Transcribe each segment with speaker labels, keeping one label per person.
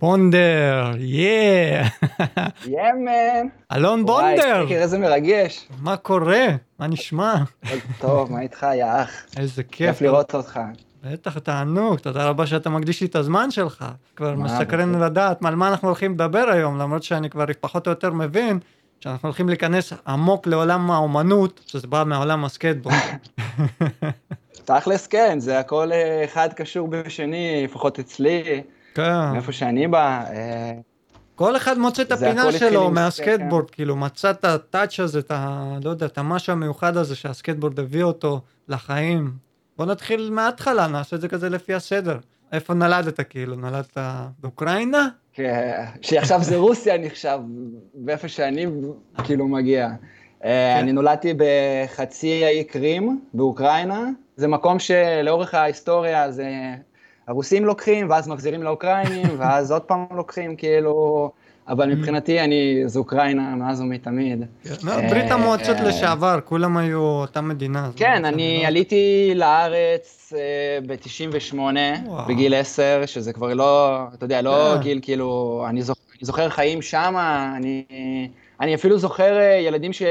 Speaker 1: בונדר, yeah!
Speaker 2: yeah man.
Speaker 1: אלון
Speaker 2: וואי,
Speaker 1: בונדר,
Speaker 2: שקר, איזה מרגש.
Speaker 1: מה קורה? מה נשמע?
Speaker 2: טוב, מה איתך, יא אח?
Speaker 1: איזה כיף.
Speaker 2: כיף לראות אותך.
Speaker 1: בטח, תענוג, תודה רבה שאתה מקדיש לי את הזמן שלך. כבר מסקרן. לדעת על מה אנחנו הולכים לדבר היום, למרות שאני כבר פחות או יותר מבין שאנחנו הולכים להיכנס עמוק לעולם האומנות, שזה בא מעולם הסקייטבורד.
Speaker 2: תכלס כן, זה הכל אה, אחד קשור בשני, לפחות אצלי,
Speaker 1: כן.
Speaker 2: מאיפה שאני בא. אה,
Speaker 1: כל אחד מוצא את הפינה שלו מהסקייטבורד, כאילו מצא את ה touch הזה, את ה... לא יודע, את המשהו המיוחד הזה שהסקייטבורד הביא אותו לחיים. בוא נתחיל מההתחלה, נעשה את זה כזה לפי הסדר. איפה נולדת כאילו? נולדת באוקראינה?
Speaker 2: כן, שעכשיו זה רוסיה נחשב, ואיפה שאני כאילו מגיע. אה,
Speaker 1: כן.
Speaker 2: אני נולדתי בחצי האי קרים באוקראינה, זה מקום שלאורך ההיסטוריה זה הרוסים לוקחים, ואז מחזירים לאוקראינים, ואז עוד פעם לוקחים, כאילו... אבל מבחינתי אני, זה אוקראינה מאז ומתמיד.
Speaker 1: לא, ברית המועצות
Speaker 2: אה,
Speaker 1: לשעבר, כולם היו אותה מדינה.
Speaker 2: כן, אני עליתי לארץ ב-98,
Speaker 1: וואו.
Speaker 2: בגיל 10, שזה כבר לא, אתה יודע, לא
Speaker 1: אה.
Speaker 2: גיל כאילו, אני זוכר, חיים שמה, אני, אפילו זוכר אה, ילדים ש...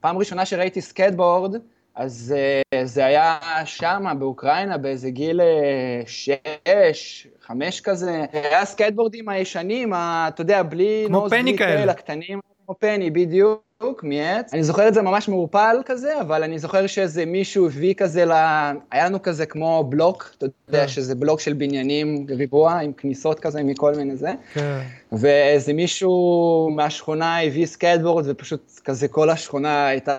Speaker 2: פעם ראשונה שראיתי סקטבורד, אז אה, זה היה שמה, באוקראינה, באיזה גיל אה, שש, חמש כזה. היה סקטבורדים הישנים, אתה יודע, בלי
Speaker 1: nose,
Speaker 2: בלי
Speaker 1: כאלה.
Speaker 2: הקטנים, כמו פני, בדיוק. מעץ. אני זוכר את זה ממש מעורפל כזה, אבל אני זוכר שאיזה מישהו הביא כזה ל... היה לנו כזה כמו בלוק, אתה יודע,
Speaker 1: כן.
Speaker 2: שזה בלוק של בניינים ריבוע, עם כניסות כזה מכל מיני זה.
Speaker 1: כן.
Speaker 2: ואיזה מישהו מהשכונה הביא סקייטבורד, ופשוט כזה כל השכונה הייתה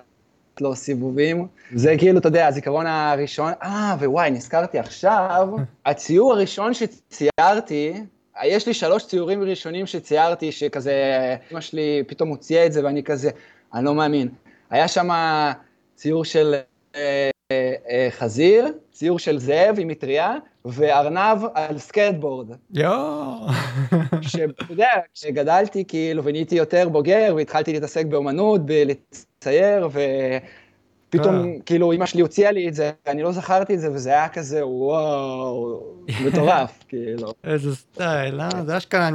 Speaker 2: לו סיבובים. זה כאילו, אתה יודע, הזיכרון הראשון, אה, ווואי, נזכרתי עכשיו, הציור הראשון שציירתי, יש לי שלוש ציורים ראשונים שציירתי, שכזה, אמא שלי פתאום הוציאה את זה, ואני כזה, אני לא מאמין. היה שם ציור של אה, אה, חזיר, ציור של זאב עם מטריה, וארנב על סקייטבורד.
Speaker 1: יואו.
Speaker 2: שאתה יודע, כשגדלתי כאילו ונהייתי יותר בוגר והתחלתי להתעסק באומנות, בלצייר, ופתאום
Speaker 1: אה.
Speaker 2: כאילו אמא שלי הוציאה לי את זה, ואני לא זכרתי את זה, וזה היה כזה וואו, מטורף, כאילו.
Speaker 1: איזה סטייל, אה? זה אשכרה...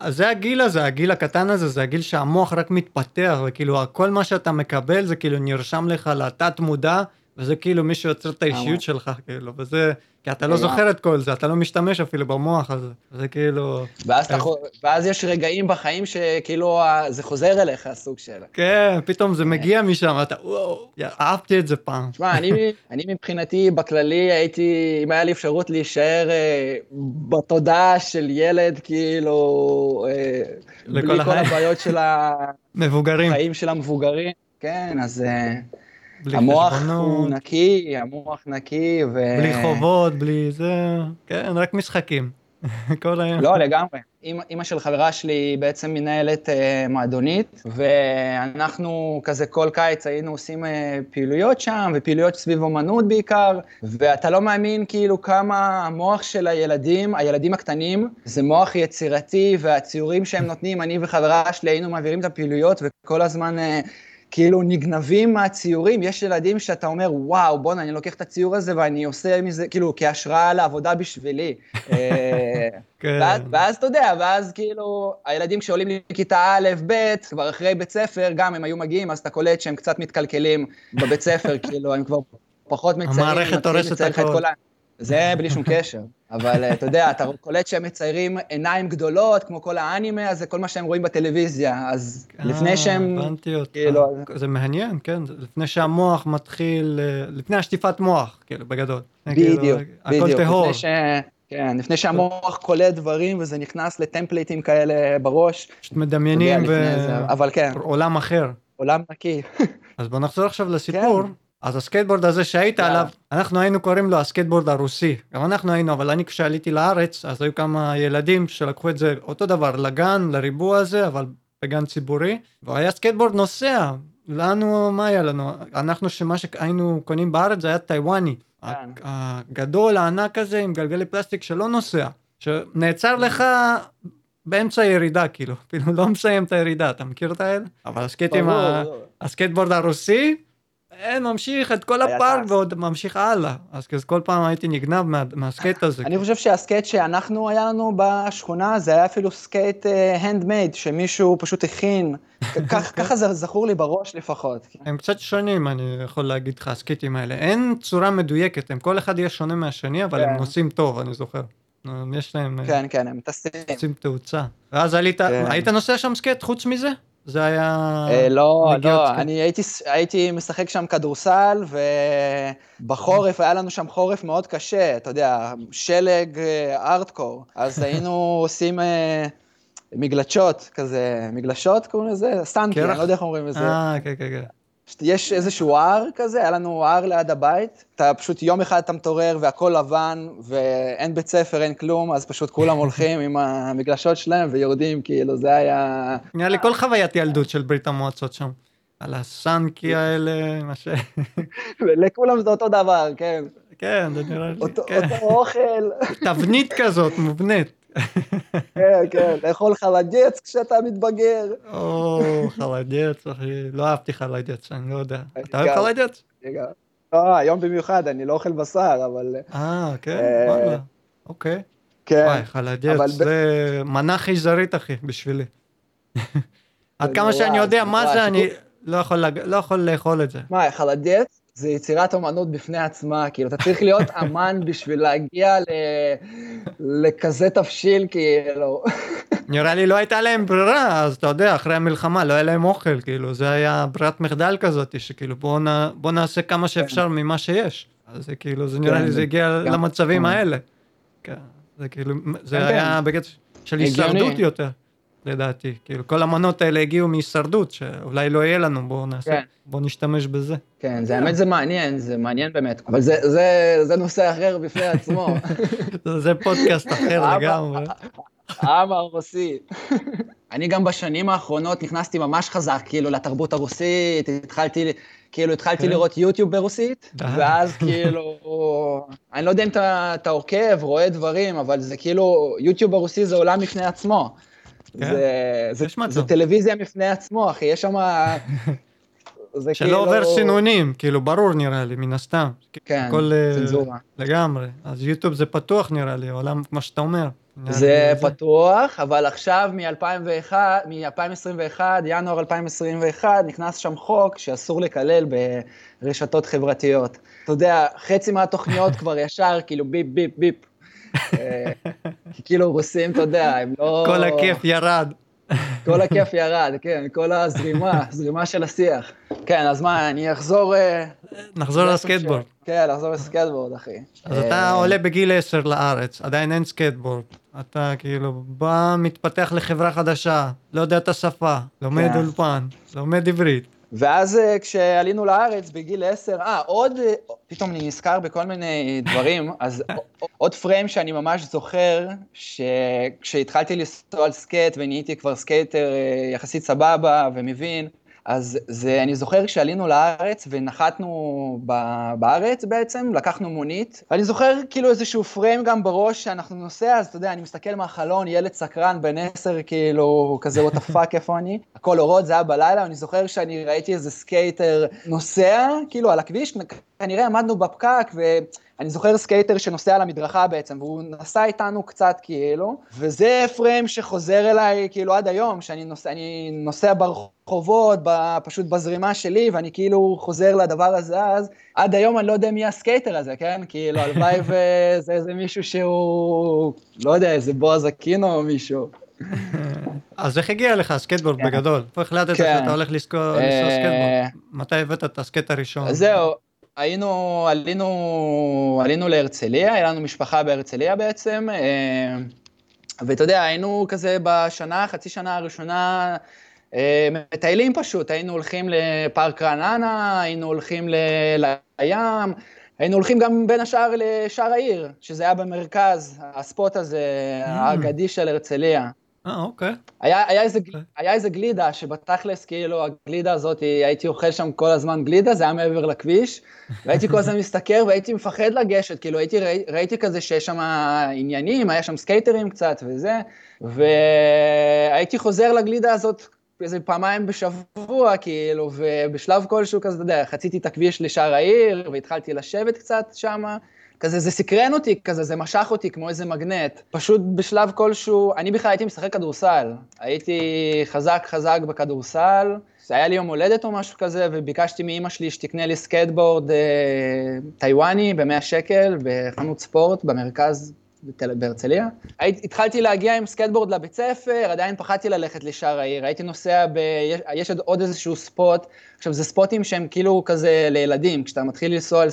Speaker 1: אז זה הגיל הזה, הגיל הקטן הזה, זה הגיל שהמוח רק מתפתח, וכאילו כל מה שאתה מקבל זה כאילו נרשם לך לתת מודע, וזה כאילו מי שיוצר את האישיות. שלך, כאילו, וזה... כי אתה לא. זוכר את כל זה, אתה לא משתמש אפילו במוח הזה, זה כאילו...
Speaker 2: ואז, אתה,
Speaker 1: אה.
Speaker 2: ואז יש רגעים בחיים שכאילו ה- זה חוזר אליך, הסוג של...
Speaker 1: כן, פתאום זה מגיע משם, אתה וואו, אהבתי את זה פעם.
Speaker 2: תשמע, אני, אני מבחינתי, בכללי, הייתי, אם היה לי אפשרות להישאר אה, בתודעה של ילד, כאילו, אה, בלי כל. הבעיות של
Speaker 1: מבוגרים,
Speaker 2: החיים של המבוגרים, כן, אז אה,
Speaker 1: בלי
Speaker 2: המוח הוא
Speaker 1: חשבונות,
Speaker 2: נקי, המוח נקי, ו...
Speaker 1: בלי חובות, בלי זה, כן, רק משחקים. כל היום.
Speaker 2: לא, לגמרי. אמא של חברה שלי בעצם מנהלת אה, מועדונית, ואנחנו כזה כל קיץ היינו עושים אה, פעילויות שם, ופעילויות סביב אומנות בעיקר, ואתה לא מאמין כאילו כמה המוח של הילדים, הילדים הקטנים, זה מוח יצירתי, והציורים שהם נותנים, אני וחברה שלי היינו מעבירים את הפעילויות, וכל הזמן... אה, כאילו נגנבים מהציורים, יש ילדים שאתה אומר, וואו, בואנה, אני לוקח את הציור הזה ואני עושה מזה, כאילו, כהשראה לעבודה בשבילי. אה,
Speaker 1: כן.
Speaker 2: ואז, ואז אתה יודע, ואז כאילו, הילדים שעולים לכיתה א', ב', כבר אחרי בית ספר, גם הם היו מגיעים, אז אתה קולט שהם קצת מתקלקלים בבית ספר, כאילו, הם כבר פחות מציירים.
Speaker 1: המערכת הורסת
Speaker 2: לצייר
Speaker 1: הכל.
Speaker 2: זה בלי שום קשר. אבל אה, אתה יודע, אתה קולט שהם מציירים עיניים גדולות, כמו כל האנימה, אז זה כל מה שהם רואים בטלוויזיה. אז לפני
Speaker 1: אה,
Speaker 2: שהם...
Speaker 1: הבנתי אותך.
Speaker 2: כאילו,
Speaker 1: זה מעניין, כן, לפני שהמוח מתחיל, אה, לפני השטיפת מוח, כאילו, בגדול.
Speaker 2: בדיוק,
Speaker 1: כאילו, הכל
Speaker 2: בדיוק.
Speaker 1: טהור.
Speaker 2: לפני ש... כן, לפני שהמוח קולט דברים וזה נכנס לטמפליטים כאלה בראש.
Speaker 1: פשוט מדמיינים
Speaker 2: לפני זה, אבל כן,
Speaker 1: בעולם אחר.
Speaker 2: עולם נקי.
Speaker 1: אז בוא נחזור עכשיו לסיפור.
Speaker 2: כן.
Speaker 1: אז הסקייטבורד הזה שהיית
Speaker 2: יאללה.
Speaker 1: עליו, אנחנו היינו קוראים לו הסקייטבורד הרוסי. גם אנחנו היינו, אבל אני כשעליתי לארץ, אז היו כמה ילדים שלקחו את זה אותו דבר לגן, לריבוע הזה, אבל בגן ציבורי, והיה סקייטבורד נוסע. לנו, מה היה לנו? אנחנו, שמה שהיינו קונים בארץ זה היה טיוואני.
Speaker 2: כן.
Speaker 1: הגדול, הענק הזה, עם גלגלי פלסטיק שלא נוסע. שנעצר לך באמצע הירידה, כאילו, אפילו לא מסיים את הירידה, אתה מכיר את האלה? אבל הסקייטבורד הרוסי, אין, ממשיך את כל הפארק ועוד ממשיך הלאה. אז כזה כל פעם הייתי נגנב מה, מהסקייט הזה.
Speaker 2: אני חושב שהסקייט שאנחנו, היה לנו בשכונה, זה היה אפילו סקייט handmade, uh, שמישהו פשוט הכין. ככה זה זכור לי בראש לפחות.
Speaker 1: הם קצת שונים, אני יכול להגיד לך, הסקייטים האלה. אין צורה מדויקת, הם כל אחד יהיה שונה מהשני, אבל הם כן. נוסעים טוב, אני זוכר. יש להם...
Speaker 2: אה, כן, כן, הם טסים.
Speaker 1: טסים תאוצה. ואז כן. היית נוסע שם סקייט חוץ מזה? זה היה...
Speaker 2: אה, לא, לא, אני הייתי, הייתי משחק שם כדורסל, ובחורף, היה לנו שם חורף מאוד קשה, אתה יודע, שלג ארטקור, אז היינו עושים אה, מגלשות כזה, מגלשות קוראים לזה? סטנקי, אני לא יודע איך אומרים לזה.
Speaker 1: אה, כן, כן, כן.
Speaker 2: יש איזשהו הר כזה, היה לנו הר ליד הבית, אתה פשוט יום אחד אתה מתעורר והכל לבן, ואין בית ספר, אין כלום, אז פשוט כולם הולכים עם המגלשות שלהם ויורדים, כאילו, זה היה...
Speaker 1: נראה לי כל חוויית ילדות של ברית המועצות שם. על הסאנקי האלה, מה ש...
Speaker 2: לכולם זה אותו דבר, כן.
Speaker 1: כן, זה נראה לי,
Speaker 2: אותו, כן. אותו אוכל.
Speaker 1: תבנית כזאת, מובנית.
Speaker 2: כן, כן, לאכול חלג'ץ כשאתה מתבגר.
Speaker 1: או, חלג'ץ, אחי, לא אהבתי חלג'ץ, אני לא יודע. אתה אוהב חלג'ץ?
Speaker 2: לא, היום במיוחד, אני לא אוכל בשר, אבל...
Speaker 1: אה, כן, אה, וואלה, אוקיי. כן. וואי, חלג'ץ, זה מנה חייזרית, אחי, בשבילי. עד כמה שאני יודע מה זה, אני לא, לא יכול לאכול את זה.
Speaker 2: מה, חלג'ץ? זה יצירת אומנות בפני עצמה, כאילו, אתה צריך להיות אמן בשביל להגיע ל... לכזה תבשיל, כאילו.
Speaker 1: נראה לי לא הייתה להם ברירה, אז אתה יודע, אחרי המלחמה לא היה להם אוכל, כאילו, זה היה ברירת מחדל כזאת, שכאילו, בוא, נ... בוא נעשה כמה שאפשר כן. ממה שיש. אז זה כאילו, זה נראה כן, לי, זה הגיע. למצבים כן. האלה. כן, זה כאילו, זה כן, היה כן. בקטע של הישרדות יותר. לדעתי. כאילו, כל המנות האלה הגיעו מהישרדות, שאולי לא יהיה לנו, בואו נעשה, כן. בואו נשתמש בזה.
Speaker 2: כן, זה האמת זה מעניין, זה מעניין באמת, אבל זה, זה, זה נושא אחר בפני עצמו.
Speaker 1: זה פודקאסט אחר לגמרי.
Speaker 2: העם הרוסי. אני גם בשנים האחרונות נכנסתי ממש חזק, כאילו, לתרבות הרוסית, התחלתי, כאילו, התחלתי כן. לראות יוטיוב ברוסית, ואז כאילו, אני לא יודע אם אתה עוקב, רואה דברים, אבל זה כאילו, יוטיוב ברוסי זה עולם בפני עצמו. כן. זה, זה, זה טלוויזיה בפני עצמו, אחי, יש שם...
Speaker 1: שלא כאילו... עובר שינונים, כאילו, ברור נראה לי, מן הסתם.
Speaker 2: כן, אה, צנזורה.
Speaker 1: לגמרי. אז יוטיוב זה פתוח נראה לי, עולם, כמו שאתה אומר.
Speaker 2: זה פתוח, אבל עכשיו מ-2021, ינואר 2021, נכנס שם חוק שאסור לקלל ברשתות חברתיות. אתה יודע, חצי מהתוכניות כבר ישר, כאילו ביפ, ביפ, ביפ, אה, כאילו רוסים, אתה יודע, הם לא...
Speaker 1: כל הכיף ירד.
Speaker 2: כל הכיף ירד, כן, כל הזרימה, זרימה של השיח. כן, אז מה, אני אחזור... אה,
Speaker 1: נחזור לסקייטבורד.
Speaker 2: כן, נחזור לסקייטבורד, אחי.
Speaker 1: אז אתה אה, עולה בגיל 10 לארץ, עדיין אין סקייטבורד. אתה כאילו בא, מתפתח לחברה חדשה, לא יודע את השפה, לומד כן. אולפן, לומד עברית.
Speaker 2: ואז אה, כשעלינו לארץ בגיל 10, אה, עוד, אה, פתאום אני נזכר בכל מיני דברים, אז עוד פריים שאני ממש זוכר, שכשהתחלתי לנסוע על סקייט ונהייתי כבר סקייטר אה, יחסית סבבה ומבין, אז זה, אני זוכר כשעלינו לארץ ונחתנו בארץ בעצם, לקחנו מונית. אני זוכר כאילו איזשהו פריים גם בראש שאנחנו נוסע, אז אתה יודע, אני מסתכל מהחלון, ילד סקרן בן עשר, כאילו, כזה what the fuck, איפה אני? הכל אורות, זה היה בלילה, אני זוכר שאני ראיתי איזה סקייטר נוסע, כאילו, על הכביש, כנראה עמדנו בפקק, ו... אני זוכר סקייטר שנוסע על המדרכה בעצם, והוא נסע איתנו קצת כאילו, וזה פריים שחוזר אליי כאילו עד היום, שאני נוסע, נוסע ברחובות, פשוט בזרימה שלי, ואני כאילו חוזר לדבר הזה אז, עד היום אני לא יודע מי הסקייטר הזה, כן? כאילו, הלוואי וזה איזה מישהו שהוא, לא יודע, איזה בועז אקינו או מישהו.
Speaker 1: אז איך הגיע לך הסקייטבורד כן. בגדול? איפה החלטת כן. שאתה הולך לנסוע אה, סקייטבורד? מתי הבאת את הסקייט הראשון?
Speaker 2: זהו. היינו, עלינו, עלינו להרצליה, היה לנו משפחה בהרצליה בעצם, אה, ואתה יודע, היינו כזה בשנה, חצי שנה הראשונה, אה, מטיילים פשוט, היינו הולכים לפארק רעננה, היינו הולכים לים, היינו הולכים גם בין השאר לשער העיר, שזה היה במרכז, הספוט הזה, mm. האגדי של הרצליה.
Speaker 1: אה, אוקיי.
Speaker 2: היה, היה, איזה, אוקיי. היה איזה גלידה, שבתכלס, כאילו, הגלידה הזאת, הייתי אוכל שם כל הזמן גלידה, זה היה מעבר לכביש, והייתי כל הזמן מסתכל והייתי מפחד לגשת, כאילו, הייתי, ראי, ראיתי כזה שיש שם עניינים, היה שם סקייטרים קצת וזה, והייתי חוזר לגלידה הזאת איזה פעמיים בשבוע, כאילו, ובשלב כלשהו כזה, אתה יודע, חציתי את הכביש לשער העיר, והתחלתי לשבת קצת שמה. כזה, זה סקרן אותי, כזה, זה משך אותי כמו איזה מגנט. פשוט בשלב כלשהו, אני בכלל הייתי משחק כדורסל. הייתי חזק חזק בכדורסל. זה היה לי יום הולדת או משהו כזה, וביקשתי מאימא שלי שתקנה לי סקייטבורד אה, טיוואני ב-100 שקל בחנות ספורט במרכז. בהרצליה. התחלתי להגיע עם סקייטבורד לבית ספר, עדיין פחדתי ללכת לשער העיר, הייתי נוסע ב... יש עוד איזשהו ספוט, עכשיו זה ספוטים שהם כאילו כזה לילדים, כשאתה מתחיל לנסוע על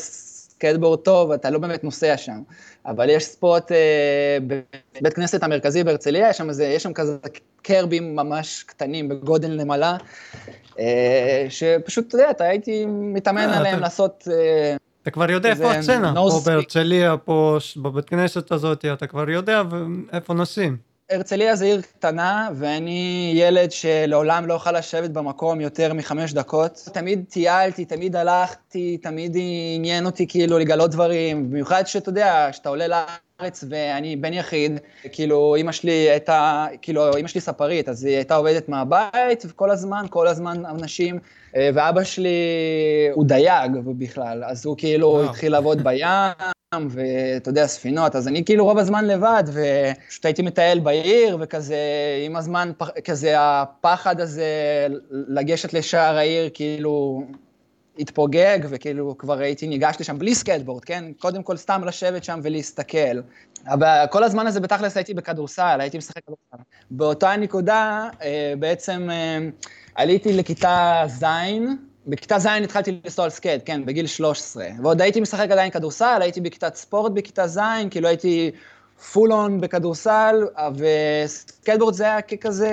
Speaker 2: סקייטבורד טוב, אתה לא באמת נוסע שם. אבל יש ספוט אה, בבית כנסת המרכזי בהרצליה, יש שם, איזה, יש שם כזה קרבים ממש קטנים בגודל נמלה, אה, שפשוט, אתה יודע, אתה הייתי מתאמן אה, עליהם לעשות... אה,
Speaker 1: אתה כבר יודע איפה הצצנה, פה בהרצליה, פה בבית כנסת הזאת, אתה כבר יודע איפה נוסעים.
Speaker 2: הרצליה זה עיר קטנה, ואני ילד שלעולם לא אוכל לשבת במקום יותר מחמש דקות. תמיד טיילתי, תמיד הלכתי, תמיד עניין אותי כאילו לגלות דברים, במיוחד שאתה יודע, שאתה עולה לארץ ואני בן יחיד, כאילו אמא שלי הייתה, כאילו אמא שלי ספרית, אז היא הייתה עובדת מהבית, וכל הזמן, כל הזמן אנשים, ואבא שלי הוא דייג בכלל, אז הוא כאילו התחיל לעבוד בים, ואתה יודע, ספינות, אז אני כאילו רוב הזמן לבד, ופשוט הייתי מטייל בעיר, וכזה, עם הזמן, כזה הפחד הזה לגשת לשער העיר, כאילו, התפוגג, וכאילו כבר הייתי ניגש לשם בלי סקייטבורד, כן? קודם כל סתם לשבת שם ולהסתכל. אבל כל הזמן הזה בתכלס הייתי בכדורסל, הייתי משחק כדורסל. באותה נקודה, אה, בעצם אה, עליתי לכיתה ז', בכיתה ז' התחלתי לנסוע על סקייט, כן, בגיל 13. ועוד הייתי משחק עדיין כדורסל, הייתי בכיתת ספורט בכיתה ז', כאילו הייתי full on בכדורסל, וסקייטבורד זה היה ככזה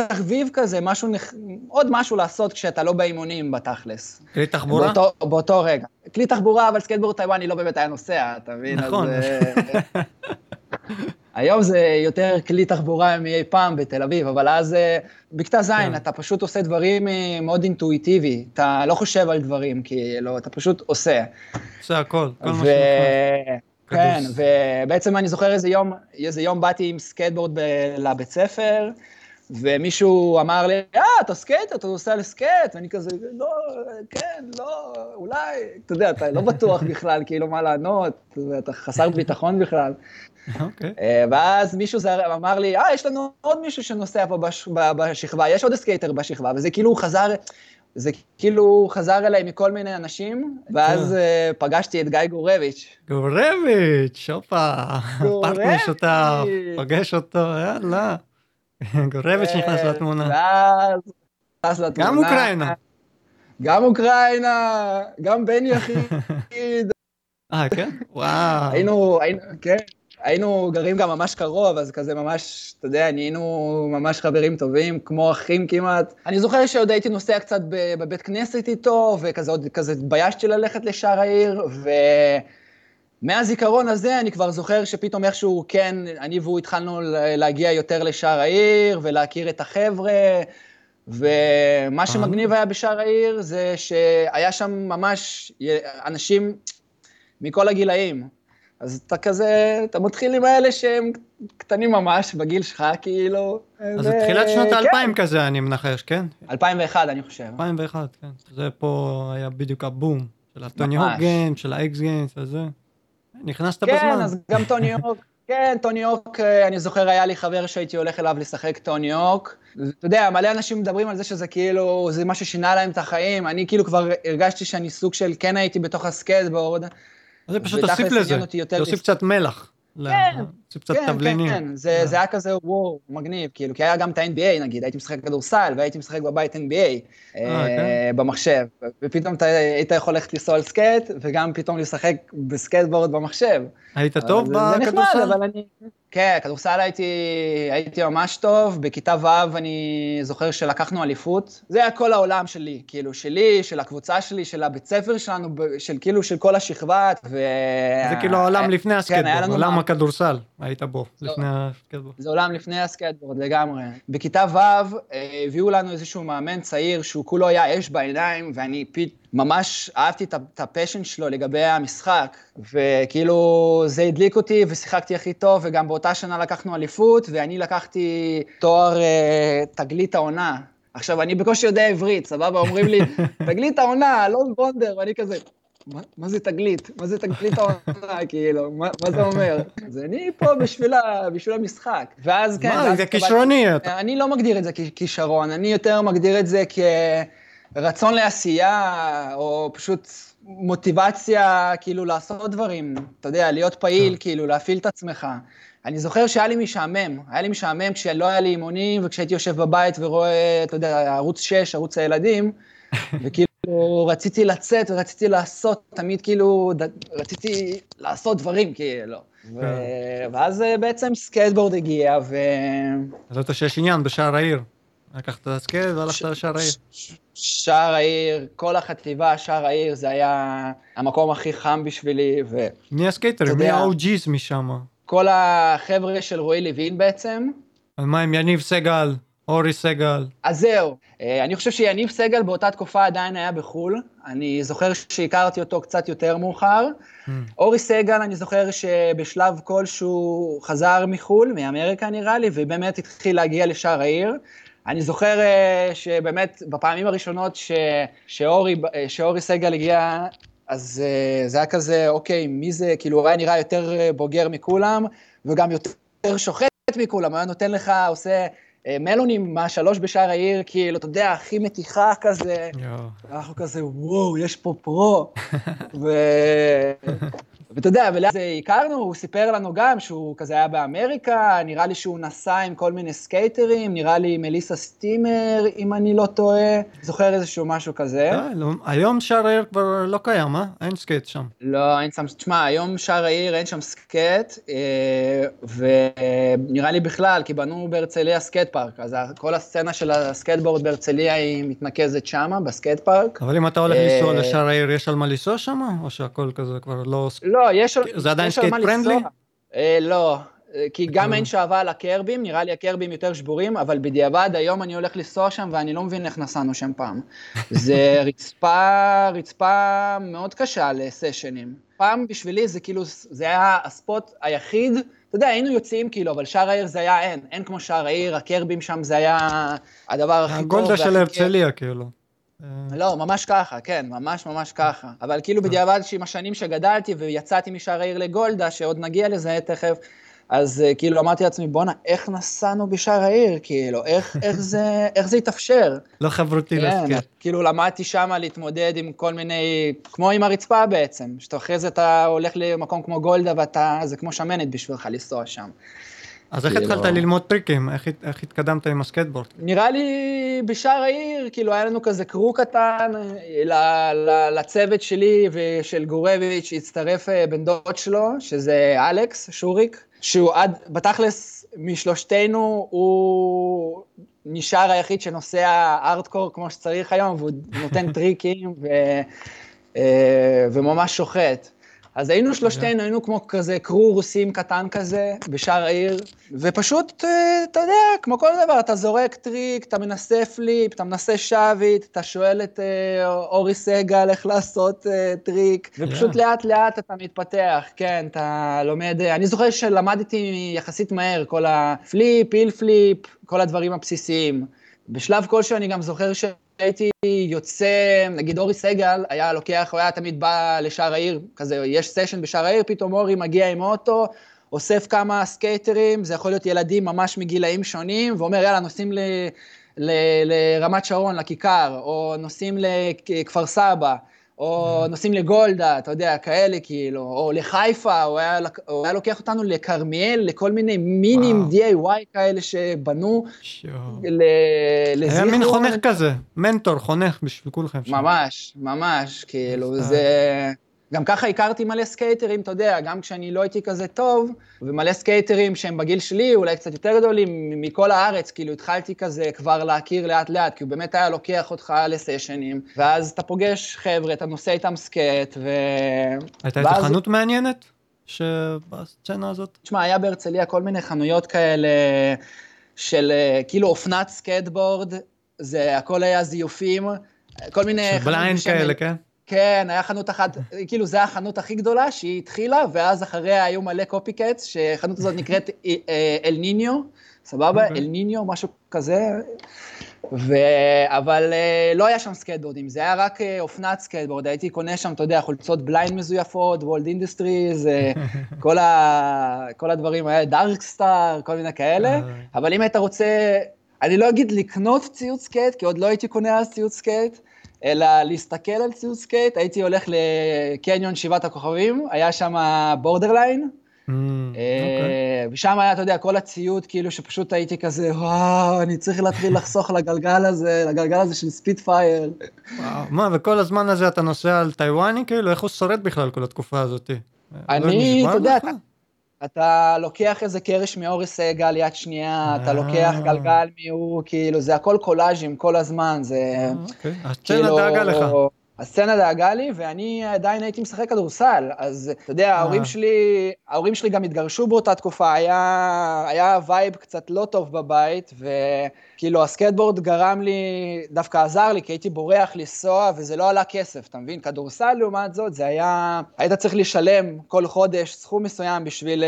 Speaker 2: תחביב כזה, משהו, נח... עוד משהו לעשות כשאתה לא באימונים בתכלס.
Speaker 1: כלי תחבורה?
Speaker 2: באותו, באותו רגע. כלי תחבורה, אבל סקייטבורד טיוואני לא באמת היה נוסע, אתה מבין?
Speaker 1: נכון. אז,
Speaker 2: היום זה יותר כלי תחבורה מאי פעם בתל אביב, אבל אז אה, בכיתה ז' כן. אתה פשוט עושה דברים אה, מאוד אינטואיטיבי, אתה לא חושב על דברים, כאילו, אתה פשוט עושה.
Speaker 1: עושה הכל, כל ו... מה
Speaker 2: כן, ובעצם אני זוכר איזה יום, איזה יום באתי עם סקייטבורד ב... לבית ספר, ומישהו אמר לי, אה, אתה סקייטר, אתה נוסע לסקייט, ואני כזה, לא, כן, לא, אולי, אתה יודע, אתה לא בטוח בכלל, כאילו, מה לענות, אתה חסר ביטחון בכלל.
Speaker 1: אוקיי.
Speaker 2: אה, ואז מישהו אמר לי, אה, יש לנו עוד מישהו שנוסע פה בש, בשכבה, יש עוד סקייטר בשכבה, וזה כאילו חזר, זה כאילו חזר אליי מכל מיני אנשים, ואז uh, פגשתי את גיא גורביץ'.
Speaker 1: גורביץ', הופה, פרטנר שותף, פגש אותו, יאללה. גורביץ' נכנס לתמונה.
Speaker 2: ואז נכנס לתמונה.
Speaker 1: גם אוקראינה.
Speaker 2: גם אוקראינה, גם בן יחיד.
Speaker 1: אה, כן? וואו.
Speaker 2: היינו, היינו, כן. היינו גרים גם ממש קרוב, אז כזה ממש, אתה יודע, נהיינו ממש חברים טובים, כמו אחים כמעט. אני זוכר שעוד הייתי נוסע קצת בבית כנסת איתו, וכזה עוד כזה התביישתי ללכת לשער העיר, ומהזיכרון הזה אני כבר זוכר שפתאום איכשהו, כן, אני והוא התחלנו להגיע יותר לשער העיר, ולהכיר את החבר'ה, ומה שמגניב היה בשער העיר זה שהיה שם ממש אנשים מכל הגילאים. אז אתה כזה, אתה מתחיל עם האלה שהם קטנים ממש, בגיל שלך, כאילו.
Speaker 1: אז זה תחילת שנות האלפיים כן. כזה, אני מנחש, כן?
Speaker 2: 2001, אני חושב.
Speaker 1: 2001, כן. זה פה היה בדיוק הבום של הטוני גיים, של האקס גיימס וזה. נכנסת
Speaker 2: כן,
Speaker 1: בזמן.
Speaker 2: כן, אז גם טוני הוק, כן, טוני הוק, אה, אני זוכר, היה לי חבר שהייתי הולך אליו לשחק טוני הוק. אתה יודע, מלא אנשים מדברים על זה שזה כאילו, זה מה ששינה להם את החיים. אני כאילו כבר הרגשתי שאני סוג של, כן הייתי בתוך הסקייטבורד.
Speaker 1: זה פשוט תוסיף לזה, תוסיף קצת מלח.
Speaker 2: כן, קצת כן, תבלינים. כן, כן, זה, זה היה כזה וואו, מגניב, כאילו, כי היה גם את ה-NBA נגיד, הייתי משחק כדורסל והייתי משחק בבית NBA אה, כן. במחשב, ופתאום אתה היית יכול ללכת לנסוע על סקייט, וגם פתאום לשחק בסקייטבורד במחשב.
Speaker 1: היית טוב בכדורסל? זה נחמד, אבל אני...
Speaker 2: כן, כדורסל הייתי, הייתי ממש טוב, בכיתה ו' אני זוכר שלקחנו אליפות, זה היה כל העולם שלי, כאילו, שלי, של הקבוצה שלי, של הבית ספר שלנו, של כאילו, של כל השכבה, ו...
Speaker 1: זה כאילו העולם אה, לפני הסקייטבורד, כן, עולם הכדורסל, היית בו, זה, לפני הסקייטבורד.
Speaker 2: זה עולם לפני הסקייטבורד, לגמרי. בכיתה ו' אה, הביאו לנו איזשהו מאמן צעיר, שהוא כולו היה אש בעיניים, ואני פית... ממש אהבתי את הפשן שלו לגבי המשחק, וכאילו זה הדליק אותי ושיחקתי הכי טוב, וגם באותה שנה לקחנו אליפות, ואני לקחתי תואר uh, תגלית העונה. עכשיו, אני בקושי יודע עברית, סבבה? אומרים לי, תגלית העונה, אלון בונדר, ואני כזה, מה, מה זה תגלית? מה זה תגלית העונה, כאילו? מה, מה זה אומר? אז אני פה בשביל, ה, בשביל המשחק. ואז כן...
Speaker 1: מה, זה כישרוני.
Speaker 2: אני לא מגדיר את זה ככישרון, אני יותר מגדיר את זה כרצון לעשייה, או פשוט מוטיבציה, כאילו, לעשות דברים. אתה יודע, להיות פעיל, כאילו, להפעיל את עצמך. אני זוכר שהיה לי משעמם, היה לי משעמם כשלא היה לי אימונים, וכשהייתי יושב בבית ורואה, אתה יודע, ערוץ 6, ערוץ הילדים, וכאילו רציתי לצאת ורציתי לעשות, תמיד כאילו, רציתי לעשות דברים, כאילו. ו... כן. ואז אה, בעצם סקייטבורד הגיע, ו...
Speaker 1: אז אתה שיש עניין בשער העיר. לקחת את הסקייט והלכת לשער העיר.
Speaker 2: שער העיר, כל החטיבה, שער העיר, זה היה המקום הכי חם בשבילי, ו...
Speaker 1: מי הסקייטרים? מי ה-OG's משם?
Speaker 2: כל החבר'ה של רועי לוין בעצם.
Speaker 1: מה עם יניב סגל, אורי סגל?
Speaker 2: אז זהו, אה, אני חושב שיניב סגל באותה תקופה עדיין היה בחו"ל. אני זוכר שהכרתי אותו קצת יותר מאוחר. Mm. אורי סגל, אני זוכר שבשלב כלשהו חזר מחו"ל, מאמריקה נראה לי, ובאמת התחיל להגיע לשער העיר. אני זוכר uh, שבאמת בפעמים הראשונות ש, שאורי, שאורי סגל הגיע אז uh, זה היה כזה, אוקיי, מי זה, כאילו, הוא היה נראה יותר אה, בוגר מכולם, וגם יותר שוחט מכולם, היה נותן לך, עושה uh, מלונים מהשלוש בשער העיר, כאילו, אתה יודע, הכי מתיחה כזה. אנחנו כזה, וואו, יש פה pro. ו... ואתה יודע, ואז הכרנו, הוא סיפר לנו גם שהוא כזה היה באמריקה, נראה לי שהוא נסע עם כל מיני סקייטרים, נראה לי אליסה סטימר, אם אני לא טועה, זוכר איזשהו משהו כזה.
Speaker 1: לא, לא, היום שער העיר כבר לא קיים, אה? אין סקייט שם.
Speaker 2: לא, אין שם, תשמע, היום שער העיר אין שם סקייט, אה, ונראה לי בכלל, כי בנו בהרצליה סקייט פארק, אז כל הסצנה של הסקייטבורד בהרצליה היא מתנקזת שמה, בסקייט פארק.
Speaker 1: אבל אם אתה הולך לנסוע אה, לשער העיר, יש על מה לנסוע שם, או שהכל כזה כבר לא...
Speaker 2: לא, יש...
Speaker 1: זה עדיין skate friendly?
Speaker 2: אה, לא, כי גם אין שעווה על הקרבים, נראה לי הקרבים יותר שבורים, אבל בדיעבד היום אני הולך לנסוע שם ואני לא מבין איך נסענו שם פעם. זה רצפה, רצפה מאוד קשה לסשנים. פעם בשבילי זה כאילו, זה היה ה spot היחיד, אתה יודע, היינו יוצאים כאילו, אבל שער העיר זה היה אין, אין כמו שער העיר, הקרבים שם זה היה הדבר הכי טוב.
Speaker 1: הגולדה של הרצליה כאילו.
Speaker 2: לא, ממש ככה, כן, ממש ממש ככה. אבל כאילו בדיעבד שעם השנים שגדלתי ויצאתי משער העיר לגולדה, שעוד נגיע לזה תכף, אז אה, כאילו אמרתי לעצמי, בואנה, איך נסענו בשער העיר? כאילו, איך, איך, זה, איך זה התאפשר?
Speaker 1: לא חברותי כן, להזכיר.
Speaker 2: כאילו למדתי שמה להתמודד עם כל מיני, כמו עם הרצפה בעצם, שאתה אחרי זה אתה הולך למקום כמו גולדה ואתה, זה כמו שמנת בשבילך לנסוע שם.
Speaker 1: אז איך התחלת כאילו- ללמוד טריקים? איך, התקדמת עם הסקטבורד?
Speaker 2: נראה לי בשער העיר, כאילו היה לנו כזה crew קטן ל, לצוות שלי ושל גורביץ' שהצטרף אה, בן דוד שלו, שזה אלכס שוריק, שהוא עד, בתכלס, משלושתנו הוא נשאר היחיד שנוסע ארטקור כמו שצריך היום, והוא נותן טריקים ו, אה, וממש שוחט. אז היינו שלושתנו, היינו כמו כזה crew רוסים קטן כזה, בשער העיר, ופשוט, אה, אתה יודע, כמו כל דבר, אתה זורק טריק, אתה מנסה flip, אתה מנסה shove-it, אתה שואל את אה, אורי סגל איך לעשות אה, טריק, ופשוט לאט לאט אתה מתפתח, כן, אתה לומד, אני זוכר שלמדתי יחסית מהר, kickflip, heelflip, כל הדברים הבסיסיים. בשלב כלשהו אני גם זוכר ש... הייתי יוצא, נגיד אורי סגל היה לוקח, הוא היה תמיד בא לשער העיר, כזה, יש סשן בשער העיר, פתאום אורי מגיע עם אוטו, אוסף כמה סקייטרים, זה יכול להיות ילדים ממש מגילאים שונים, ואומר, יאללה, נוסעים ל, ל, לרמת שרון, לכיכר, או נוסעים לכפר סבא. או. נוסעים לגולדה, אתה יודע, כאלה כאילו, או לחיפה, הוא היה, הוא היה לוקח אותנו לכרמיאל, לכל מיני מינים DIY כאלה שבנו
Speaker 1: לזיכרון. היה מין חונך כזה, מנטור, חונך בשביל כולכם.
Speaker 2: ממש, ממש, כאילו, זה... גם ככה הכרתי מלא סקייטרים, אתה יודע, גם כשאני לא הייתי כזה טוב, ומלא סקייטרים שהם בגיל שלי, אולי קצת יותר גדולים, מכל הארץ, כאילו התחלתי כזה כבר להכיר לאט לאט, כי הוא באמת היה לוקח אותך לסשנים, ואז אתה פוגש חבר'ה, אתה נוסע איתם סקייט, ו...
Speaker 1: הייתה איזה חנות מעניינת שבסצנה הזאת?
Speaker 2: תשמע, היה בהרצליה כל מיני חנויות כאלה של כאילו אופנת סקייטבורד, זה הכל היה זיופים, כל מיני...
Speaker 1: של Blind כאלה, כן?
Speaker 2: כן, היה חנות אחת, כאילו זו החנות הכי גדולה שהיא התחילה, ואז אחריה היו מלא copycats, שהחנות הזאת נקראת אה, אל ניניו, סבבה? אוקיי. אל ניניו, משהו כזה. ו... אבל uh, לא היה שם סקייטבורדים, זה היה רק אופנת סקייטבורד, הייתי קונה שם, אתה יודע, חולצות Blind מזויפות, World Industries, כל, ה... כל הדברים האלה, Darkstar, כל מיני כאלה, אבל אם היית רוצה, אני לא אגיד לקנות ציוד סקייט, כי עוד לא הייתי קונה אז ציוד סקייט, אלא להסתכל על ציוד סקייט, הייתי הולך לקניון שבעת הכוכבים, היה שם Borderline, Mm, אה, ושם היה, אתה יודע, כל הציוד, כאילו שפשוט הייתי כזה, וואו, אני צריך להתחיל לחסוך לגלגל הזה, לגלגל הזה של Spitfire.
Speaker 1: מה, וכל הזמן הזה אתה נוסע על טיוואני, כאילו, איך הוא שורד בכלל כל התקופה הזאת?
Speaker 2: אני, אתה יודע, אתה לוקח איזה קרש מאורי סגל יד שנייה, אתה לוקח אה. גלגל מהוא, כאילו, זה הכל קולאז'ים כל הזמן, זה...
Speaker 1: אוקיי, הסצנה דאגה לך.
Speaker 2: הסצנה דאגה לי, ואני עדיין הייתי משחק כדורסל, אז אתה יודע, ההורים שלי, ההורים שלי גם התגרשו באותה תקופה, היה, היה vibe קצת לא טוב בבית, וכאילו הסקטבורד גרם לי, דווקא עזר לי, כי הייתי בורח לנסוע, וזה לא עלה כסף, אתה מבין? כדורסל, לעומת זאת, זה היה, היית צריך לשלם כל חודש סכום מסוים בשביל,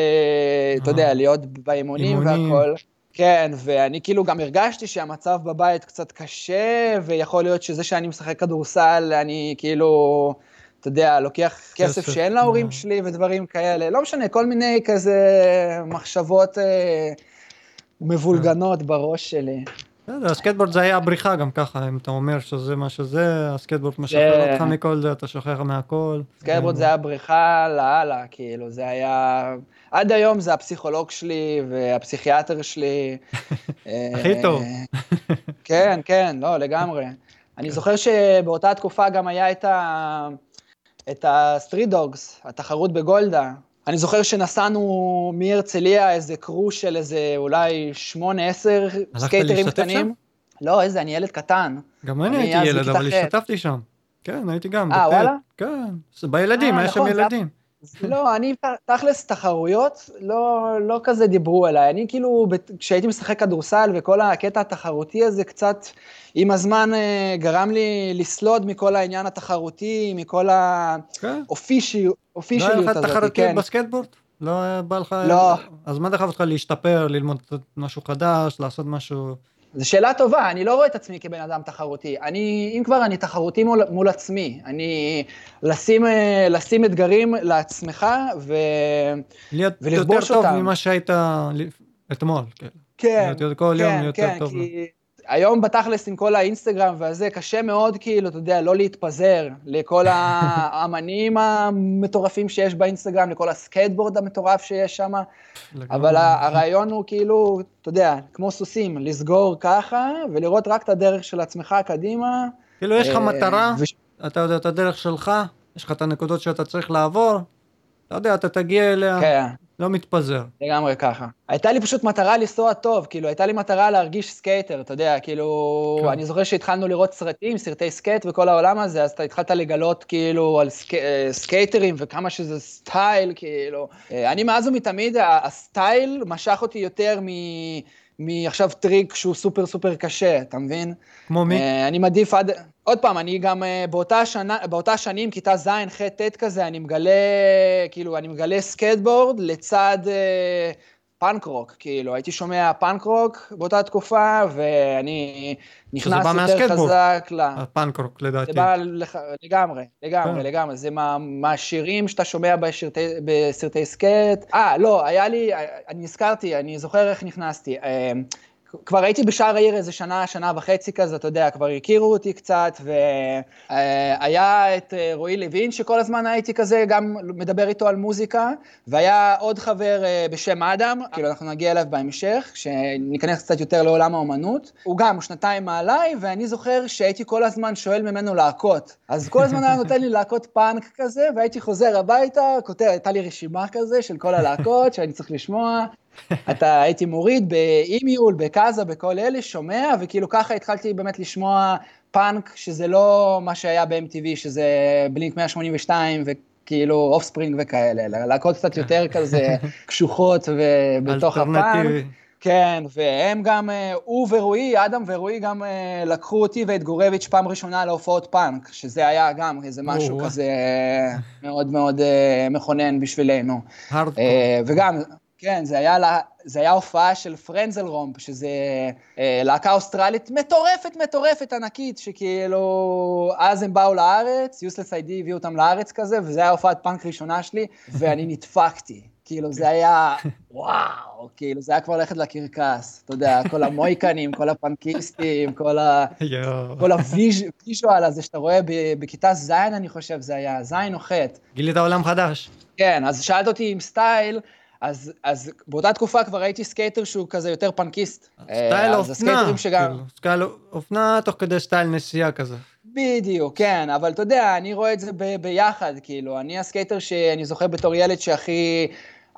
Speaker 2: אתה יודע, להיות באימונים והכל. כן, ואני כאילו גם הרגשתי שהמצב בבית קצת קשה, ויכול להיות שזה שאני משחק כדורסל, אני כאילו, אתה יודע, לוקח כסף שאין להורים אה. שלי ודברים כאלה. לא משנה, כל מיני כזה מחשבות אה, מבולגנות בראש שלי.
Speaker 1: בסדר, הסקטבורד זה היה הבריחה גם ככה, אם אתה אומר שזה מה שזה, הסקטבורד משחרר אותך מכל זה, אתה שוכח מהכל.
Speaker 2: סקטבורד זה היה בריחה לאללה, כאילו, זה היה... עד היום זה הפסיכולוג שלי והפסיכיאטר שלי.
Speaker 1: הכי טוב.
Speaker 2: כן, כן, לא, לגמרי. אני כן. זוכר שבאותה תקופה גם היה את ה... את ה street dogs, התחרות בגולדה, אני זוכר שנסענו מהרצליה איזה crew של איזה אולי שמונה, עשר סקייטרים קטנים. שם? לא, איזה, אני ילד קטן.
Speaker 1: גם אני הייתי ילד, אבל השתתפתי שם. כן, הייתי גם.
Speaker 2: אה, וואלה?
Speaker 1: כן, בילדים, אה, היה שם נכון, ילדים.
Speaker 2: לא, אני תכלס תחרויות, לא, לא כזה דיברו אליי. אני כאילו, כשהייתי משחק כדורסל וכל הקטע התחרותי הזה קצת עם הזמן אה, גרם לי לסלוד מכל העניין התחרותי, מכל כן. האופישיות הזאת. לא
Speaker 1: היה לך תחרותיות כן. בסקטבורד? לא בא לך...
Speaker 2: לא.
Speaker 1: אז מה דחף אותך להשתפר, ללמוד משהו חדש, לעשות משהו...
Speaker 2: זו שאלה טובה, אני לא רואה את עצמי כבן אדם תחרותי. אני, אם כבר, אני תחרותי מול, מול עצמי. אני, לשים, אה, לשים אתגרים לעצמך ו...
Speaker 1: להיות ולכבוש אותם. יותר טוב ממה שהיית אתמול.
Speaker 2: כן, כן,
Speaker 1: להיות כל כן, יום יותר
Speaker 2: כן,
Speaker 1: טוב.
Speaker 2: כי... היום בתכלס עם כל האינסטגרם והזה, קשה מאוד כאילו, אתה יודע, לא להתפזר לכל האמנים המטורפים שיש באינסטגרם, לכל הסקייטבורד המטורף שיש שם, אבל הרעיון הוא כאילו, אתה יודע, כמו סוסים, לסגור ככה ולראות רק את הדרך של עצמך קדימה.
Speaker 1: כאילו יש לך אה, מטרה, אתה יודע את הדרך שלך, יש לך את הנקודות שאתה צריך לעבור, אתה יודע, אתה תגיע אליה.
Speaker 2: כן.
Speaker 1: לא מתפזר.
Speaker 2: לגמרי ככה. הייתה לי פשוט מטרה לנסוע טוב, כאילו, הייתה לי מטרה להרגיש סקייטר, אתה יודע, כאילו, כן. אני זוכר שהתחלנו לראות סרטים, סרטי סקייט וכל העולם הזה, אז אתה התחלת לגלות כאילו על סק... אה, סקייטרים וכמה שזה סטייל, כאילו. אה, אני מאז ומתמיד, הסטייל משך אותי יותר מ... מעכשיו טריק שהוא סופר סופר קשה, אתה מבין?
Speaker 1: כמו מי?
Speaker 2: Uh, אני מעדיף עד... עוד פעם, אני גם uh, באותה, שנה, באותה שנים, כיתה ז', ח', ט' כזה, אני מגלה, כאילו, אני מגלה סקייטבורד לצד uh, פאנק רוק, כאילו, הייתי שומע פאנק רוק באותה תקופה, ואני נכנס יותר חזק ל...
Speaker 1: הפאנק רוק, לדעתי.
Speaker 2: זה בא לח... לגמרי, לגמרי, כן. לגמרי. זה מה, מהשירים שאתה שומע בסרטי, בסרטי סקייט. אה, לא, היה לי, אני נזכרתי, אני זוכר איך נכנסתי. אה, כבר הייתי בשער העיר איזה שנה, שנה וחצי כזה, אתה יודע, כבר הכירו אותי קצת, והיה את אה, רועי לוין, שכל הזמן הייתי כזה גם מדבר איתו על מוזיקה, והיה עוד חבר אה, בשם אדם, כאילו אנחנו נגיע אליו בהמשך, שניכנס קצת יותר לעולם האומנות. הוא גם, שנתיים מעליי, ואני זוכר שהייתי כל הזמן שואל ממנו להכות. אז כל הזמן היה נותן לי להכות פאנק כזה, והייתי חוזר הביתה, כותב, הייתה לי רשימה כזה של כל הלהקות שאני צריך לשמוע, אתה הייתי מוריד באימיול, בקאזה, בכל אלה, שומע, וכאילו ככה התחלתי באמת לשמוע פאנק, שזה לא מה שהיה ב-MTV, שזה בלינק 182 וכאילו אופספרינג וכאלה, להקות קצת יותר כזה קשוחות ובתוך הפאנק. כן, והם גם, אה, הוא ורועי, אדם ורועי גם אה, לקחו אותי ואת גורביץ' פעם ראשונה להופעות פאנק, שזה היה גם איזה משהו כזה מאוד מאוד אה, מכונן בשבילנו. וגם, כן, זה היה, זה היה הופעה של פרנזל רומפ, שזה אה, להקה אוסטרלית מטורפת, מטורפת, ענקית, שכאילו, אז הם באו לארץ, יוסלס איי-די הביאו אותם לארץ כזה, וזה היה הופעת פאנק ראשונה שלי, ואני נדפקתי. כאילו, זה היה, וואו, כאילו, זה היה כבר ללכת לקרקס, אתה יודע, כל המויקנים, כל הפנקיסטים, כל, ה... כל הוויז'ואל הזה שאתה רואה בכיתה ז', אני חושב, זה היה ז' או ח'.
Speaker 1: גילית עולם חדש.
Speaker 2: כן, אז שאלת אותי עם סטייל, אז, אז באותה תקופה כבר הייתי סקייטר שהוא כזה יותר פנקיסט.
Speaker 1: סטייל אופנה, שגם... כאילו, סטייל אופנה תוך כדי סטייל נסיעה כזה.
Speaker 2: בדיוק, כן, אבל אתה יודע, אני רואה את זה ב- ביחד, כאילו, אני הסקייטר שאני זוכר בתור ילד שהכי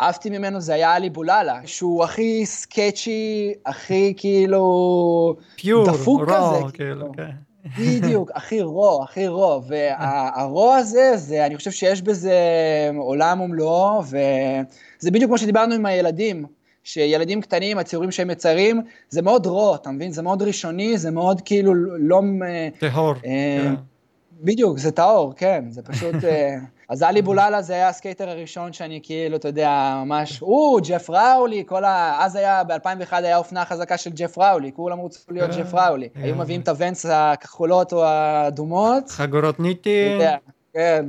Speaker 2: אהבתי ממנו זה היה עלי בולאלה, שהוא הכי sketchy, הכי כאילו...
Speaker 1: pure,
Speaker 2: דפוק
Speaker 1: raw,
Speaker 2: כזה,
Speaker 1: כאילו, כן.
Speaker 2: בדיוק, הכי רו, הכי רו, והרוע הזה, זה, אני חושב שיש בזה עולם ומלואו, וזה בדיוק כמו שדיברנו עם הילדים, שילדים קטנים, הציורים שהם מציירים, זה מאוד raw, אתה מבין? זה מאוד ראשוני, זה מאוד כאילו לא...
Speaker 1: טהור.
Speaker 2: אה, כן. בדיוק, זה טהור, כן, זה פשוט... אה, אז עלי בולאלה זה היה הסקייטר הראשון שאני כאילו, אתה יודע, ממש, או, ג'ף ראולי, כל ה... אז היה, ב-2001 היה אופנה חזקה של ג'ף ראולי, כולם רצו להיות אה, ג'ף ראולי. היו מביאים את הוונס הכחולות או האדומות.
Speaker 1: חגורות ניטי.
Speaker 2: כן.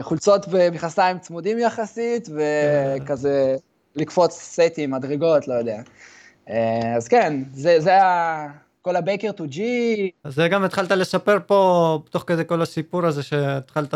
Speaker 2: חולצות ומכנסיים צמודים יחסית, וכזה לקפוץ סטים, מדרגות, לא יודע. אז כן, זה היה... כל ה Baker 2G.
Speaker 1: אז זה גם התחלת לספר פה, תוך כדי כל הסיפור הזה, שהתחלת,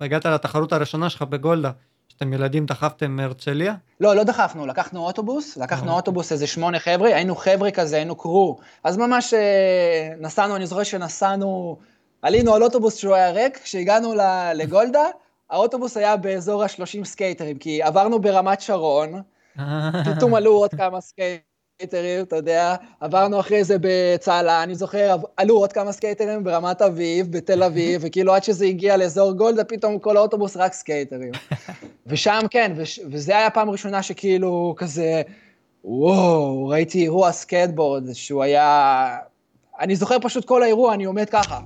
Speaker 1: הגעת לתחרות הראשונה שלך בגולדה, שאתם ילדים דחפתם מהרצליה?
Speaker 2: לא, לא דחפנו, לקחנו אוטובוס, לקחנו אה. אוטובוס איזה שמונה חבר'ה, היינו חבר'ה כזה, היינו crew. אז ממש אה, נסענו, אני זוכר שנסענו, עלינו על אוטובוס שהוא היה ריק, כשהגענו לגולדה, האוטובוס היה באזור ה-30 סקייטרים, כי עברנו ברמת שרון, אה. פתאום עלו עוד כמה סקייטרים. סקייטרים, אתה יודע, עברנו אחרי זה בצהלה, אני זוכר, עלו עוד כמה סקייטרים ברמת אביב, בתל אביב, וכאילו עד שזה הגיע לאזור גולדה, פתאום כל האוטובוס רק סקייטרים. ושם כן, וש, וזה היה הפעם הראשונה שכאילו כזה, וואו, ראיתי אירוע סקייטבורד, שהוא היה... אני זוכר פשוט כל האירוע, אני עומד ככה.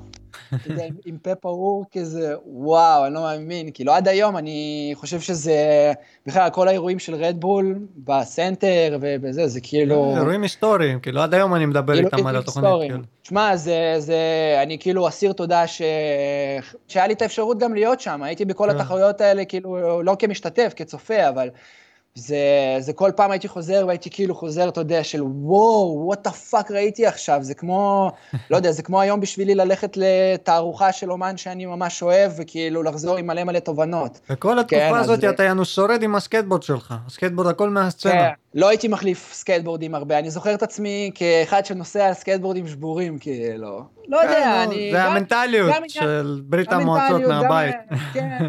Speaker 2: יודע, עם, עם פה פעור כזה, וואו, אני לא מאמין. כאילו, עד היום אני חושב שזה, בכלל, כל האירועים של רדבול בסנטר ובזה, זה כאילו...
Speaker 1: אירועים היסטוריים, כאילו, עד היום אני מדבר כאילו, איתם על התוכנית. כאילו.
Speaker 2: שמע, זה, זה, אני כאילו אסיר תודה ש... שהיה לי את האפשרות גם להיות שם, הייתי בכל כן. התחרויות האלה, כאילו, לא כמשתתף, כצופה, אבל... זה, זה כל פעם הייתי חוזר והייתי כאילו חוזר, אתה יודע, של וואו, what the fuck ראיתי עכשיו, זה כמו, לא יודע, זה כמו היום בשבילי ללכת לתערוכה של אומן שאני ממש אוהב, וכאילו לחזור עם מלא מלא תובנות.
Speaker 1: וכל התקופה כן, הזאת אז... אתה יענו שורד עם הסקייטבורד שלך, הסקייטבורד הכל מהסצנה. כן,
Speaker 2: לא הייתי מחליף סקייטבורדים הרבה, אני זוכר את עצמי כאחד שנוסע על סקייטבורדים שבורים, כאילו. לא יודע, כן, אני...
Speaker 1: זה המנטליות של ברית המועצות מהבית.
Speaker 2: כן,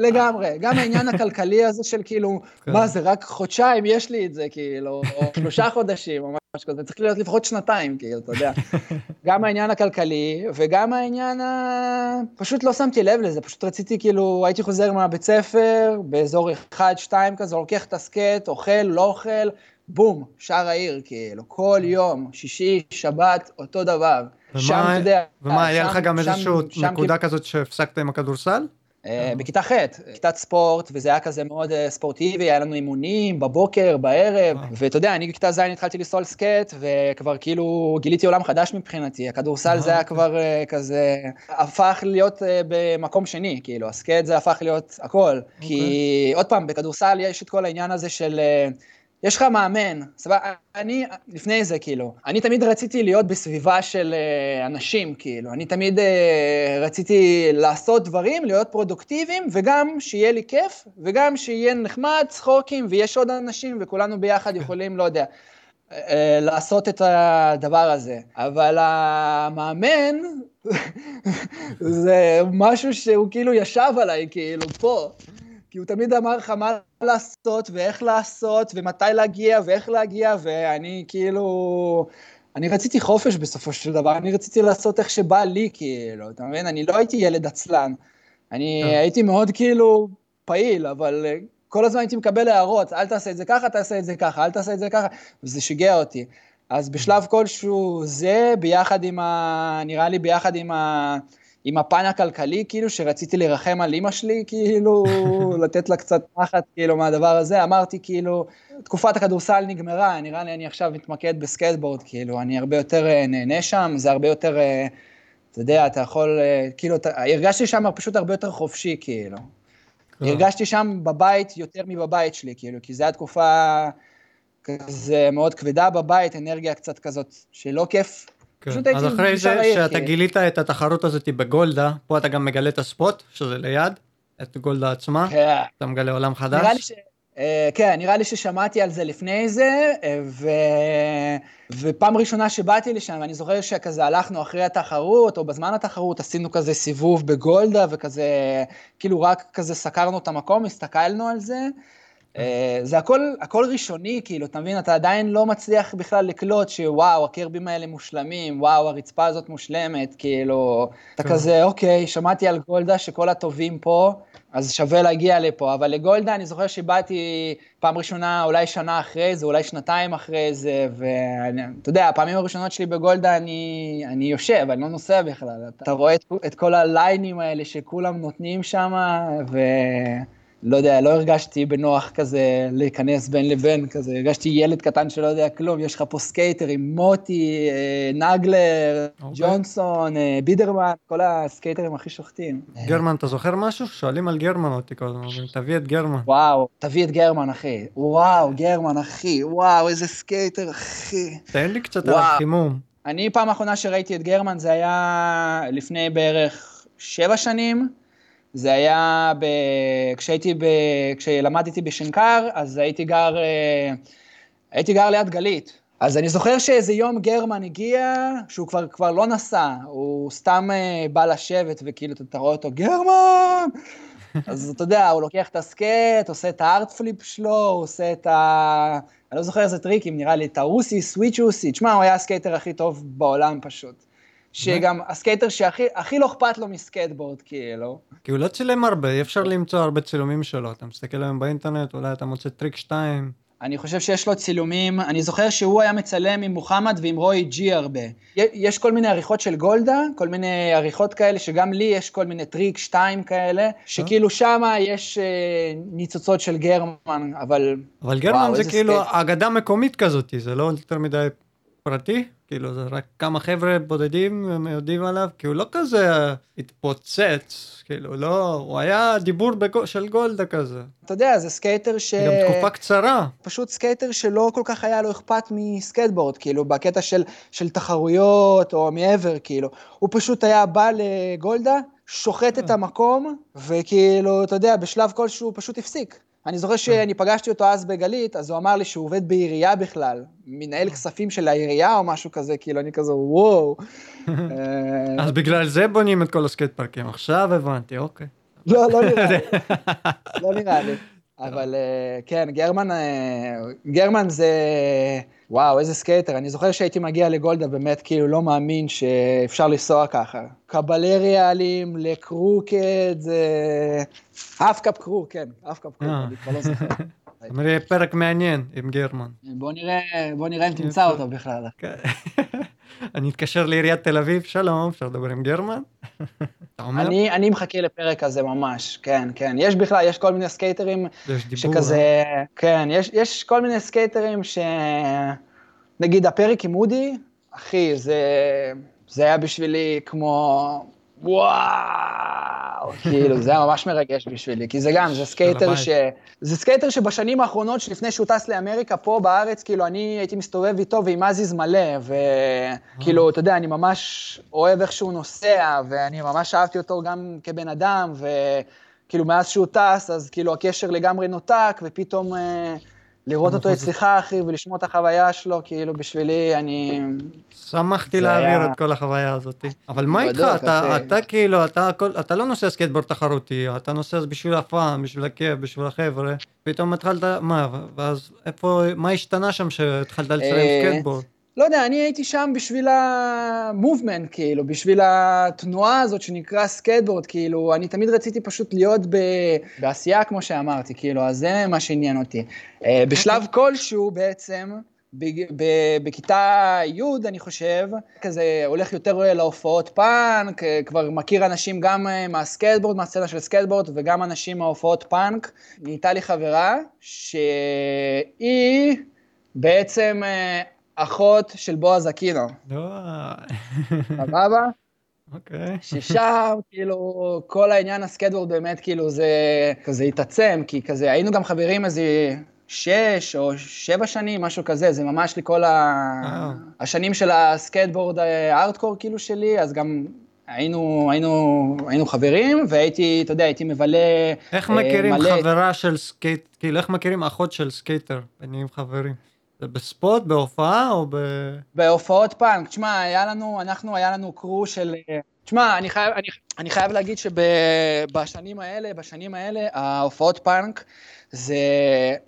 Speaker 2: לגמרי. גם העניין הכלכלי הזה של כאילו, כן. מה זה, רק חודשיים יש לי את זה, כאילו, או שלושה חודשים, או משהו כזה, צריך להיות לפחות שנתיים, כאילו, אתה יודע. גם העניין הכלכלי, וגם העניין ה... פשוט לא שמתי לב לזה, פשוט רציתי, כאילו, הייתי חוזר מהבית ספר, באזור 1-2 כזה, לוקח את הסקט, אוכל, לא אוכל, בום, שער העיר, כאילו, כל יום, שישי, שבת, אותו דבר.
Speaker 1: ומה, שם, אתה יודע... ומה, היה לך גם איזושהי נקודה כזאת שהפסקת עם הכדורסל?
Speaker 2: אה, בכיתה ח', כיתת ספורט, וזה היה כזה מאוד אה, ספורטיבי, היה לנו אימונים בבוקר, בערב, ואתה יודע, אני בכיתה ז' התחלתי לסול סקט, וכבר כאילו גיליתי עולם חדש מבחינתי, הכדורסל זה היה כבר אה, כזה, הפך להיות במקום שני, כאילו, הסקט זה הפך להיות הכל, כי אוקיי. עוד פעם, בכדורסל יש את כל העניין הזה של... יש לך מאמן, סבבה, אני, לפני זה, כאילו, אני תמיד רציתי להיות בסביבה של uh, אנשים, כאילו, אני תמיד uh, רציתי לעשות דברים, להיות פרודוקטיביים, וגם שיהיה לי כיף, וגם שיהיה נחמד, צחוקים, ויש עוד אנשים, וכולנו ביחד יכולים, לא יודע, uh, לעשות את הדבר הזה. אבל המאמן, זה משהו שהוא כאילו ישב עליי, כאילו, פה. כי הוא תמיד אמר לך מה לעשות ואיך לעשות ומתי להגיע ואיך להגיע, ואני כאילו... אני רציתי חופש בסופו של דבר, אני רציתי לעשות איך שבא לי, כאילו, אתה מבין? אני לא הייתי ילד עצלן. אני אה. הייתי מאוד כאילו פעיל, אבל אה, כל הזמן הייתי מקבל הערות, אל תעשה את זה ככה, תעשה את זה ככה, אל תעשה את זה ככה, וזה שיגע אותי. אז בשלב כלשהו זה, ביחד עם ה... נראה לי ביחד עם ה... עם הפן הכלכלי, כאילו, שרציתי לרחם על אימא שלי, כאילו, לתת לה קצת פחד, כאילו, מהדבר הזה. אמרתי, כאילו, תקופת הכדורסל נגמרה, נראה לי אני עכשיו מתמקד בסקייטבורד, כאילו, אני הרבה יותר אה, נהנה שם, זה הרבה יותר, אה, אתה יודע, אתה יכול, אה, כאילו, אתה, הרגשתי שם פשוט הרבה יותר חופשי, כאילו. הרגשתי שם בבית יותר מבבית שלי, כאילו, כי זו הייתה תקופה כזה מאוד כבדה בבית, אנרגיה קצת כזאת שלא כיף.
Speaker 1: כן. פשוט הייתי אז אחרי זה שאתה. גילית את התחרות הזאת בגולדה, פה אתה גם מגלה את ה spot, שזה ליד, את גולדה עצמה, כן. אתה מגלה עולם חדש.
Speaker 2: נראה לי ש... אה, כן, נראה לי ששמעתי על זה לפני זה, אה, ו... ופעם ראשונה שבאתי לשם, ואני זוכר שכזה הלכנו אחרי התחרות, או בזמן התחרות, עשינו כזה סיבוב בגולדה, וכזה, כאילו רק כזה סקרנו את המקום, הסתכלנו על זה. אה, זה הכל, הכל ראשוני, כאילו, אתה מבין? אתה עדיין לא מצליח בכלל לקלוט שוואו, הקרבים האלה מושלמים, וואו, הרצפה הזאת מושלמת, כאילו, אתה כן. כזה, אוקיי, שמעתי על גולדה שכל הטובים פה, אז שווה להגיע לפה, אבל לגולדה אני זוכר שבאתי פעם ראשונה אולי שנה אחרי זה, אולי שנתיים אחרי זה, ואתה יודע, הפעמים הראשונות שלי בגולדה אני, אני יושב, אני לא נוסע בכלל. אתה רואה את, את כל הליינים האלה שכולם נותנים שם, ו... לא יודע, לא הרגשתי בנוח כזה להיכנס בין לבין, כזה, הרגשתי ילד קטן שלא יודע כלום, יש לך פה סקייטרים, מוטי, אה, נגלר, okay. אוקיי. ג'ונסון, אה, בידרמן, כל הסקייטרים הכי שוחטים.
Speaker 1: גרמן, אתה זוכר משהו? שואלים על גרמן אותי כל הזמן, תביא את גרמן.
Speaker 2: וואו, תביא את גרמן, אחי. וואו, גרמן, אחי. וואו, איזה סקייטר, אחי.
Speaker 1: תן לי קצת על החימום.
Speaker 2: אני, פעם האחרונה שראיתי את גרמן, זה היה לפני בערך שבע שנים. זה היה ב... כשהייתי ב... כשלמדתי בשנקר, אז הייתי גר, אה, הייתי גר ליד גלית. אז אני זוכר שאיזה יום גרמן הגיע, שהוא כבר, כבר לא נסע, הוא סתם אה, בא לשבת, וכאילו אתה רואה אותו, גרמן! אז אתה יודע, הוא לוקח את הסקייט, עושה את ה hard flip שלו, הוא עושה את ה... אני לא זוכר איזה טריקים, נראה לי, את הרוסי, switch רוסי. תשמע, הוא היה הסקייטר הכי טוב בעולם פשוט. שגם הסקייטר שהכי לא אכפת לו מסקייטבורד, כאילו.
Speaker 1: כי הוא לא צילם הרבה, אי אפשר למצוא הרבה צילומים שלו. אתה מסתכל היום באינטרנט, אולי אתה מוצא טריק 2.
Speaker 2: אני חושב שיש לו צילומים, אני זוכר שהוא היה מצלם עם מוחמד ועם רוי ג'י הרבה. יש כל מיני עריכות של גולדה, כל מיני עריכות כאלה, שגם לי יש כל מיני טריק 2 כאלה, שכאילו שמה יש אה, ניצוצות של גרמן, אבל...
Speaker 1: אבל גרמן וואו, זה כאילו אגדה מקומית כזאת, זה לא יותר מדי פרטי? כאילו זה רק כמה חבר'ה בודדים הם יודעים עליו, כי הוא לא כזה התפוצץ, כאילו לא, הוא היה דיבור בגו, של גולדה כזה.
Speaker 2: אתה יודע, זה סקייטר ש...
Speaker 1: גם תקופה קצרה.
Speaker 2: פשוט סקייטר שלא כל כך היה לו אכפת מסקייטבורד, כאילו, בקטע של, של תחרויות או מעבר, כאילו. הוא פשוט היה בא לגולדה, שוחט את אה. המקום, וכאילו, אתה יודע, בשלב כלשהו הוא פשוט הפסיק. אני זוכר שאני פגשתי אותו אז בגלית, אז הוא אמר לי שהוא עובד בעירייה בכלל, מנהל כספים של העירייה או משהו כזה, כאילו אני כזה וואו.
Speaker 1: אז בגלל זה בונים את כל הסקייט פארקים, עכשיו הבנתי, אוקיי.
Speaker 2: לא, לא נראה לי, לא נראה לי. אבל אה, כן, גרמן, אה, גרמן זה, וואו, איזה סקייטר. אני זוכר שהייתי מגיע לגולדה, באמת כאילו לא מאמין שאפשר לנסוע ככה. קבלריאלים ל crooked, זה... half cab crook, כן, half cab crook, אני כבר לא זוכר.
Speaker 1: נראה פרק מעניין עם גרמן.
Speaker 2: בוא נראה, בוא נראה אם תמצא אותו בכלל.
Speaker 1: אני אתקשר לעיריית תל אביב, שלום, אפשר לדבר עם גרמן?
Speaker 2: אני, אני מחכה לפרק הזה ממש, כן, כן. יש בכלל, יש כל מיני סקייטרים שכזה, אה? כן, יש, יש כל מיני סקייטרים ש... נגיד הפרק עם אודי, אחי, זה, זה היה בשבילי כמו, וואו, כאילו, זה היה ממש מרגש בשבילי, כי זה גם, זה סקייטר ש... זה סקייטר שבשנים האחרונות, שלפני שהוא טס לאמריקה, פה בארץ, כאילו, אני הייתי מסתובב איתו ועם עזיז מלא, וכאילו, אתה יודע, אני ממש אוהב איך שהוא נוסע, ואני ממש אהבתי אותו גם כבן אדם, וכאילו, מאז שהוא טס, אז כאילו, הקשר לגמרי נותק, ופתאום... אה, לראות אותו אצלך, אחי, ולשמוע את החוויה שלו, כאילו, בשבילי, אני...
Speaker 1: שמחתי להעביר את כל החוויה הזאת. אבל מה איתך? אתה כאילו, אתה לא נוסע סקייטבורד תחרותי, אתה נוסע בשביל הפעם, בשביל הכיף, בשביל החבר'ה, פתאום התחלת, מה, ואז איפה, מה השתנה שם שהתחלת לצלם אה, סקייטבורד?
Speaker 2: לא יודע, אני הייתי שם בשביל ה movement, כאילו, בשביל התנועה הזאת שנקרא סקייטבורד, כאילו, אני תמיד רציתי פשוט להיות ב... בעשייה, כמו שאמרתי, כאילו, אז זה מה שעניין אותי. אה, בשלב כלשהו בעצם, בכיתה י', אני חושב, כזה הולך יותר להופעות פאנק, כבר מכיר אנשים גם מהסקייטבורד, מהסצנה של סקייטבורד, וגם אנשים מההופעות פאנק. נהייתה לי חברה שהיא בעצם אחות של בועז אקינו. סבבה?
Speaker 1: אוקיי.
Speaker 2: ששם, כאילו, כל העניין הסקייטבורד באמת, כאילו, זה כזה התעצם, כי כזה, היינו גם חברים איזה שש או שבע שנים, משהו כזה, זה ממש לי כל ה... השנים של הסקייטבורד הארדקור, אה, כאילו, שלי, אז גם היינו, היינו, היינו חברים, והייתי, אתה יודע, הייתי מבלה
Speaker 1: איך מכירים מלא... חברה של סקייט, כאילו, איך מכירים אחות של סקייטר, ונהיים חברים? זה בספוט, בהופעה או ב...
Speaker 2: בהופעות פאנק. תשמע, היה לנו, אנחנו, היה לנו crew של... תשמע, אני חייב, אני, אני חייב להגיד שבשנים האלה, בשנים האלה, ההופעות פאנק זה,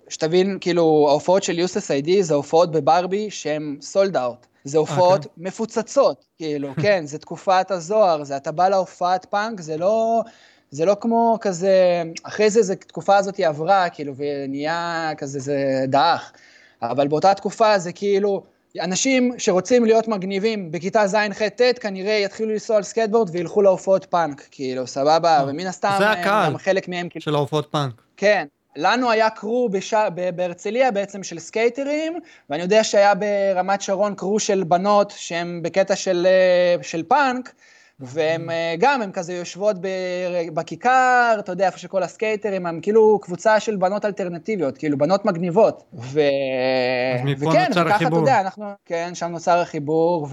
Speaker 2: שתבין, כאילו, ההופעות של Useless ID זה הופעות בברבי שהן sold out. זה הופעות okay. אוקיי. מפוצצות, כאילו, כן, זה תקופת הזוהר, זה אתה בא להופעת פאנק, זה לא... זה לא כמו כזה, אחרי זה, זה תקופה הזאת עברה, כאילו, ונהיה כזה, זה דעך. אבל באותה תקופה זה כאילו, אנשים שרוצים להיות מגניבים בכיתה ז', ח', ט', כנראה יתחילו לנסוע על סקייטבורד וילכו להופעות פאנק, כאילו, סבבה, אה, ומן הסתם,
Speaker 1: זה הקהל
Speaker 2: גם חלק מהם,
Speaker 1: כאילו... של ההופעות פאנק.
Speaker 2: כן. לנו היה crew בש... בהרצליה בעצם של סקייטרים, ואני יודע שהיה ברמת שרון crew של בנות שהן בקטע של, אה, של פאנק, והן אה, גם, הן כזה יושבות בכיכר, אתה יודע, איפה שכל הסקייטרים, הם כאילו קבוצה של בנות אלטרנטיביות, כאילו בנות מגניבות. ו...
Speaker 1: אז מפה וכן, נוצר וככה, החיבור.
Speaker 2: אתה יודע, אנחנו, כן, שם נוצר החיבור,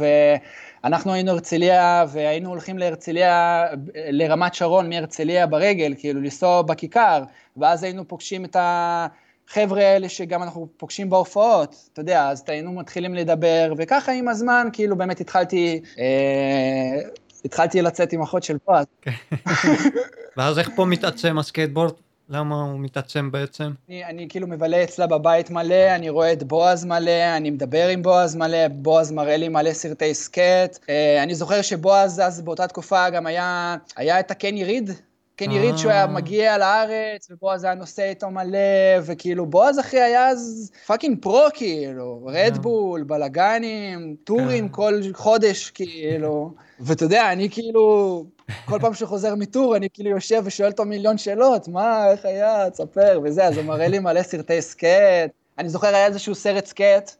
Speaker 2: ואנחנו היינו הרצליה, והיינו הולכים להרצליה, לרמת שרון מהרצליה ברגל, כאילו לנסוע בכיכר, ואז היינו פוגשים את ה... חבר'ה האלה שגם אנחנו פוגשים בהופעות, אתה יודע, אז היינו מתחילים לדבר, וככה עם הזמן, כאילו באמת התחלתי אה, התחלתי לצאת עם אחות של בועז. כן.
Speaker 1: ואז איך פה מתעצם הסקייטבורד? למה הוא מתעצם בעצם?
Speaker 2: אני, אני כאילו מבלה אצלה בבית מלא, אני רואה את בועז מלא, אני מדבר עם בועז מלא, בועז מראה לי מלא סרטי סקט. אה, אני זוכר שבועז אז באותה תקופה גם היה, היה את הקני ריד, כן יריד שהוא היה אה. מגיע לארץ, ובועז היה נוסע איתו מלא, וכאילו בועז אחי היה אז fucking pro כאילו, Red Bull, בלאגנים, טורים כן. כל חודש כאילו, ואתה יודע, אני כאילו, כל פעם שחוזר מ tour, אני כאילו יושב ושואל אותו מיליון שאלות, מה, איך היה, תספר, וזה, אז הוא מראה לי מלא סרטי סקט. אני זוכר, היה איזשהו סרט סקט,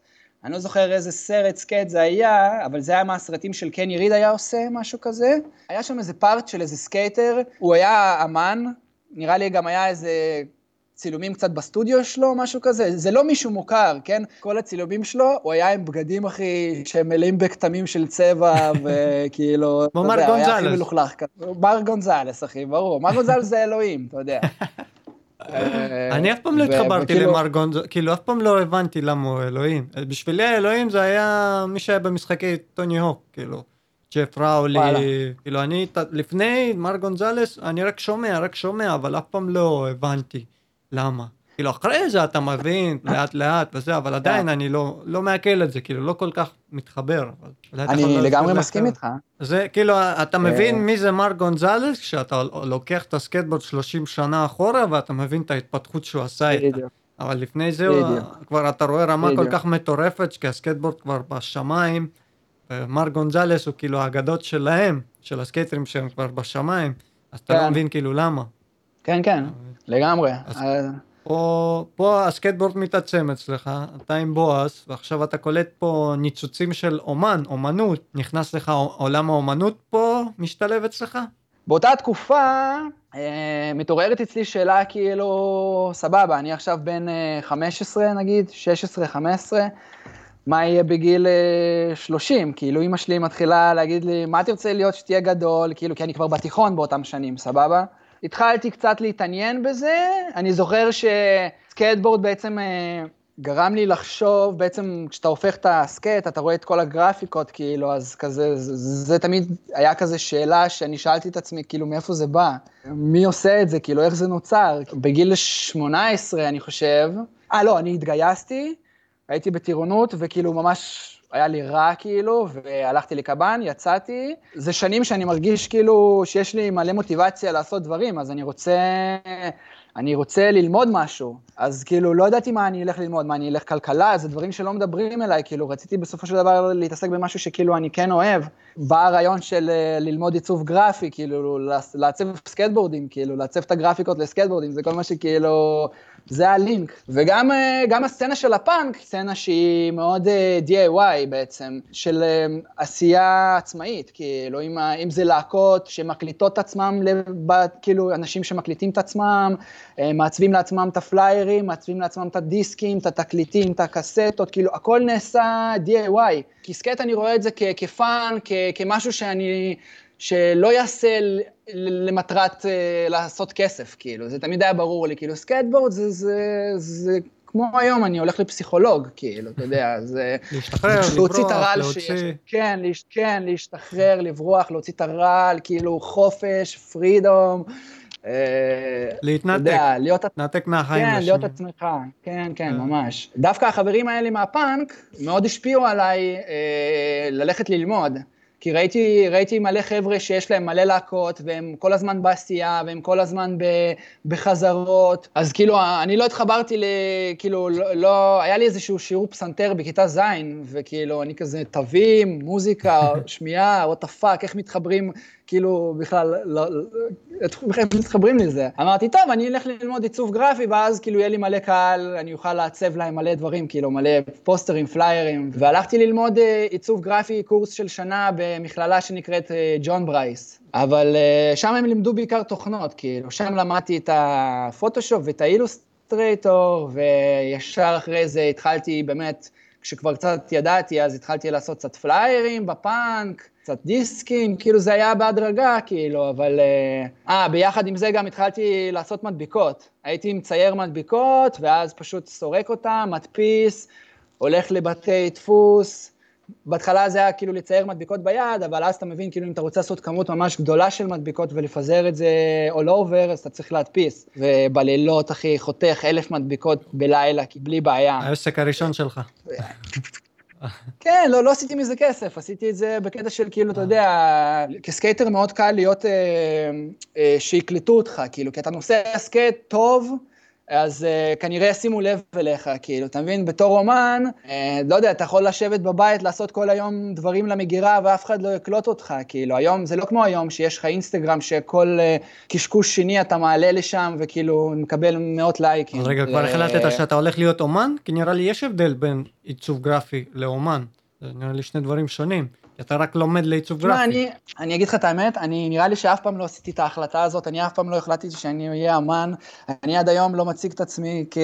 Speaker 2: אני לא זוכר איזה סרט סקט זה היה, אבל זה היה מהסרטים של קן יריד היה עושה, משהו כזה. היה שם איזה part של איזה סקייטר, הוא היה אמן, נראה לי גם היה איזה צילומים קצת בסטודיו שלו, משהו כזה. זה לא מישהו מוכר, כן? כל הצילומים שלו, הוא היה עם בגדים, אחי, שהם מלאים בכתמים של צבע, וכאילו,
Speaker 1: אתה יודע, הוא היה הכי
Speaker 2: מלוכלך כזה. מארק גונזלס, אחי, ברור. מארק גונזלס זה אלוהים, אתה יודע.
Speaker 1: אה, אני אף פעם לא התחברתי למר גונזו, כאילו אף פעם לא הבנתי למה הוא אלוהים. בשבילי האלוהים זה היה מי שהיה במשחקי טוני הוק, כאילו. ג'ף ראולי, כאילו אני לפני מר גונזלס, אני רק שומע, רק שומע, אבל אף פעם לא הבנתי למה. כאילו אחרי זה אתה מבין לאט לאט וזה, אבל עדיין אני לא, לא מעכל את זה, כאילו לא כל כך מתחבר.
Speaker 2: אני לגמרי מסכים איתך.
Speaker 1: זה כאילו, אתה מבין אה. מי זה מר גונזלס, כשאתה לוקח את הסקטבורד 30 שנה אחורה ואתה מבין את ההתפתחות שהוא עשה איתה. אבל לפני זה כבר אתה רואה רמה כל כך מטורפת, כי הסקטבורד כבר בשמיים. מארק גונזלס הוא כאילו האגדות שלהם, של הסקייטרים שהם כבר בשמיים, אז אתה לא כן. מבין כאילו למה.
Speaker 2: כן, כן, לגמרי.
Speaker 1: פה, פה הסקטבורד מתעצם אצלך, אתה עם בועז, ועכשיו אתה קולט פה ניצוצים של אומן, אומנות, נכנס לך עולם האומנות פה, משתלב אצלך?
Speaker 2: באותה תקופה אה, מתעוררת אצלי שאלה כאילו, סבבה, אני עכשיו בן אה, 15 נגיד, 16-15, מה יהיה בגיל אה, 30? כאילו אמא שלי מתחילה להגיד לי, מה תרצה להיות שתהיה גדול? כאילו, כי אני כבר בתיכון באותם שנים, סבבה? התחלתי קצת להתעניין בזה, אני זוכר שסקייטבורד בעצם אה, גרם לי לחשוב, בעצם כשאתה הופך את הסקייט, אתה רואה את כל הגרפיקות, כאילו, אז כזה, זה, זה תמיד היה כזה שאלה שאני שאלתי את עצמי, כאילו, מאיפה זה בא? מי עושה את זה? כאילו, איך זה נוצר? בגיל 18, אני חושב, אה, לא, אני התגייסתי, הייתי בטירונות, וכאילו, ממש היה לי רע כאילו, והלכתי לקב"ן, יצאתי. זה שנים שאני מרגיש כאילו שיש לי מלא מוטיבציה לעשות דברים, אז אני רוצה, אני רוצה ללמוד משהו, אז כאילו לא ידעתי מה אני אלך ללמוד, מה אני אלך כלכלה, זה דברים שלא מדברים אליי, כאילו רציתי בסופו של דבר להתעסק במשהו שכאילו אני כן אוהב. בא הרעיון של אה, ללמוד עיצוב גרפי, כאילו לעצב סקטבורדים, כאילו לעצב את הגרפיקות לסקטבורדים, זה כל מה שכאילו זה הלינק. וגם אה, הסצנה של הפאנק, סצנה שהיא מאוד אה, DIY בעצם, של אה, עשייה עצמאית, כאילו, אם, אם זה להקות שמקליטות עצמם, לב, כאילו, אנשים שמקליטים את עצמם, מעצבים לעצמם את הפליירים, מעצבים לעצמם את הדיסקים, את התקליטים, את הקסטות, כאילו, הכל נעשה DIY. כי סקט אני רואה את זה כ fun, כמשהו שאני... שלא יעשה למטרת אה, לעשות כסף, כאילו, זה תמיד היה ברור לי, כאילו, סקייטבורד זה, זה, זה כמו היום, אני הולך לפסיכולוג, כאילו, אתה יודע, זה...
Speaker 1: להשתחרר, לברוח, להוציא... שיש,
Speaker 2: כן, להש, כן, להשתחרר, לברוח, להוציא את הרעל, כאילו, חופש, freedom.
Speaker 1: אה, להתנתק,
Speaker 2: להיות...
Speaker 1: להתנתק מהחיים.
Speaker 2: כן, להיות עצמך, כן, כן, אה. ממש. דווקא החברים האלה מהפאנק מאוד השפיעו עליי אה, ללכת ללמוד. כי ראיתי, ראיתי מלא חבר'ה שיש להם מלא להקות, והם כל הזמן בעשייה, והם כל הזמן ב, בחזרות. אז כאילו, אני לא התחברתי ל... כאילו, לא, לא... היה לי איזשהו שיעור פסנתר בכיתה ז', וכאילו, אני כזה, תווים, מוזיקה, שמיעה, the fuck, איך מתחברים כאילו בכלל, לא, לא, איך מתחברים לזה? אמרתי, טוב, אני אלך ללמוד עיצוב גרפי, ואז כאילו יהיה לי מלא קהל, אני אוכל לעצב להם מלא דברים, כאילו מלא פוסטרים, פליירים, והלכתי ללמוד אה, עיצוב גרפי, קורס של שנה במכללה שנקראת אה, ג'ון ברייס. אבל אה, שם הם לימדו בעיקר תוכנות, כאילו, שם למדתי את הפוטושופ ואת האילוסטרייטור, וישר אחרי זה התחלתי באמת, כשכבר קצת ידעתי, אז התחלתי לעשות קצת פליירים בפאנק, קצת דיסקים, כאילו זה היה בהדרגה, כאילו, אבל... אה, אה, ביחד עם זה גם התחלתי לעשות מדביקות. הייתי מצייר מדביקות, ואז פשוט סורק אותם, מדפיס, הולך לבתי דפוס. בהתחלה זה היה כאילו לצייר מדביקות ביד, אבל אז אתה מבין, כאילו, אם אתה רוצה לעשות כמות ממש גדולה של מדביקות ולפזר את זה all over, אז אתה צריך להדפיס. ובלילות, אחי, חותך אלף מדביקות בלילה, בלי בעיה.
Speaker 1: העסק הראשון שלך.
Speaker 2: כן, לא, לא עשיתי מזה כסף, עשיתי את זה בקטע של כאילו, אתה יודע, כסקייטר מאוד קל להיות, אה, אה, שיקלטו אותך, כאילו, כי אתה נוסע סקייט טוב, אז uh, כנראה ישימו לב אליך, כאילו, אתה מבין? בתור אומן, uh, לא יודע, אתה יכול לשבת בבית, לעשות כל היום דברים למגירה, ואף אחד לא יקלוט אותך, כאילו, היום, זה לא כמו היום, שיש לך אינסטגרם, שכל uh, קשקוש שני אתה מעלה לשם, וכאילו, מקבל מאות לייקים.
Speaker 1: אז רגע, כבר החלטת שאתה הולך להיות אומן? כי נראה לי יש הבדל בין עיצוב גרפי לאומן. זה נראה לי שני דברים שונים. אתה רק לומד לעיצוב גרפי.
Speaker 2: אני, אני אגיד לך את האמת, אני נראה לי שאף פעם לא עשיתי את ההחלטה הזאת, אני אף פעם לא החלטתי שאני אהיה אמן, אני עד היום לא מציג את עצמי כ...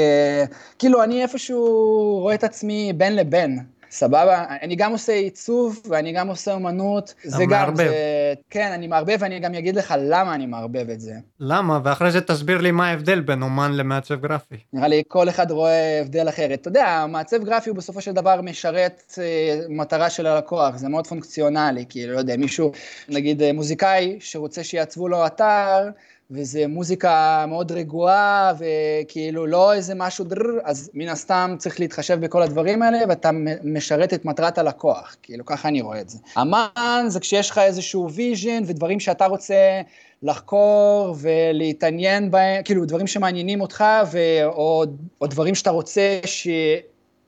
Speaker 2: כאילו, אני איפשהו רואה את עצמי בין לבין. סבבה? אני גם עושה עיצוב ואני גם עושה אומנות.
Speaker 1: זה גם, מערבב. זה,
Speaker 2: כן, אני מערבב ואני גם אגיד לך למה אני מערבב את זה.
Speaker 1: למה? ואחרי זה תסביר לי מה ההבדל בין אומן למעצב גרפי.
Speaker 2: נראה לי כל אחד רואה הבדל אחרת. אתה יודע, מעצב גרפי הוא בסופו של דבר משרת אה, מטרה של הלקוח, זה מאוד פונקציונלי, כאילו, לא יודע, מישהו, נגיד אה, מוזיקאי שרוצה שיעצבו לו אתר, וזה מוזיקה מאוד רגועה, וכאילו לא איזה משהו דרר, אז מן הסתם צריך להתחשב בכל הדברים האלה, ואתה משרת את מטרת הלקוח, כאילו ככה אני רואה את זה. אמן זה כשיש לך איזשהו vision ודברים שאתה רוצה לחקור ולהתעניין בהם, כאילו דברים שמעניינים אותך, ו... או, או דברים שאתה רוצה ש...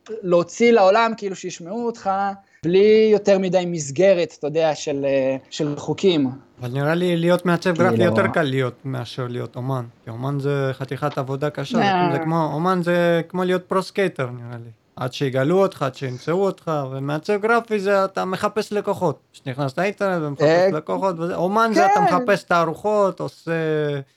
Speaker 2: להוציא לעולם, כאילו שישמעו אותך, בלי יותר מדי מסגרת, אתה יודע, של, אה, של חוקים.
Speaker 1: אבל נראה לי להיות מעצב גרפי לא... יותר קל להיות מאשר להיות אומן. כי אומן זה חתיכת עבודה קשה, yeah. זה כמו, אומן זה כמו להיות pro-skater נראה לי. עד שיגלו אותך, עד שימצאו אותך, ומעצב גרפי זה אתה מחפש לקוחות. כשנכנס לאינטרנט ומחפש אה, לקוחות, וזה, אומן כן. זה אתה כן. מחפש תערוכות, עושה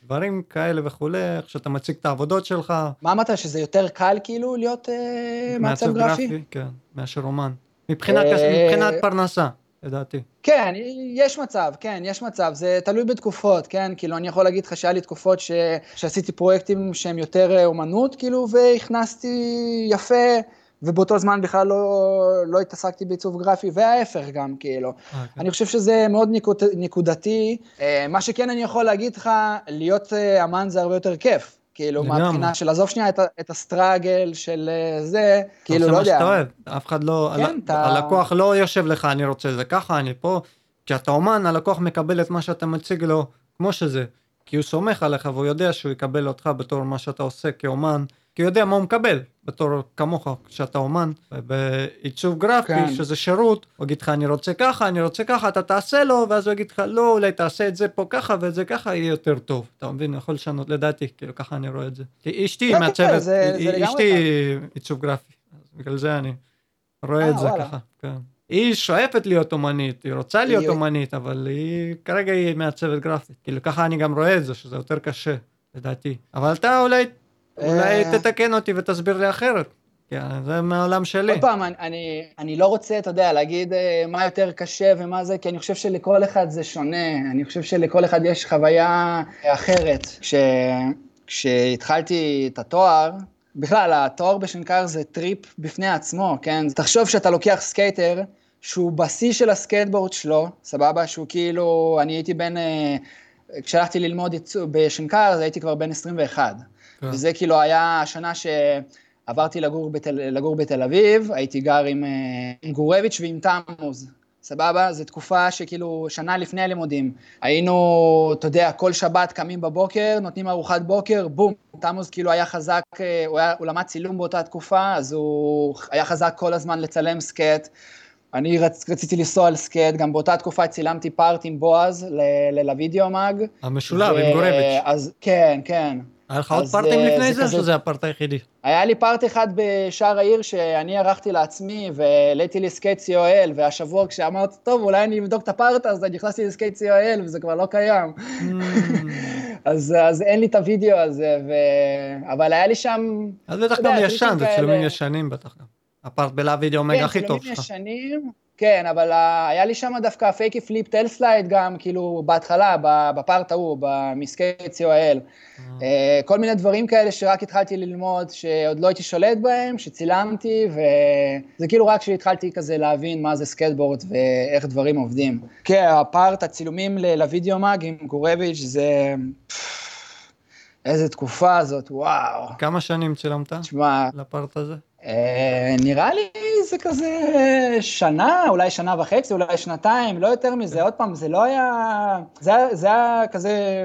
Speaker 1: דברים כאלה וכולי, איך שאתה מציג את העבודות שלך.
Speaker 2: מה אמרת, שזה יותר קל כאילו להיות אה, מעצב גרפי? גרפי?
Speaker 1: כן, מאשר אומן. מבחינת, אה, מבחינת פרנסה. לדעתי.
Speaker 2: כן, יש מצב, כן, יש מצב, זה תלוי בתקופות, כן, כאילו, אני יכול להגיד לך שהיה לי תקופות ש... שעשיתי פרויקטים שהם יותר אומנות, כאילו, והכנסתי יפה, ובאותו זמן בכלל לא, לא התעסקתי בעיצוב גרפי, וההפך גם, כאילו. Okay. אוקיי. אני חושב שזה מאוד נקוד, נקודתי. אה, מה שכן אני יכול להגיד לך, להיות אה, אמן זה הרבה יותר כיף. כאילו, מהבחינה של עזוב שנייה את, את הסטראגל של אה, זה, כאילו, לא יודע.
Speaker 1: זה מה שאתה אוהב, אף אחד לא, כן, הל... אתה... הלקוח לא יושב לך, אני רוצה זה ככה, אני פה. כשאתה אומן, הלקוח מקבל את מה שאתה מציג לו כמו שזה. כי הוא סומך עליך והוא יודע שהוא יקבל אותך בתור מה שאתה עושה כאומן, כי הוא יודע מה הוא מקבל בתור כמוך כשאתה אומן. בעיצוב גרפי, כן. שזה שירות, הוא יגיד לך אני רוצה ככה, אני רוצה ככה, אתה תעשה לו, ואז הוא יגיד לך לא, אולי תעשה את זה פה ככה ואת זה ככה, יהיה יותר טוב. אתה מבין? יכול לשנות, לדעתי, כאילו ככה אני רואה את זה. כי אשתי כן, מעצבת, כן, זה, זה אשתי עיצוב גרפי, בגלל זה אני רואה 아, את אה, זה וואלה. ככה. כן. היא שואפת להיות אומנית, היא רוצה להיות היא... אומנית, אבל היא כרגע היא מעצבת גרפית. כאילו ככה אני גם רואה את זה, שזה יותר קשה, לדעתי. אבל אתה אולי, אולי אה. תתקן אותי ותסביר לי אחרת. כן, זה מהעולם שלי.
Speaker 2: עוד פעם, אני, אני לא רוצה, אתה יודע, להגיד אה, מה יותר קשה ומה זה, כי אני חושב שלכל אחד זה שונה. אני חושב שלכל אחד יש חוויה אחרת. כש, כשהתחלתי את התואר, בכלל, התואר בשנקר זה טריפ בפני עצמו, כן? תחשוב שאתה לוקח סקייטר, שהוא בשיא של הסקייטבורד שלו, סבבה? שהוא כאילו, אני הייתי בן, אה, כשהלכתי ללמוד בשנקר, אז הייתי כבר בן 21. כן. וזה כאילו היה השנה שעברתי לגור בתל, לגור בתל אביב, הייתי גר עם, אה, עם גורביץ' ועם תמוז. סבבה? זו תקופה שכאילו, שנה לפני הלימודים. היינו, אתה יודע, כל שבת קמים בבוקר, נותנים ארוחת בוקר, בום. תמוז כאילו היה חזק, אה, הוא, היה, הוא למד צילום באותה תקופה, אז הוא היה חזק כל הזמן לצלם סקייט. אני רצ, רציתי לנסוע על סקייט, גם באותה תקופה צילמתי part עם בועז לוידאו מאג.
Speaker 1: המשולב, עם גורביץ'.
Speaker 2: אז כן, כן.
Speaker 1: היה לך עוד פארטים אה, לפני זה, או שזה ה part היחידי?
Speaker 2: היה לי part אחד בשער העיר שאני ערכתי לעצמי, והעליתי לסקייט co.il, והשבוע כשאמרתי, טוב, אולי אני אבדוק את ה part הזה, נכנסתי לסקייט co.il, וזה כבר לא קיים. Mm. אז, אז אין לי את הוידאו הזה, ו... אבל היה לי שם...
Speaker 1: אז בטח גם ישן, זה צילומים ישנים בטח גם. ה part בלה וידאו אומגה הכי טוב
Speaker 2: שלך. כן, צילומים ישנים, כן, אבל היה לי שם דווקא fakie flip tail slide גם, כאילו, בהתחלה, ב part ההוא, בסקייט co.il. אה. כל מיני דברים כאלה שרק התחלתי ללמוד, שעוד לא הייתי שולט בהם, שצילמתי, וזה כאילו רק כשהתחלתי כזה להבין מה זה סקייטבורד ואיך דברים עובדים. כן, ה part, הצילומים לוידאו מאג עם גורביץ', זה... איזה תקופה הזאת, וואו.
Speaker 1: כמה שנים צילמת? תשמע... ל part הזה?
Speaker 2: אה, נראה לי זה כזה שנה, אולי שנה וחצי, אולי שנתיים, לא יותר מזה. עוד פעם, זה לא היה... זה, זה היה כזה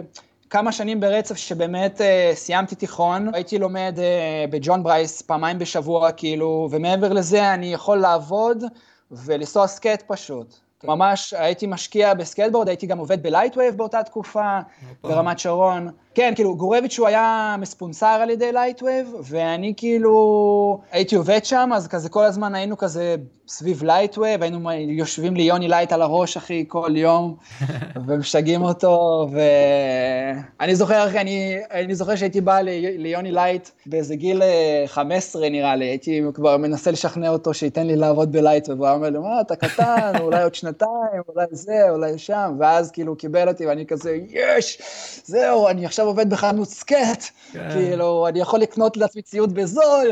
Speaker 2: כמה שנים ברצף שבאמת אה, סיימתי תיכון. הייתי לומד אה, בג'ון ברייס פעמיים בשבוע, כאילו, ומעבר לזה אני יכול לעבוד ולנסוע סקייט פשוט. ממש הייתי משקיע בסקייטבורד, הייתי גם עובד בלייטווייב באותה תקופה, ברמת שרון. כן, כאילו, גורביץ' הוא היה מספונסר על ידי לייטווייב, ואני כאילו הייתי עובד שם, אז כזה כל הזמן היינו כזה סביב לייטווייב, היינו יושבים ליוני לייט על הראש, אחי, כל יום, ומשגעים אותו, ואני זוכר, אני, אני זוכר שהייתי בא ליוני לייט באיזה גיל 15 אה, נראה לי, הייתי כבר מנסה לשכנע אותו שייתן לי לעבוד בלייטווייב, והוא אומר לי, מה, אתה קטן, אולי עוד שנתיים, אולי זה, אולי שם, ואז כאילו קיבל אותי, ואני כזה, יש, זהו, אני עכשיו עובד בחנות סקייט, כן. כאילו, אני יכול לקנות לעצמי ציוד בזול.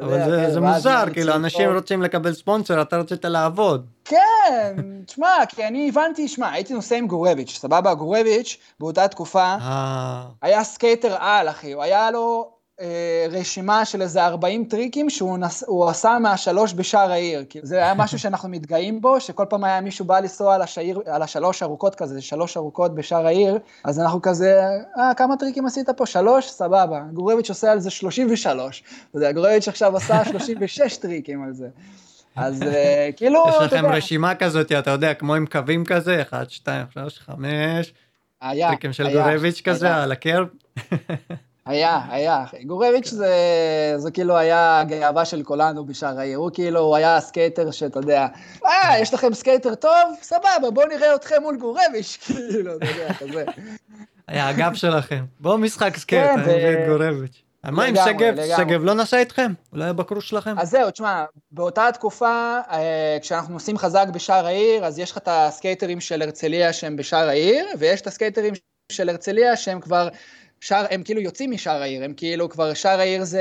Speaker 1: אבל זה, כן, זה מוזר, כאילו, אנשים רוצים לקבל ספונסר, אתה רצית לעבוד.
Speaker 2: כן, תשמע, כי אני הבנתי, שמע, הייתי נוסע עם גורביץ', סבבה? גורביץ', באותה תקופה, אה. היה סקייטר על, אחי, הוא היה לו רשימה של איזה 40 טריקים שהוא נס, עשה מהשלוש בשער העיר. כאילו, זה היה משהו שאנחנו מתגאים בו, שכל פעם היה מישהו בא לנסוע על, השער, על השלוש ארוכות כזה, שלוש ארוכות בשער העיר, אז אנחנו כזה, אה, כמה טריקים עשית פה? שלוש? סבבה. גורביץ' עושה על זה 33. אתה יודע, גורביץ' עכשיו עשה 36 טריקים על זה. אז אה, כאילו,
Speaker 1: יש לכם רשימה כזאת, אתה יודע, כמו עם קווים כזה, 1, 2, 3, 5, היה, טריקים של גורביץ' כזה, על ה curb.
Speaker 2: היה, היה. גורביץ' זה, זה כאילו היה הגאווה של כולנו בשער העיר. הוא כאילו, הוא היה הסקייטר שאתה יודע, אה, יש לכם סקייטר טוב? סבבה, בואו נראה אתכם מול גורביץ', כאילו, אתה יודע, כזה.
Speaker 1: היה הגב שלכם. בואו משחק סקייט, אני מביא את גורביץ'. מה עם שגב? שגב לא נסע איתכם? אולי ב crew שלכם?
Speaker 2: אז זהו, תשמע, באותה תקופה, אה, כשאנחנו נוסעים חזק בשער העיר, אז יש לך את הסקייטרים של הרצליה שהם בשער העיר, ויש את הסקייטרים של הרצליה שהם כבר שער, הם כאילו יוצאים משער העיר, הם כאילו כבר, שער העיר זה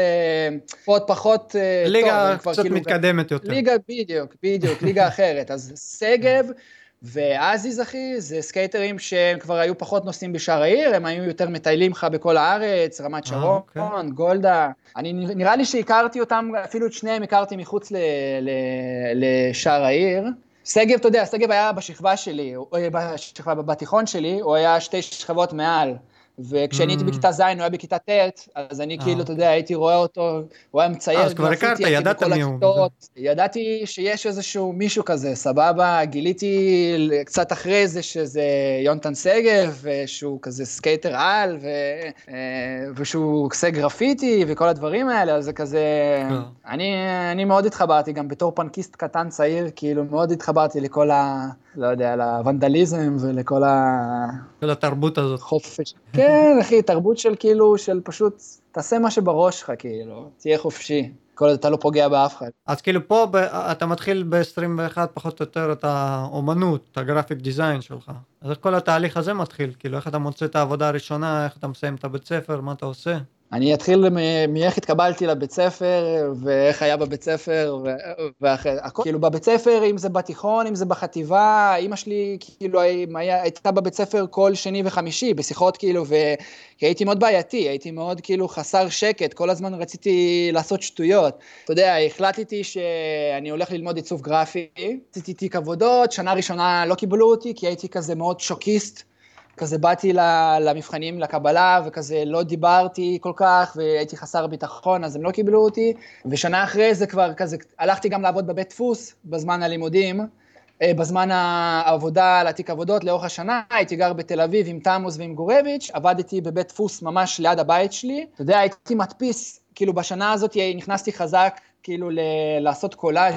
Speaker 2: עוד פחות
Speaker 1: אה, ליגה טוב, קצת כאילו, מתקדמת יותר.
Speaker 2: ליגה, בדיוק, בדיוק, ליגה אחרת. אז שגב ועזיז, אחי, זה סקייטרים שהם כבר היו פחות נוסעים בשער העיר, הם היו יותר מטיילים לך בכל הארץ, רמת אה, שרון, אוקיי. גולדה. אני, נראה לי שהכרתי אותם, אפילו את שניהם הכרתי מחוץ ל, ל, לשער העיר. שגב, אתה יודע, שגב היה בשכבה שלי, בשכבה, בתיכון שלי, הוא היה שתי שכבות מעל. וכשאני הייתי. בכיתה ז', הוא היה בכיתה ט', אז אני כאילו, אה. אתה יודע, הייתי רואה אותו, הוא היה מצייר
Speaker 1: גרפיטי, אז כבר הכרת, ידעת מי הוא.
Speaker 2: ידעתי שיש איזשהו מישהו כזה, סבבה, גיליתי קצת אחרי זה שזה יונתן שגב, שהוא כזה סקייטר על, אה, ושהוא עושה גרפיטי וכל הדברים האלה, אז זה כזה... אני מאוד התחברתי, גם בתור פנקיסט קטן צעיר, כאילו, מאוד התחברתי לכל ה... לא יודע, לוונדליזם ולכל ה...
Speaker 1: כל התרבות הזאת.
Speaker 2: חופש. כן, אחי, תרבות של כאילו, של פשוט, תעשה מה שבראש שלך, כאילו, תהיה חופשי. כל עוד אתה לא פוגע באף אחד.
Speaker 1: אז כאילו פה ב- אתה מתחיל ב-21 פחות או יותר את האומנות, את הגרפיק דיזיין שלך. אז איך כל התהליך הזה מתחיל? כאילו איך אתה מוצא את העבודה הראשונה, איך אתה מסיים את הבית ספר, מה אתה עושה?
Speaker 2: אני אתחיל מאיך התקבלתי לבית ספר, ואיך היה בבית ספר, ואחרי, הכל, כאילו בבית ספר, אם זה בתיכון, אם זה בחטיבה, אימא שלי כאילו היה, הייתה בבית ספר כל שני וחמישי, בשיחות כאילו, והייתי מאוד בעייתי, הייתי מאוד כאילו חסר שקט, כל הזמן רציתי לעשות שטויות. אתה יודע, החלטתי שאני הולך ללמוד עיצוב גרפי, עשיתי תיק עבודות, שנה ראשונה לא קיבלו אותי, כי הייתי כזה מאוד שוקיסט. כזה באתי למבחנים, לקבלה, וכזה לא דיברתי כל כך, והייתי חסר ביטחון, אז הם לא קיבלו אותי. ושנה אחרי זה כבר כזה, הלכתי גם לעבוד בבית דפוס בזמן הלימודים, אה, בזמן העבודה על התיק עבודות לאורך השנה, הייתי גר בתל אביב עם תמוס ועם גורביץ', עבדתי בבית דפוס ממש ליד הבית שלי. אתה יודע, הייתי מדפיס, כאילו בשנה הזאת נכנסתי חזק, כאילו ל- לעשות קולאז'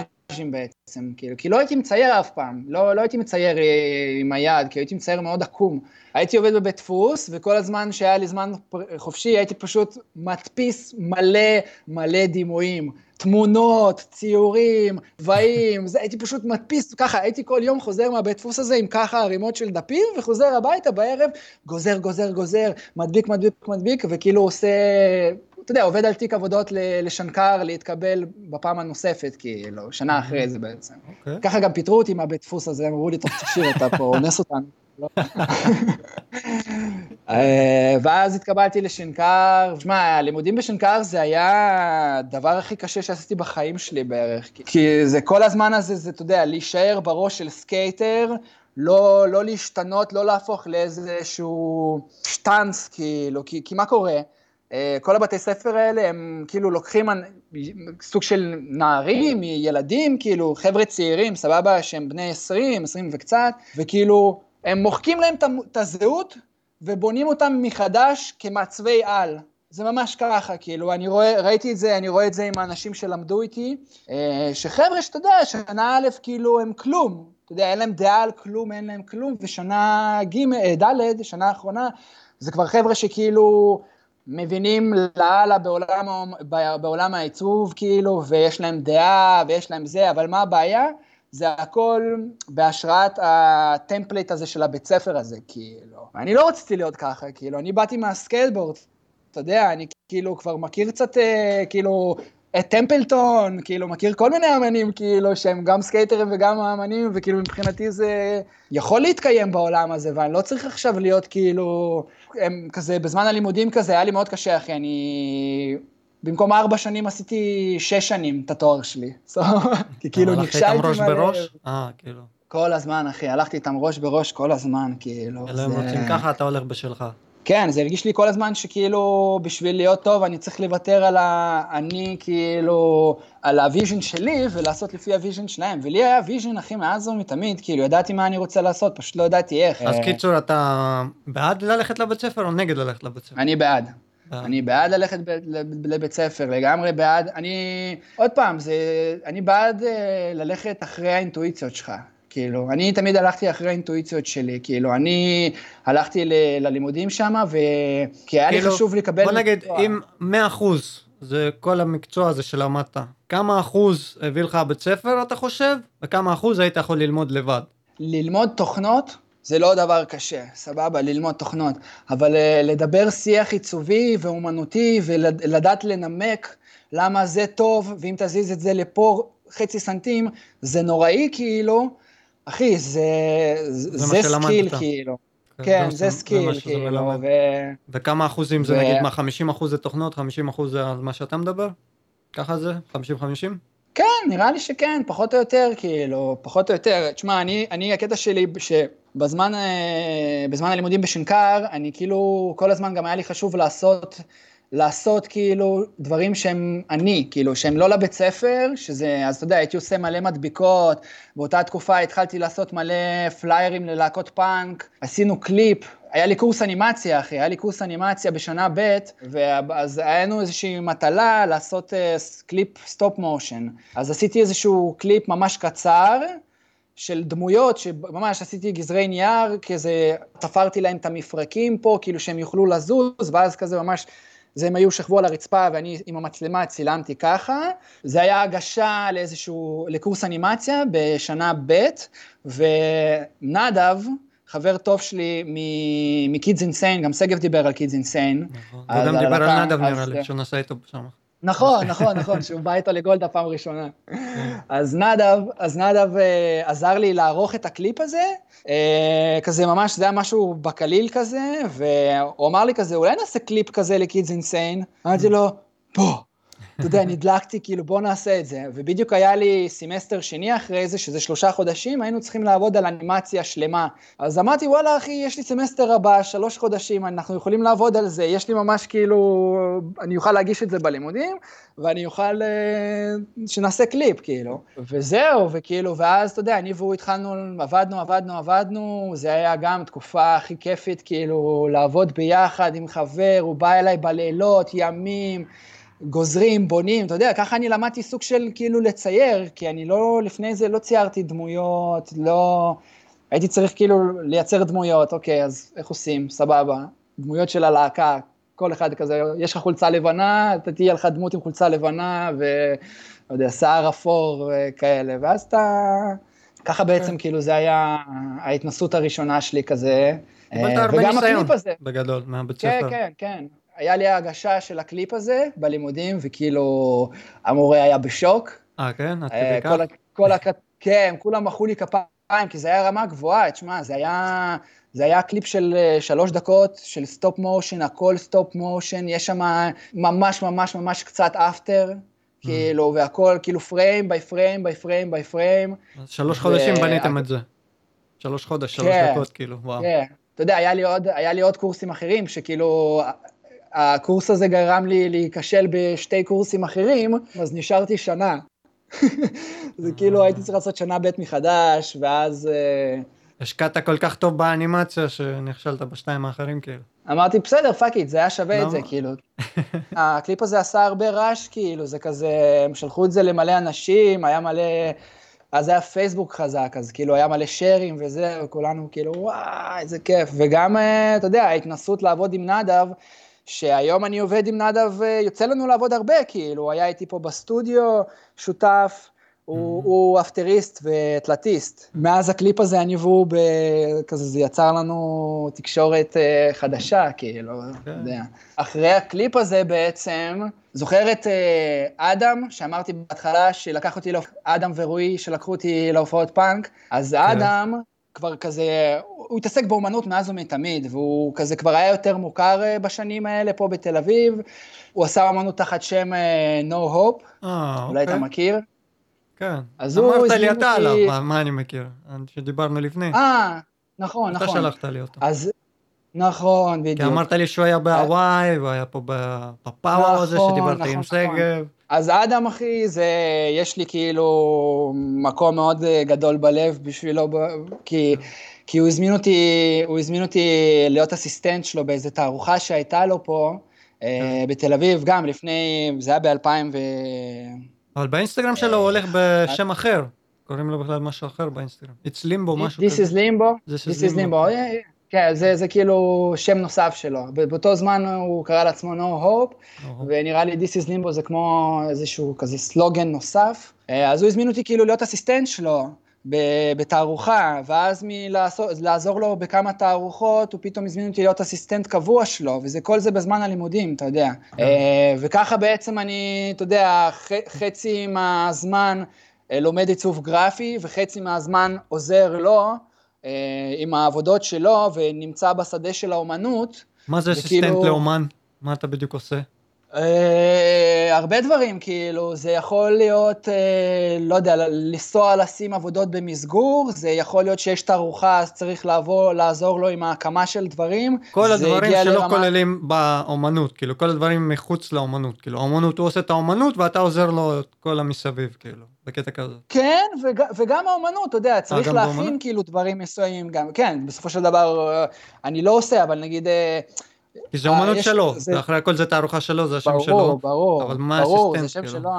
Speaker 2: בעצם, כאילו, כי לא הייתי מצייר אף פעם, לא, לא הייתי מצייר אה, עם היד, כי הייתי מצייר מאוד עקום. הייתי עובד בבית דפוס, וכל הזמן שהיה לי זמן חופשי, הייתי פשוט מדפיס מלא מלא דימויים. תמונות, ציורים, צבעים, הייתי פשוט מדפיס, ככה, הייתי כל יום חוזר מהבית דפוס הזה עם ככה ערימות של דפים, וחוזר הביתה בערב, גוזר, גוזר, גוזר, מדביק, מדביק, מדביק, וכאילו עושה אתה יודע, עובד על תיק עבודות לשנקר להתקבל בפעם הנוספת, כאילו, שנה אחרי זה בעצם. Okay. אוקיי. ככה גם פיטרו אותי מהבית דפוס הזה, הם אמרו לי, טוב, תקשיב, אתה פה אונס אותנו. אה, ואז התקבלתי לשנקר, שמע, הלימודים בשנקר זה היה הדבר הכי קשה שעשיתי בחיים שלי בערך, כי זה כל הזמן הזה, זה, אתה יודע, להישאר בראש של סקייטר, לא, לא להשתנות, לא להפוך לאיזשהו שטאנץ, כאילו, כי, כי מה קורה? אה, כל הבתי ספר האלה הם כאילו לוקחים סוג של נערים, ילדים, כאילו חבר'ה צעירים, סבבה, שהם בני 20, 20 וקצת, וכאילו הם מוחקים להם את הזהות ובונים אותם מחדש כמעצבי על. זה ממש ככה, כאילו, אני רואה, ראיתי את זה, אני רואה את זה עם האנשים שלמדו איתי, אה, שחבר'ה שאתה יודע, שנה א', כאילו, הם כלום, אתה יודע, אין להם דעה על כלום, אין להם כלום, ושנה ג', אה, ד', שנה האחרונה, זה כבר חבר'ה שכאילו, מבינים לאללה בעולם, בעולם העיצוב, כאילו, ויש להם דעה, ויש להם זה, אבל מה הבעיה? זה הכל בהשראת ה template הזה של הבית ספר הזה, כאילו. אני לא רציתי להיות ככה, כאילו, אני באתי מהסקייטבורד, אתה יודע, אני כאילו כבר מכיר קצת, אה, כאילו, אד טמפלטון, כאילו, מכיר כל מיני אמנים, כאילו, שהם גם סקייטרים וגם אמנים, וכאילו, מבחינתי זה יכול להתקיים בעולם הזה, ואני לא צריך עכשיו להיות, כאילו, הם כזה, בזמן הלימודים כזה, היה לי מאוד קשה, אחי, אני... במקום ארבע שנים עשיתי שש שנים את התואר שלי. כי כאילו נכשלתי
Speaker 1: מלא. הלכת איתם ראש בראש? אה, כאילו.
Speaker 2: כל הזמן, אחי, הלכתי איתם ראש בראש כל הזמן, כאילו.
Speaker 1: אלא הם רוצים ככה, אתה הולך בשלך.
Speaker 2: כן, זה הרגיש לי כל הזמן שכאילו, בשביל להיות טוב, אני צריך לוותר על ה... אני כאילו, על ה vision שלי, ולעשות לפי ה vision שלהם. ולי היה vision, אחי, מאז ומתמיד, כאילו, ידעתי מה אני רוצה לעשות, פשוט לא ידעתי איך.
Speaker 1: אז קיצור, אתה בעד ללכת לבית ספר או נגד ללכת לבית ספר?
Speaker 2: אני בעד. אני בעד ללכת לבית ספר, לגמרי בעד. אני, עוד פעם, זה, אני בעד אה, ללכת אחרי האינטואיציות שלך. כאילו, אני תמיד הלכתי אחרי האינטואיציות שלי, כאילו, אני הלכתי ל, ללימודים שם, וכי היה כאילו, לי חשוב לקבל...
Speaker 1: בוא נגיד, אם 100 אחוז זה כל המקצוע הזה שלמדת, כמה אחוז הביא לך בית ספר, אתה חושב, וכמה אחוז היית יכול ללמוד לבד?
Speaker 2: ללמוד תוכנות זה לא דבר קשה, סבבה, ללמוד תוכנות, אבל אה, לדבר שיח עיצובי ואומנותי ולדעת לנמק למה זה טוב, ואם תזיז את זה לפה חצי סנטים, זה נוראי כאילו, אחי, זה, זה, זה skill כאילו. כן, כן זה skill, כאילו, ו...
Speaker 1: וכמה אחוזים זה נגיד מה, 50 אחוז זה תוכנות, 50 אחוז זה על מה שאתה מדבר? ככה זה? 50-50?
Speaker 2: כן, נראה לי שכן, פחות או יותר, כאילו, פחות או יותר. תשמע, אני, אני, הקטע שלי, שבזמן אה, בזמן הלימודים בשנקר, אני כאילו, כל הזמן גם היה לי חשוב לעשות, לעשות כאילו דברים שהם אני, כאילו, שהם לא לבית ספר, שזה, אז אתה יודע, הייתי עושה מלא מדביקות, באותה תקופה התחלתי לעשות מלא פליירים ללהקות פאנק, עשינו קליפ, היה לי קורס אנימציה, אחי, היה לי קורס אנימציה בשנה ב', ואז היה לנו איזושהי מטלה לעשות uh, קליפ stop motion. אז עשיתי איזשהו קליפ ממש קצר, של דמויות, שממש עשיתי גזרי נייר, כזה, תפרתי להם את המפרקים פה, כאילו שהם יוכלו לזוז, ואז כזה ממש, זה הם היו שכבו על הרצפה, ואני עם המצלמה צילמתי ככה. זה היה הגשה לאיזשהו, לקורס אנימציה בשנה ב', ונדב, חבר טוב שלי מ Kids Insane, גם שגב דיבר על Kids Insane.
Speaker 1: נכון, הוא גם דיבר על נדב נראה לי, שהוא נסע איתו שם.
Speaker 2: נכון, נכון, נכון, שהוא בא איתו לגולדה פעם ראשונה. אז נדב, אז נדב אה, עזר לי לערוך את הקליפ הזה, אה, כזה ממש, זה היה משהו בקליל כזה, והוא אמר לי כזה, אולי נעשה קליפ כזה ל Kids Insane? אמרתי לו, בוא. אתה יודע, נדלקתי, כאילו, בוא נעשה את זה. ובדיוק היה לי סמסטר שני אחרי זה, שזה שלושה חודשים, היינו צריכים לעבוד על אנימציה שלמה. אז אמרתי, וואלה, אחי, יש לי סמסטר הבא, שלוש חודשים, אנחנו יכולים לעבוד על זה, יש לי ממש כאילו, אני אוכל להגיש את זה בלימודים, ואני אוכל אה, שנעשה קליפ, כאילו. וזהו, וכאילו, ואז, אתה יודע, אני והוא התחלנו, עבדנו, עבדנו, עבדנו, זה היה גם תקופה הכי כיפית, כאילו, לעבוד ביחד עם חבר, הוא בא אליי בלילות, ימים. גוזרים, בונים, אתה יודע, ככה אני למדתי סוג של כאילו לצייר, כי אני לא, לפני זה לא ציירתי דמויות, לא... הייתי צריך כאילו לייצר דמויות, אוקיי, אז איך עושים? סבבה. דמויות של הלהקה, כל אחד כזה, יש לך חולצה לבנה, אתה תהיה לך דמות עם חולצה לבנה, ולא יודע, שיער אפור וכאלה, ואז אתה... ככה בעצם okay. כאילו זה היה ההתנסות הראשונה שלי כזה.
Speaker 1: קיבלת אה, הרבה ניסיון, בגדול, מהבית
Speaker 2: כן, ספר. כן, כן, כן. היה לי הגשה של הקליפ הזה בלימודים, וכאילו המורה היה בשוק.
Speaker 1: אה, כן? עד כדי כך?
Speaker 2: כל, כל, כן, כולם מחאו לי כפיים, כי זה היה רמה גבוהה, תשמע, זה היה, זה היה קליפ של אה, שלוש דקות, של stop motion, הכל stop motion, יש שם ממש ממש ממש קצת After, כאילו, והכל כאילו frame by frame by frame by frame.
Speaker 1: שלוש חודשים בניתם את זה. שלוש חודש, שלוש כן, דקות, כאילו, וואו. כן,
Speaker 2: אתה יודע, היה לי עוד, היה לי עוד קורסים אחרים, שכאילו, הקורס הזה גרם לי להיכשל בשתי קורסים אחרים, אז נשארתי שנה. זה כאילו הייתי צריך לעשות שנה ב' מחדש, ואז... אה,
Speaker 1: השקעת כל כך טוב באנימציה שנכשלת בשתיים האחרים כאילו.
Speaker 2: אמרתי, בסדר, fuck it, זה היה שווה את זה, כאילו. הקליפ הזה עשה הרבה רעש, כאילו, זה כזה, הם שלחו את זה למלא אנשים, היה מלא... אז היה פייסבוק חזק, אז כאילו היה מלא שיירים וזה, וכולנו כאילו, וואי, איזה כיף. וגם, אה, אתה יודע, ההתנסות לעבוד עם נדב, שהיום אני עובד עם נדב, אה, יוצא לנו לעבוד הרבה, כאילו, הוא היה איתי פה בסטודיו, שותף, הוא, mm-hmm. הוא אפטריסט ותלתיסט. מאז הקליפ הזה אני והוא, כזה, זה יצר לנו תקשורת uh, חדשה, כאילו. אתה כן. יודע. אחרי הקליפ הזה בעצם, זוכר את uh, אדם, שאמרתי בהתחלה שלקח אותי, אדם ורועי, שלקחו אותי להופעות פאנק, אז. כן. אדם כבר כזה, הוא התעסק באומנות מאז ומתמיד, והוא כזה כבר היה יותר מוכר אה, בשנים האלה פה בתל אביב. הוא עשה אומנות תחת שם אה, No Hope, אה, אולי אתה אוקיי. מכיר?
Speaker 1: כן, אז אמרת לי אתה עליו, מה, מה אני מכיר, שדיברנו לפני.
Speaker 2: אה, נכון, אתה
Speaker 1: נכון. אתה שלחת לי אותו.
Speaker 2: אז, נכון, בדיוק.
Speaker 1: כי אמרת לי שהוא היה בהוואי, והוא היה פה בפאוור נכון, הזה, שדיברת נכון, עם נכון. שגב.
Speaker 2: אז אדם, אחי, זה, יש לי כאילו מקום מאוד גדול בלב בשבילו, כי... כי הוא הזמין אותי, הוא הזמין אותי להיות אסיסטנט שלו באיזה תערוכה שהייתה לו פה, אה, אה. בתל אביב, גם לפני, זה היה ב-2000 ו...
Speaker 1: אבל באינסטגרם שלו הוא הולך בשם אחר, קוראים לו בכלל משהו אחר באינסטגרם. It's Limbo, משהו
Speaker 2: כזה. This is Limbo. This is Limbo. אה, כן, זה, זה כאילו שם נוסף שלו. באותו זמן הוא קרא לעצמו No Hope, no ונראה לי This is Limbo זה כמו איזשהו כזה סלוגן נוסף. אז הוא הזמין אותי כאילו להיות אסיסטנט שלו. בתערוכה, ואז מלעזור לו בכמה תערוכות, הוא פתאום הזמין אותי להיות אסיסטנט קבוע שלו, וזה כל זה בזמן הלימודים, אתה יודע. כן. אה, וככה בעצם אני, אתה יודע, חצי מהזמן אה, לומד עיצוב גרפי, וחצי מהזמן עוזר לו אה, עם העבודות שלו, ונמצא בשדה של האומנות.
Speaker 1: מה זה אסיסטנט לאומן? מה אתה בדיוק עושה?
Speaker 2: Uh, הרבה דברים, כאילו, זה יכול להיות, uh, לא יודע, לנסוע לשים עבודות במסגור, זה יכול להיות שיש תערוכה, אז צריך לעבור, לעזור לו עם ההקמה של דברים.
Speaker 1: כל הדברים שלא לרמה... כוללים באומנות, כאילו, כל הדברים מחוץ לאומנות, כאילו, האומנות, הוא עושה את האומנות ואתה עוזר לו את כל המסביב, כאילו, בקטע כזה.
Speaker 2: כן, וג, וגם האומנות, אתה יודע, צריך להכין באומנות? כאילו דברים מסוימים גם, כן, בסופו של דבר, אני לא עושה, אבל נגיד...
Speaker 1: כי זה אומנות אה, שלו, אחרי הכל זה תערוכה שלו, זה השם שלו.
Speaker 2: ברור, ברור, אבל מה ברור, זה שם שלו,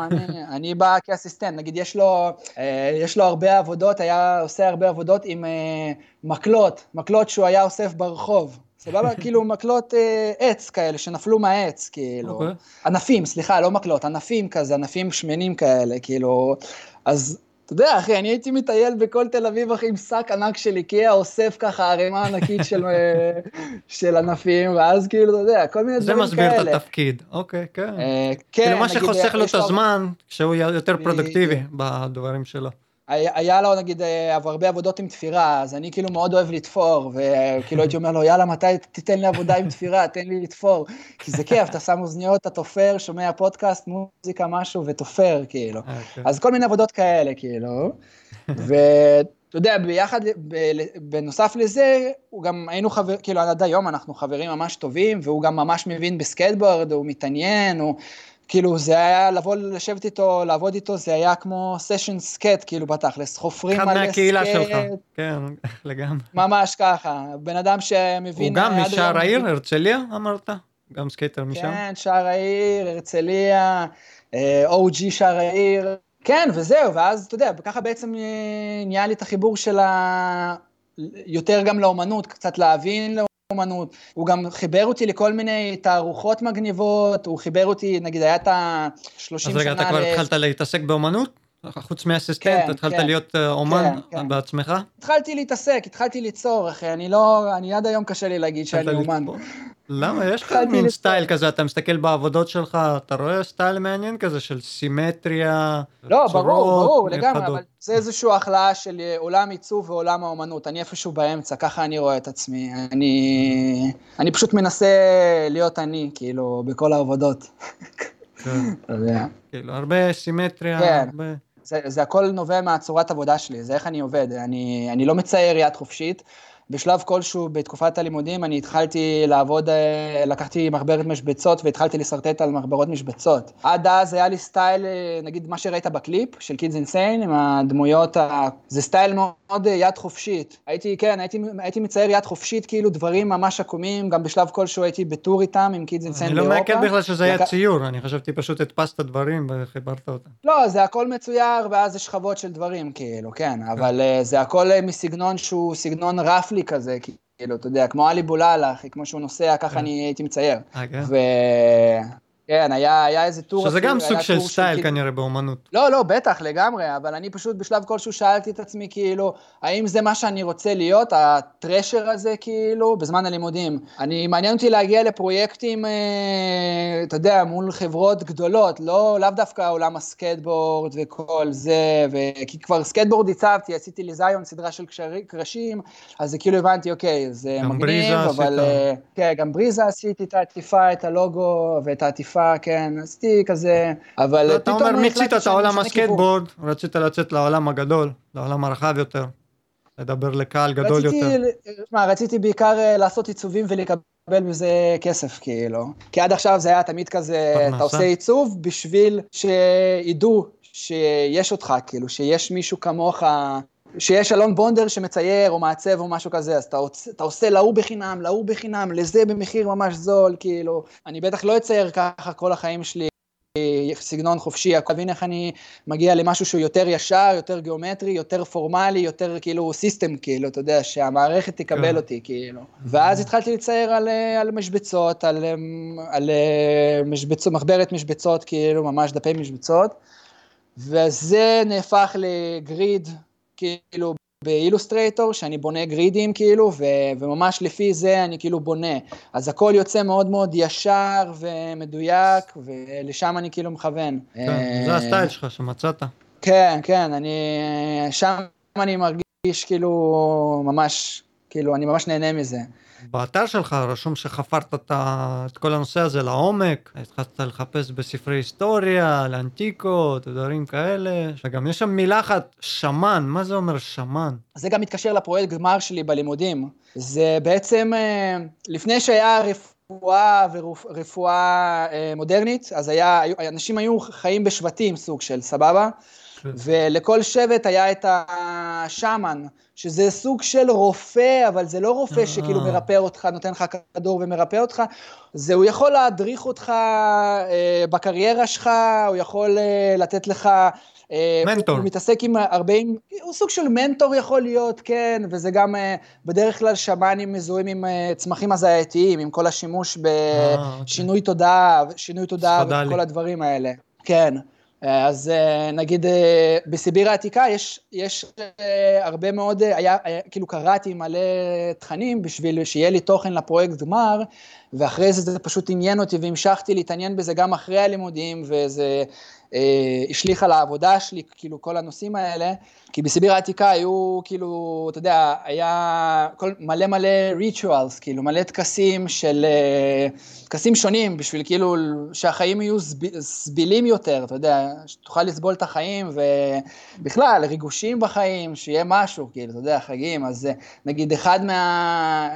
Speaker 2: אני בא כאסיסטנט, נגיד יש לו, אה, יש לו הרבה עבודות, היה עושה הרבה עבודות עם אה, מקלות, מקלות שהוא היה אוסף ברחוב. סבבה? כאילו מקלות עץ כאלה שנפלו מהעץ, כאילו. אוקיי. ענפים, סליחה, לא מקלות, ענפים כזה, ענפים שמנים כאלה, כאילו. אז אתה יודע, אחי, אני הייתי מטייל בכל תל אביב, אחי, עם שק ענק של איקאה, אוסף ככה ערימה ענקית של, אה, של ענפים, ואז כאילו, אתה יודע, כל מיני דברים כאלה.
Speaker 1: זה מסביר את התפקיד, אוקיי, כן. אה, כן, כאילו, מה שחוסך לו את הזמן, כשהוא יותר פרודקטיבי בדברים שלו.
Speaker 2: היה לו נגיד אה, הרבה עבודות עם תפירה, אז אני כאילו מאוד אוהב לתפור, וכאילו הייתי אומר לו, יאללה, מתי תיתן לי עבודה עם תפירה, תן לי לתפור. כי זה כיף, אתה שם אוזניות, אתה תופר, שומע פודקאסט, מוזיקה, משהו, ותופר, כאילו. Okay. אוקיי. אז כל מיני עבודות כאלה, כאילו. ואתה יודע, ביחד, בנוסף לזה, הוא גם היינו חברים, כאילו עד היום אנחנו חברים ממש טובים, והוא גם ממש מבין בסקייטבורד, הוא מתעניין, הוא... כאילו זה היה לבוא לשבת איתו, לעבוד איתו, זה היה כמו סשן סקייט, כאילו בתכלס, חופרים
Speaker 1: על סקייט. אחד מהקהילה שלך, כן, לגמרי.
Speaker 2: ממש ככה, בן אדם שמבין...
Speaker 1: הוא גם משער העיר, הרצליה אמרת? גם סקייטר משם?
Speaker 2: כן, שער העיר, הרצליה, OG אה, שער העיר, כן, וזהו, ואז אתה יודע, ככה בעצם אה, נהיה לי את החיבור של ה... יותר גם לאומנות, קצת להבין אומנות, הוא גם חיבר אותי לכל מיני תערוכות מגניבות, הוא חיבר אותי, נגיד היה את ה-30 שנה...
Speaker 1: אז רגע, אתה כבר התחלת להתעסק באומנות? חוץ מאסיסטנט, כן, התחלת כן, להיות אה, אומן כן, כן. בעצמך?
Speaker 2: התחלתי להתעסק, התחלתי ליצור, אחי, אני לא, אני עד היום קשה לי להגיד שאני אומן.
Speaker 1: למה? יש לך מין סטייל כזה, אתה מסתכל בעבודות שלך, אתה רואה סטייל מעניין כזה של סימטריה,
Speaker 2: לא, צורות, ברור, ברור, לגמרי, אבל זה איזושהי הכלאה של אה, עולם עיצוב ועולם האומנות, אני איפשהו באמצע, ככה אני רואה את עצמי, אני, אני פשוט מנסה להיות אני, כאילו, בכל העבודות.
Speaker 1: כן. כאילו, הרבה סימטריה, כן. הרבה...
Speaker 2: זה, זה הכל נובע מהצורת עבודה שלי, זה איך אני עובד. אני, אני לא מצייר יד חופשית, בשלב כלשהו בתקופת הלימודים אני התחלתי לעבוד, אה, לקחתי מחברת משבצות והתחלתי לשרטט על מחברות משבצות. עד אז היה לי סטייל, אה, נגיד מה שראית בקליפ של Kids Insane, עם הדמויות, ה... זה סטייל מאוד אה, יד חופשית. הייתי, כן, הייתי, הייתי מצייר יד חופשית, כאילו דברים ממש עקומים, גם בשלב כלשהו הייתי ב tour איתם עם Kids Insane
Speaker 1: באירופה. אני לא מעכל בכלל שזה היה לק... ציור, אני חשבתי פשוט הדפסת דברים וחיברת אותם.
Speaker 2: לא, זה הכל מצויר ואז יש שכבות של דברים, כאילו, כן, אבל זה הכל מסגנון שהוא סגנון רפלי. לי כזה, כאילו, אתה יודע, כמו עלי בולאלה, אחי, כמו שהוא נוסע, ככה כן. אני הייתי מצייר.
Speaker 1: אה, כן?
Speaker 2: כן, היה, היה איזה טור...
Speaker 1: שזה גם סוג של סטייל של... כנראה באומנות.
Speaker 2: לא, לא, בטח, לגמרי, אבל אני פשוט בשלב כלשהו שאלתי את עצמי, כאילו, האם זה מה שאני רוצה להיות, הטרשר הזה, כאילו, בזמן הלימודים. אני, מעניין אותי להגיע לפרויקטים, אה, אתה יודע, מול חברות גדולות, לא, לאו דווקא עולם הסקייטבורד וכל זה, ו... כי כבר סקייטבורד עיצבתי, עשיתי לזיון סדרה של קשרי, קרשים, אז כאילו הבנתי, אוקיי, זה מגניב, אבל... אה, כן, גם בריזה עשיתי את העטיפה, את הלוגו ואת העטיפה. יפה, כן, עשיתי כזה, אבל
Speaker 1: אתה אומר מיצית את העולם הסקייטבורד, רצית לצאת לעולם הגדול, לעולם הרחב יותר, לדבר לקהל גדול
Speaker 2: רציתי,
Speaker 1: יותר.
Speaker 2: מה, רציתי בעיקר אה, לעשות עיצובים ולקבל מזה כסף, כאילו. כי עד עכשיו זה היה תמיד כזה, פרנסה. אתה עושה עיצוב בשביל שידעו שיש אותך, כאילו, שיש מישהו כמוך. שיש אלון בונדר שמצייר או מעצב או משהו כזה, אז אתה, אתה עושה להוא בחינם, להוא בחינם, לזה במחיר ממש זול, כאילו, אני בטח לא אצייר ככה כל החיים שלי. סגנון חופשי, להבין איך אני מגיע למשהו שהוא יותר ישר, יותר גיאומטרי, יותר פורמלי, יותר כאילו סיסטם, כאילו, אתה יודע, שהמערכת תקבל כן. אותי, כאילו. ואז התחלתי לצייר על, על משבצות, על, על משבצות, מחברת משבצות, כאילו, ממש דפי משבצות, וזה נהפך לגריד כאילו באילוסטרייטור, שאני בונה גרידים כאילו, ו, וממש לפי זה אני כאילו בונה. אז הכל יוצא מאוד מאוד ישר ומדויק, ולשם אני כאילו מכוון.
Speaker 1: כן, זה הסטייל שלך שמצאת.
Speaker 2: כן, כן, אני, שם אני מרגיש כאילו ממש כאילו, אני ממש נהנה מזה.
Speaker 1: באתר שלך רשום שחפרת את, את כל הנושא הזה לעומק, התחלת לחפש בספרי היסטוריה, לאנטיקות, דברים כאלה, וגם יש שם מילה אחת, שמן, מה זה אומר שמן?
Speaker 2: זה גם מתקשר לפרויקט גמר שלי בלימודים. זה בעצם, אה, לפני שהיה רפואה ורפואה אה, מודרנית, אז היה, אנשים היו חיים בשבטים סוג של, סבבה? כן. ולכל שבט היה את השאמן, שזה סוג של רופא, אבל זה לא רופא שכאילו אה. מרפא אותך, נותן לך כדור ומרפא אותך, זה הוא יכול להדריך אותך אה, בקריירה שלך, הוא יכול אה, לתת לך...
Speaker 1: אה, מנטור.
Speaker 2: הוא מתעסק עם הרבה, הוא סוג של מנטור יכול להיות, כן, וזה גם אה, בדרך כלל שמאנים מזוהים עם אה, צמחים הזייתיים, עם כל השימוש בשינוי אוקיי. תודעה, שינוי תודעה וכל הדברים האלה. כן. אז אה, נגיד אה, בסיביר העתיקה יש, יש אה, הרבה מאוד, היה, היה, כאילו קראתי מלא תכנים בשביל שיהיה לי תוכן לפרויקט גמר, ואחרי זה זה פשוט עניין אותי והמשכתי להתעניין בזה גם אחרי הלימודים, וזה אה, השליך על העבודה שלי, כאילו כל הנושאים האלה, כי בסיביר העתיקה היו כאילו, אתה יודע, היה כל, מלא מלא ריטואלס, כאילו מלא טקסים של, אה, טקסים שונים, בשביל כאילו שהחיים יהיו סב, סבילים יותר, אתה יודע, שתוכל לסבול את החיים, ובכלל, ריגושים בחיים, שיהיה משהו, כאילו, אתה יודע, חגים, אז אה, נגיד אחד, מה,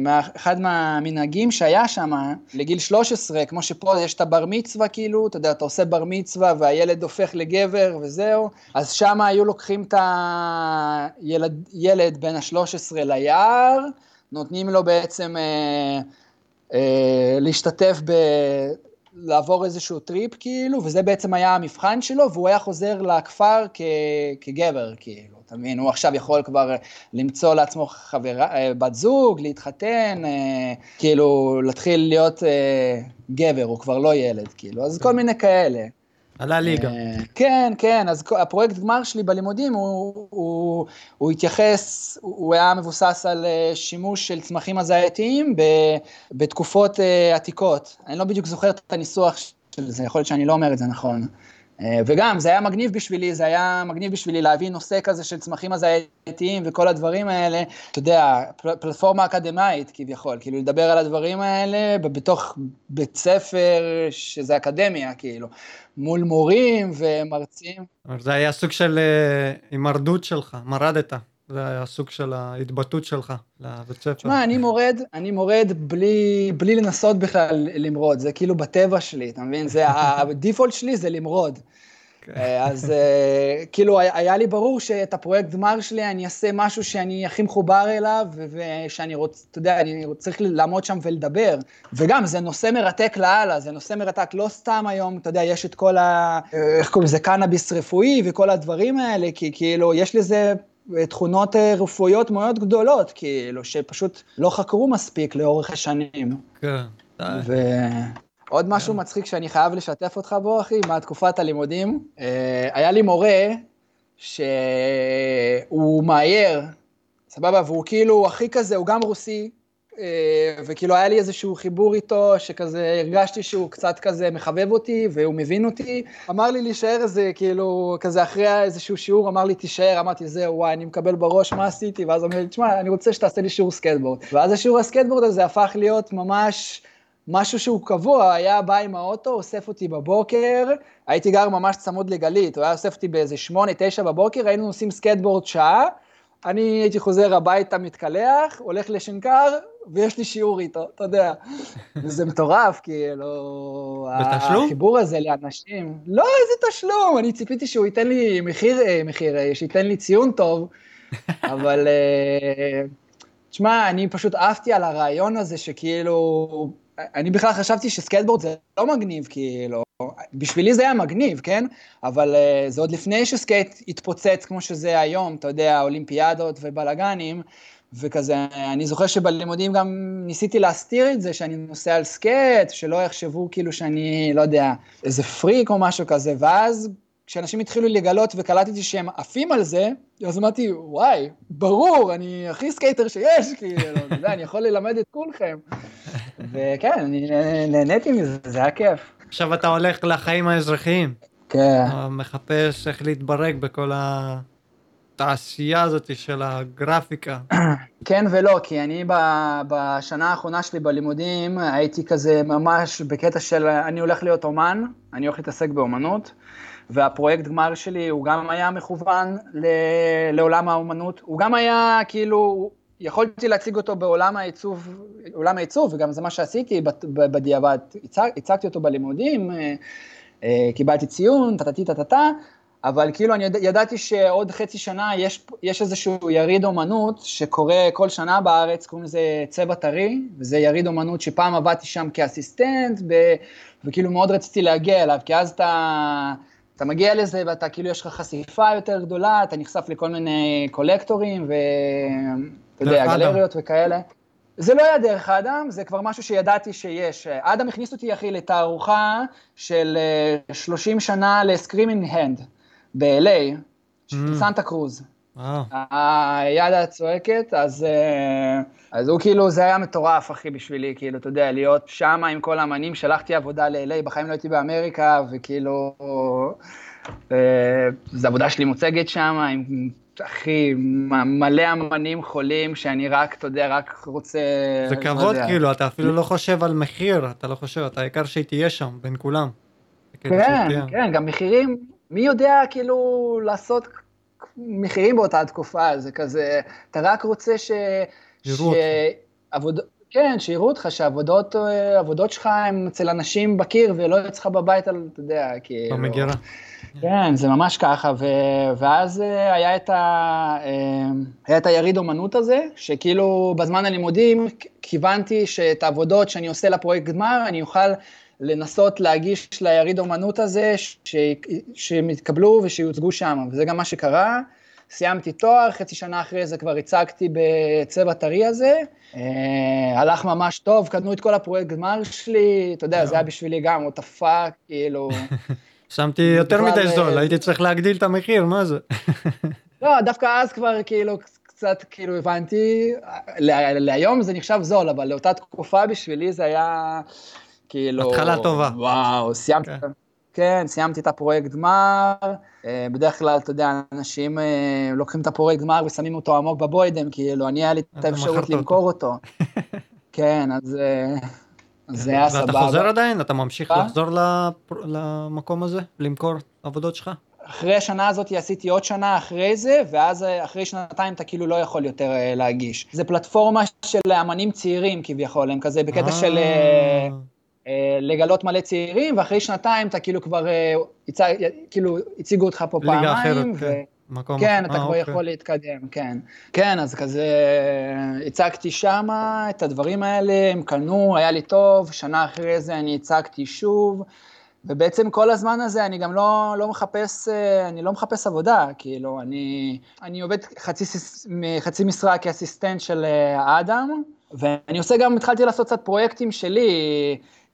Speaker 2: מה, אחד מהמנהגים שהיה שם, לגיל 13, כמו שפה יש את הבר מצווה, כאילו, אתה יודע, אתה עושה בר מצווה, והילד הופך לגבר וזהו, אז שם היו לוקחים את הילד בן ה-13 ליער, נותנים לו בעצם אה, אה, להשתתף ב... לעבור איזשהו טריפ כאילו, וזה בעצם היה המבחן שלו, והוא היה חוזר לכפר כ... כגבר כאילו, אתה מבין? הוא עכשיו יכול כבר למצוא לעצמו חברה, אה, בת זוג, להתחתן, אה, כאילו להתחיל להיות אה, גבר, הוא כבר לא ילד כאילו, אז כל מיני כאלה.
Speaker 1: עלה ליגה.
Speaker 2: כן, כן, אז הפרויקט גמר שלי בלימודים, הוא, הוא, הוא התייחס, הוא היה מבוסס על אה, שימוש של צמחים הזייתיים בתקופות אה, עתיקות. אני לא בדיוק זוכר את הניסוח של זה, יכול להיות שאני לא אומר את זה נכון. אה, וגם, זה היה מגניב בשבילי, זה היה מגניב בשבילי להביא נושא כזה של צמחים הזייתיים וכל הדברים האלה, אתה יודע, פל, פלטפורמה אקדמאית כביכול, כאילו לדבר על הדברים האלה בתוך בית ספר שזה אקדמיה, כאילו, מול מורים ומרצים.
Speaker 1: זה היה סוג של אה, הימרדות שלך, מרדת. זה היה סוג של ההתבטאות שלך לבית ספר.
Speaker 2: תשמע, אני מורד, אני מורד בלי, בלי לנסות בכלל למרוד, זה כאילו בטבע שלי, אתה מבין? זה, הדיפולט שלי זה למרוד. כן. אה, אז אה, כאילו היה לי ברור שאת הפרויקט גמר שלי אני אעשה משהו שאני הכי מחובר אליו ושאני רוצה, אתה יודע, אני צריך לעמוד שם ולדבר. וגם זה נושא מרתק לאללה, זה נושא מרתק לא סתם היום, אתה יודע, יש את כל ה... איך קוראים לזה? קנאביס רפואי וכל הדברים האלה, כי כאילו יש לזה תכונות אה, רפואיות מאוד גדולות, כאילו, שפשוט לא חקרו מספיק לאורך השנים.
Speaker 1: כן.
Speaker 2: ועוד משהו כן. מצחיק שאני חייב לשתף אותך בו, אחי, מהתקופת הלימודים. אה, היה לי מורה שהוא מאייר, סבבה, והוא כאילו הכי כזה, הוא גם רוסי, וכאילו היה לי איזשהו חיבור איתו, שכזה הרגשתי שהוא קצת כזה מחבב אותי, והוא מבין אותי. אמר לי להישאר איזה, כאילו, כזה אחרי איזשהו שיעור, אמר לי תישאר, אמרתי זהו, וואי, אני מקבל בראש מה עשיתי, ואז הוא אומר לי, תשמע, אני רוצה שתעשה לי שיעור סקייטבורד. ואז השיעור הסקייטבורד הזה הפך להיות ממש... משהו שהוא קבוע, היה בא עם האוטו, אוסף אותי בבוקר, הייתי גר ממש צמוד לגלית, הוא היה אוסף אותי באיזה שמונה, תשע בבוקר, היינו עושים סקייטבורד שעה, אני הייתי חוזר הביתה, מתקלח, הולך לשנקר, ויש לי שיעור איתו, אתה יודע. זה מטורף, כאילו...
Speaker 1: בתשלום?
Speaker 2: החיבור הזה לאנשים. לא, איזה תשלום, אני ציפיתי שהוא ייתן לי מחיר, אה, מחיר, אה, שייתן לי ציון טוב, אבל... אה, תשמע, אני פשוט עפתי על הרעיון הזה שכאילו... אני בכלל חשבתי שסקייטבורד זה לא מגניב, כאילו, בשבילי זה היה מגניב, כן? אבל אה, זה עוד לפני שסקייט התפוצץ כמו שזה היום, אתה יודע, אולימפיאדות ובלאגנים, וכזה, אני זוכר שבלימודים גם ניסיתי להסתיר את זה, שאני נוסע על סקייט, שלא יחשבו כאילו שאני, לא יודע, איזה פריק או משהו כזה, ואז כשאנשים התחילו לגלות וקלטתי שהם עפים על זה, אז אמרתי, וואי, ברור, אני הכי סקייטר שיש, כאילו, אתה יודע, אני יכול ללמד את כולכם. וכן, אני נהניתי מזה, זה היה כיף.
Speaker 1: עכשיו אתה הולך לחיים האזרחיים.
Speaker 2: כן.
Speaker 1: מחפש איך להתברג בכל ה... התעשייה הזאת של הגרפיקה.
Speaker 2: כן ולא, כי אני בשנה האחרונה שלי בלימודים הייתי כזה ממש בקטע של אני הולך להיות אומן, אני הולך להתעסק באומנות, והפרויקט גמר שלי הוא גם היה מכוון לעולם האומנות, הוא גם היה כאילו, יכולתי להציג אותו בעולם העיצוב, עולם העיצוב, וגם זה מה שעשיתי בדיעבד, הצגתי אותו בלימודים, אה, אה, קיבלתי ציון, טטטי טטטה, אבל כאילו אני ידע, ידעתי שעוד חצי שנה יש, יש איזשהו יריד אומנות שקורה כל שנה בארץ, קוראים לזה צבע טרי, וזה יריד אומנות שפעם עבדתי שם כאסיסטנט, ב, וכאילו מאוד רציתי להגיע אליו, כי אז אתה, אתה מגיע לזה ואתה כאילו יש לך חשיפה יותר גדולה, אתה נחשף לכל מיני קולקטורים, ואתה יודע, גלריות וכאלה. זה לא היה דרך אדם, זה כבר משהו שידעתי שיש. אדם הכניס אותי, אחי, לתערוכה של 30 אה, שנה לסקרימינג הנד. ב-LA, mm. סנטה קרוז. היד הצועקת, אז, אה, אז הוא כאילו, זה היה מטורף, אחי, בשבילי, כאילו, אתה יודע, להיות שם עם כל האמנים, שלחתי עבודה ל-LA, בחיים לא הייתי באמריקה, וכאילו, אה, זו עבודה שלי מוצגת שם, עם, אחי, מלא אמנים חולים, שאני רק, אתה יודע, רק רוצה...
Speaker 1: זה כבוד, לא כאילו, אתה אפילו לא חושב על מחיר, אתה לא חושב, אתה העיקר שהיא תהיה שם, בין כולם.
Speaker 2: כן, כן, גם מחירים, מי יודע כאילו לעשות מחירים באותה תקופה, זה כזה, אתה רק רוצה ש...
Speaker 1: יראו
Speaker 2: אותך. כן, שיראו אותך, שהעבודות העבודות שלך הם אצל אנשים בקיר ולא אצלך בבית, אתה יודע, כאילו...
Speaker 1: במגירה.
Speaker 2: כן, זה ממש ככה, ו... ואז אה, היה את, ה... אה, היה את היריד אומנות הזה, שכאילו בזמן הלימודים כיוונתי שאת העבודות שאני עושה לפרויקט גמר, אני אוכל לנסות להגיש ליריד אומנות הזה, ש... שהם יתקבלו ושיוצגו שם, וזה גם מה שקרה. סיימתי תואר, חצי שנה אחרי זה כבר הצגתי בצבע טרי הזה. אה, הלך ממש טוב, קדמו את כל הפרויקט גמר שלי, אתה יודע, זה היה בשבילי גם הפאק, כאילו...
Speaker 1: שמתי יותר מדי זול, אה, הייתי צריך להגדיל את המחיר, מה זה?
Speaker 2: לא, דווקא אז כבר כאילו קצת כאילו הבנתי, להיום זה נחשב זול, אבל לאותה תקופה בשבילי זה היה כאילו...
Speaker 1: התחלה טובה.
Speaker 2: וואו, סיימתי. כן. כן, סיימתי את הפרויקט גמר, אה, בדרך כלל, אתה יודע, אנשים אה, לוקחים את הפרויקט גמר ושמים אותו עמוק בבוידם, כאילו, אני היה לי את האפשרות למכור אותו. כן, אז זה היה סבבה.
Speaker 1: ואתה חוזר עדיין? אתה ממשיך לחזור למקום הזה? למכור עבודות שלך?
Speaker 2: אחרי השנה הזאת עשיתי עוד שנה אחרי זה, ואז אה, אחרי שנתיים אתה כאילו לא יכול יותר להגיש. זה פלטפורמה של אמנים צעירים כביכול, הם כזה בקטע של... אה, לגלות מלא צעירים, ואחרי שנתיים אתה כאילו כבר, אה, כאילו הציגו אותך פה פעמיים. ליגה אחרת, ו... כן. מקום כן, אתה כבר אוקיי. יכול להתקדם, כן. כן, אז כזה הצגתי שמה את הדברים האלה, הם קנו, היה לי טוב, שנה אחרי זה אני הצגתי שוב, ובעצם כל הזמן הזה אני גם לא, לא מחפש, אה, אני לא מחפש עבודה, כאילו, אני, אני עובד חצי, חצי משרה כאסיסטנט של אדם, ואני עושה גם, התחלתי לעשות קצת פרויקטים שלי,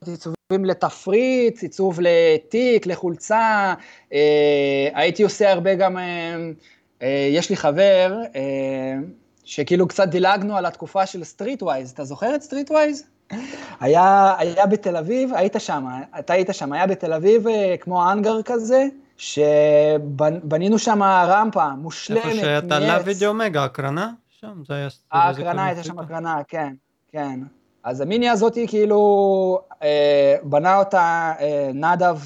Speaker 2: עיצובים לתפריט, עיצוב לתיק, לחולצה, אה, הייתי עושה הרבה גם, אה, אה, יש לי חבר, שכאילו קצת דילגנו על התקופה של Streetwise, אתה זוכר את Streetwise? היה, היה בתל אביב, היית שם, אתה היית שם, היה בתל אביב כמו האנגר כזה, שבנינו שם רמפה מושלמת,
Speaker 1: איפה שאתה לוידאו מגה, הקרנה? שם, זה היה...
Speaker 2: ההקרנה, הייתה שם הקרנה, כן, כן. אז המיני הזאתי כאילו אה, בנה אותה אה, נדב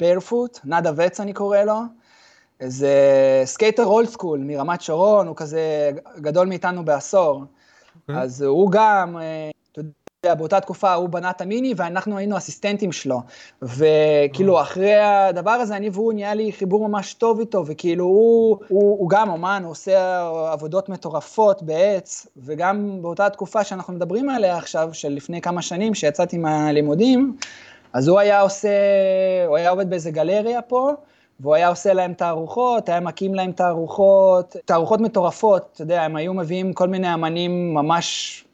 Speaker 2: Barefoot, נדב עץ אני קורא לו, איזה סקייטר old school מרמת שרון, הוא כזה גדול מאיתנו בעשור. Okay. אוקיי. אז הוא גם, אה, באותה תקופה הוא בנה את המיני ואנחנו היינו אסיסטנטים שלו. וכאילו אחרי הדבר הזה אני והוא נהיה לי חיבור ממש טוב איתו, וכאילו הוא, הוא, הוא גם אומן, הוא עושה עבודות מטורפות בעץ, וגם באותה תקופה שאנחנו מדברים עליה עכשיו, של לפני כמה שנים שיצאתי מהלימודים, אז הוא היה עושה, הוא היה עובד באיזה גלריה פה, והוא היה עושה להם תערוכות, היה מקים להם תערוכות, תערוכות מטורפות, אתה יודע, הם היו מביאים כל מיני אמנים ממש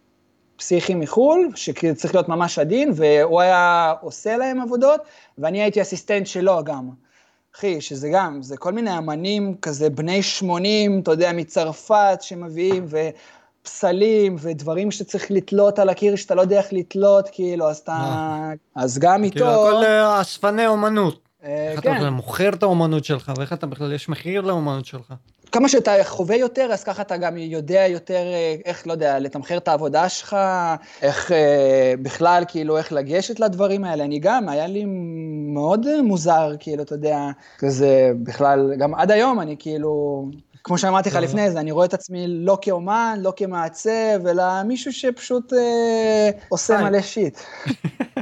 Speaker 2: פסיכי מחו"ל, שצריך להיות ממש עדין, והוא היה עושה להם עבודות, ואני הייתי אסיסטנט שלו גם. אחי, שזה גם, זה כל מיני אמנים כזה בני 80, אתה יודע, מצרפת שמביאים, ופסלים, ודברים שצריך לתלות על הקיר שאתה לא יודע איך לתלות, כאילו, אז אתה... אה. אז גם איתו...
Speaker 1: כאילו, הכל אה, אספני אומנות. אה, איך אתה כן. מוכר את האומנות שלך, ואיך אתה בכלל, יש מחיר לאומנות שלך.
Speaker 2: כמה שאתה חווה יותר, אז ככה אתה גם יודע יותר אה, איך, לא יודע, לתמחר את העבודה שלך, איך אה, בכלל, כאילו, איך לגשת לדברים האלה. אני גם, היה לי מאוד מוזר, כאילו, אתה יודע, כזה, בכלל, גם עד היום אני כאילו... כמו שאמרתי לך לפני זה, אני רואה את עצמי לא כאומן, לא כמעצב, אלא מישהו שפשוט אה, עושה מלא שיט.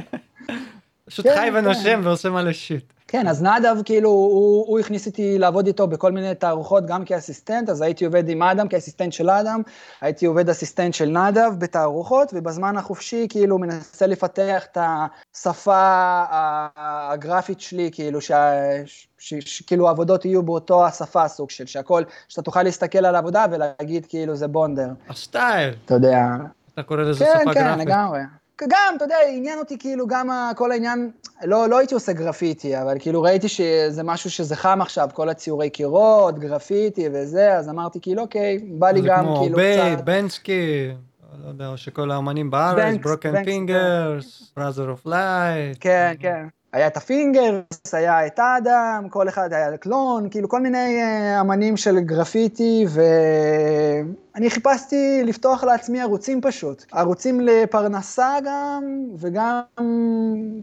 Speaker 1: פשוט כן, חי ונושם כן. ועושה מלא שיט.
Speaker 2: כן, אז נדב, כאילו, הוא, הוא הכניס אותי לעבוד איתו בכל מיני תערוכות, גם כאסיסטנט, אז הייתי עובד עם אדם כאסיסטנט של אדם, הייתי עובד אסיסטנט של נדב בתערוכות, ובזמן החופשי, כאילו, מנסה לפתח את השפה הגרפית שלי, כאילו, שכאילו העבודות יהיו באותו השפה סוג של, שהכל, שאתה תוכל להסתכל על העבודה ולהגיד, כאילו, זה בונדר.
Speaker 1: הסטייל.
Speaker 2: אתה יודע.
Speaker 1: אתה קורא לזה כן, שפה
Speaker 2: כן,
Speaker 1: גרפית.
Speaker 2: כן, לגמרי. גם, אתה יודע, עניין אותי כאילו גם כל העניין, לא, לא הייתי עושה גרפיטי, אבל כאילו ראיתי שזה משהו שזה חם עכשיו, כל הציורי קירות, גרפיטי וזה, אז אמרתי כאילו, אוקיי, בא לי גם כאילו
Speaker 1: קצת... זה כמו בייט, בנסקי, לא יודע, שכל האמנים בארץ, Broken Fingaz, Brothers of Light.
Speaker 2: כן, כן. היה את ה Fingaz, היה את אדם, כל אחד היה Klone, כאילו כל מיני אה, אמנים של גרפיטי, ואני חיפשתי לפתוח לעצמי ערוצים פשוט. ערוצים לפרנסה גם, וגם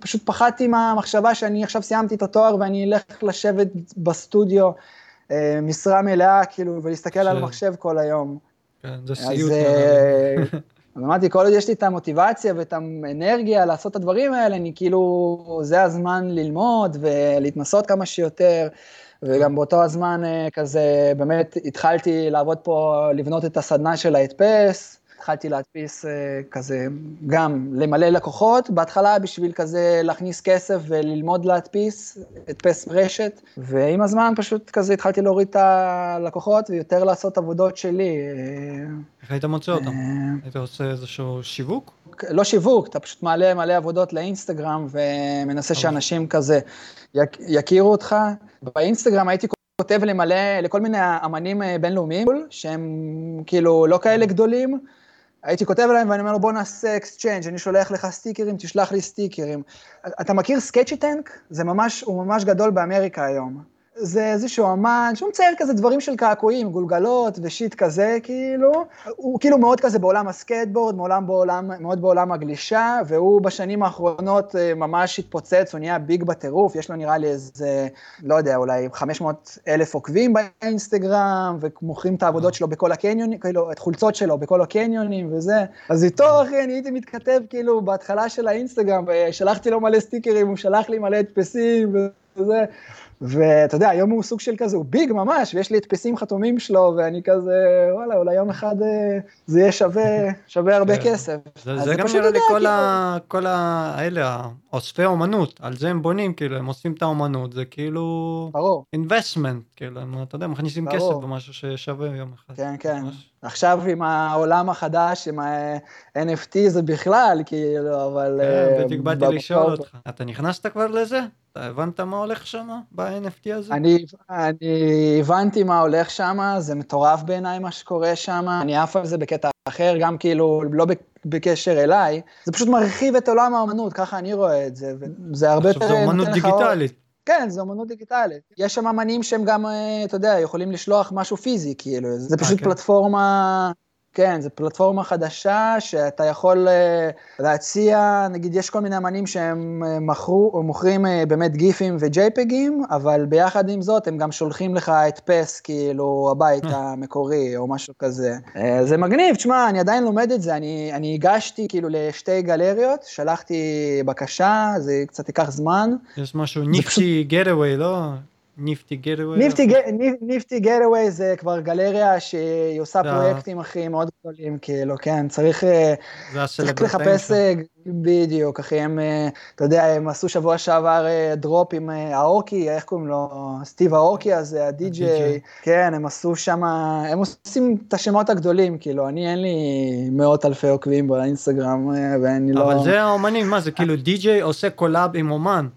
Speaker 2: פשוט פחדתי מהמחשבה שאני עכשיו סיימתי את התואר ואני אלך לשבת בסטודיו, אה, משרה מלאה, כאילו, ולהסתכל ש... על המחשב כל היום.
Speaker 1: כן, זה סיוט.
Speaker 2: אז אמרתי, כל עוד יש לי את המוטיבציה ואת האנרגיה לעשות את הדברים האלה, אני כאילו, זה הזמן ללמוד ולהתנסות כמה שיותר. וגם באותו הזמן אה, כזה, באמת התחלתי לעבוד פה, לבנות את הסדנה של ההדפס, התחלתי להדפיס אה, כזה, גם למלא לקוחות, בהתחלה בשביל כזה להכניס כסף וללמוד להדפיס, הדפס רשת, ועם הזמן פשוט כזה התחלתי להוריד את הלקוחות ויותר לעשות עבודות שלי.
Speaker 1: איך היית מוצא אותם? אה, היית עושה איזשהו שיווק?
Speaker 2: לא שיווק, אתה פשוט מעלה מלא עבודות לאינסטגרם ומנסה אוקיי. שאנשים כזה יכירו אותך. באינסטגרם הייתי כותב למלא, לכל מיני אמנים אה, בינלאומיים, שהם כאילו לא כאלה גדולים, הייתי כותב להם ואני אומר לו, בוא נעשה exchange, אני שולח לך סטיקרים, תשלח לי סטיקרים. אתה מכיר Sketchy Tank? זה ממש, הוא ממש גדול באמריקה היום. זה איזשהו אמן שהוא מצייר כזה דברים של קעקועים, גולגלות ו shit כזה, כאילו. הוא כאילו מאוד כזה בעולם הסקייטבורד, מעולם בעולם, מאוד בעולם הגלישה, והוא בשנים האחרונות אה, ממש התפוצץ, הוא נהיה big בטירוף, יש לו נראה לי איזה, לא יודע, אולי 500 אלף עוקבים באינסטגרם, ומוכרים את העבודות שלו בכל הקניונים, כאילו, את חולצות שלו בכל הקניונים וזה. אז איתו, אחי, אני הייתי מתכתב כאילו בהתחלה של האינסטגרם, ושלחתי לו מלא סטיקרים, הוא שלח לי מלא הדפסים וזה. ואתה יודע, היום הוא סוג של כזה, הוא ביג ממש, ויש לי הדפסים חתומים שלו, ואני כזה, וואלה, אולי יום אחד אה, זה יהיה שווה, שווה הרבה כן. כסף.
Speaker 1: זה, זה גם נראה לי כל, ה, כל האלה, אוספי אומנות, על זה הם בונים, כאילו, הם עושים את האומנות, זה כאילו...
Speaker 2: ברור.
Speaker 1: investment, כאילו, אתה יודע, מכניסים ברור. כסף במשהו ששווה יום אחד.
Speaker 2: כן, כן. ממש. עכשיו עם העולם החדש, עם ה-NFT זה בכלל, כאילו, אבל...
Speaker 1: כן, בדיוק באתי לשאול אותך. אתה נכנסת כבר לזה? אתה הבנת מה הולך שם ב-NFT הזה?
Speaker 2: אני, אני הבנתי מה הולך שם, זה מטורף בעיניי מה שקורה שם, אני עף על זה בקטע אחר, גם כאילו, לא בקשר אליי, זה פשוט מרחיב את עולם האמנות, ככה אני רואה את זה, וזה הרבה יותר...
Speaker 1: עכשיו זה אמנות דיגיטלית.
Speaker 2: כן, זה אמנות דיגיטלית. יש שם אמנים שהם גם, אה, אתה יודע, יכולים לשלוח משהו פיזי, כאילו, זה פשוט. אה, כן. פלטפורמה כן, זו פלטפורמה חדשה שאתה יכול אה, להציע, נגיד יש כל מיני אמנים שהם אה, מכרו, מוכרים אה, באמת גיפים וג'ייפגים, אבל ביחד עם זאת הם גם שולחים לך הדפס כאילו הבית המקורי או משהו כזה. זה מגניב, תשמע, אני עדיין לומד את זה, אני, אני הגשתי כאילו לשתי גלריות, שלחתי בקשה, זה קצת ייקח זמן.
Speaker 1: יש משהו ניפטי גטווי, לא? ניפטי גטווי?
Speaker 2: ניפטי גטווי זה כבר גלריה שהיא עושה פרויקטים הכי מאוד גדולים, כאילו, כן, צריך, אה, צריך לחפש, אה, בדיוק, אחי, הם, אה, אתה יודע, הם עשו שבוע שעבר drop עם אאוקי, איך קוראים לו? סטיב אאוקי הזה, הדי-ג'יי, כן, הם עשו שם, הם עושים את השמות הגדולים, כאילו, אני אין לי מאות אלפי עוקבים באינסטגרם, ואני לא...
Speaker 1: אבל זה האומנים, מה זה, כאילו די-ג'יי עושה collab עם אומן.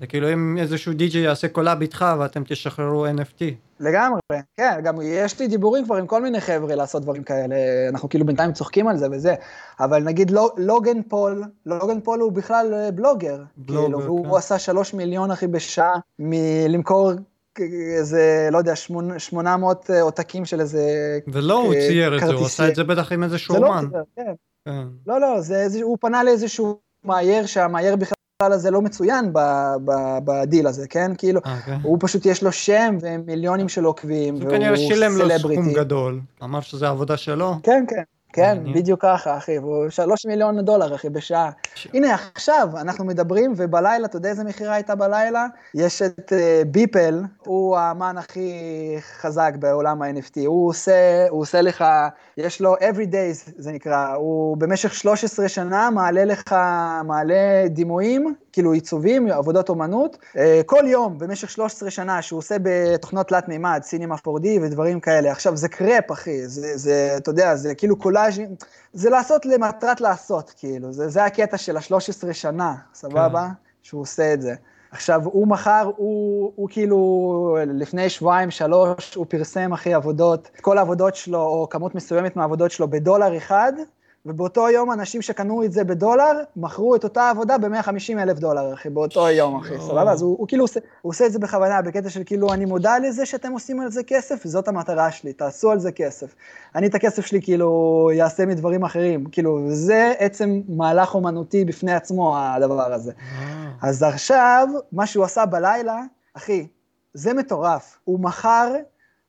Speaker 1: זה כאילו אם איזשהו די.ג'יי יעשה collab איתך ואתם תשחררו NFT.
Speaker 2: לגמרי, כן, גם יש לי דיבורים כבר עם כל מיני חבר'ה לעשות דברים כאלה, אנחנו כאילו בינתיים צוחקים על זה וזה, אבל נגיד לא, לוגן פול, לוגן פול הוא בכלל בלוגר, בלוגר, כאילו, כן. והוא עשה שלוש מיליון אחי בשעה מלמכור איזה, לא יודע, 800 עותקים של איזה...
Speaker 1: ולא הוא צייר את זה, הוא עשה את זה בטח עם איזשהו אומן.
Speaker 2: זה לא, כן. כן. לא, לא, זה, הוא פנה לאיזשהו מאייר, שהמאייר בכלל... הזה לא מצוין בדיל הזה, כן? כאילו, okay. אוקיי. הוא פשוט יש לו שם ומיליונים של עוקבים, והוא
Speaker 1: celebrity. הוא כנראה שילם לו סכום גדול, אמר שזה עבודה שלו.
Speaker 2: כן, כן. כן, בדיוק ככה, אחי, והוא שלוש מיליון דולר, אחי, בשעה. הנה, עכשיו אנחנו מדברים, ובלילה, אתה יודע איזה מכירה הייתה בלילה? יש את uh, ביפל, הוא האמן הכי חזק בעולם ה-NFT. הוא עושה, הוא עושה לך, יש לו every days, זה נקרא, הוא במשך 13 שנה מעלה לך, מעלה דימויים כאילו עיצובים, עבודות אומנות, אה, כל יום במשך 13 שנה שהוא עושה בתוכנות תלת מימד, סינימה 4D ודברים כאלה. עכשיו, זה קרפ, אחי, זה, זה, אתה יודע, זה כאילו קולאז', זה לעשות למטרת לעשות, כאילו, זה, זה הקטע של ה-13 שנה, סבבה? כן. שהוא עושה את זה. עכשיו, הוא מחר, הוא, הוא כאילו, לפני שבועיים, שלוש, הוא פרסם, אחי, עבודות, כל העבודות שלו, או כמות מסוימת מהעבודות שלו, בדולר אחד, ובאותו יום אנשים שקנו את זה בדולר, מכרו את אותה עבודה ב-150 אלף דולר, אחי, באותו יום, אחי, סבבה? אז הוא, הוא כאילו עושה, הוא עושה את זה בכוונה, בקטע של כאילו, אני מודע לזה שאתם עושים על זה כסף, וזאת המטרה שלי, תעשו על זה כסף. אני את הכסף שלי כאילו אעשה מדברים אחרים, כאילו, זה עצם מהלך אומנותי בפני עצמו, הדבר הזה. אז עכשיו, מה שהוא עשה בלילה, אחי, זה מטורף. הוא מכר,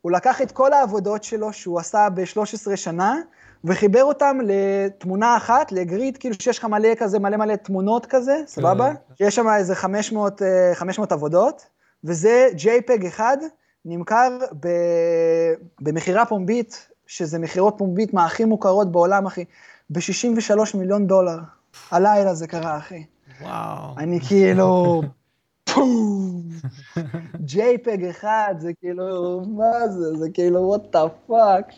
Speaker 2: הוא לקח את כל העבודות שלו שהוא עשה ב-13 שנה, וחיבר אותם לתמונה אחת, לגריד, כאילו שיש לך מלא כזה, מלא מלא תמונות כזה, סבבה? כן. יש שם איזה 500, 500 אה, עבודות, וזה JPEG אחד, נמכר ב... במכירה פומבית, שזה מכירות פומבית מהכי מוכרות בעולם, אחי, ב-63 מיליון דולר. הלילה זה קרה, אחי.
Speaker 1: וואו.
Speaker 2: אני כאילו... JPEG אחד, זה כאילו, מה זה? זה כאילו, what the fuck.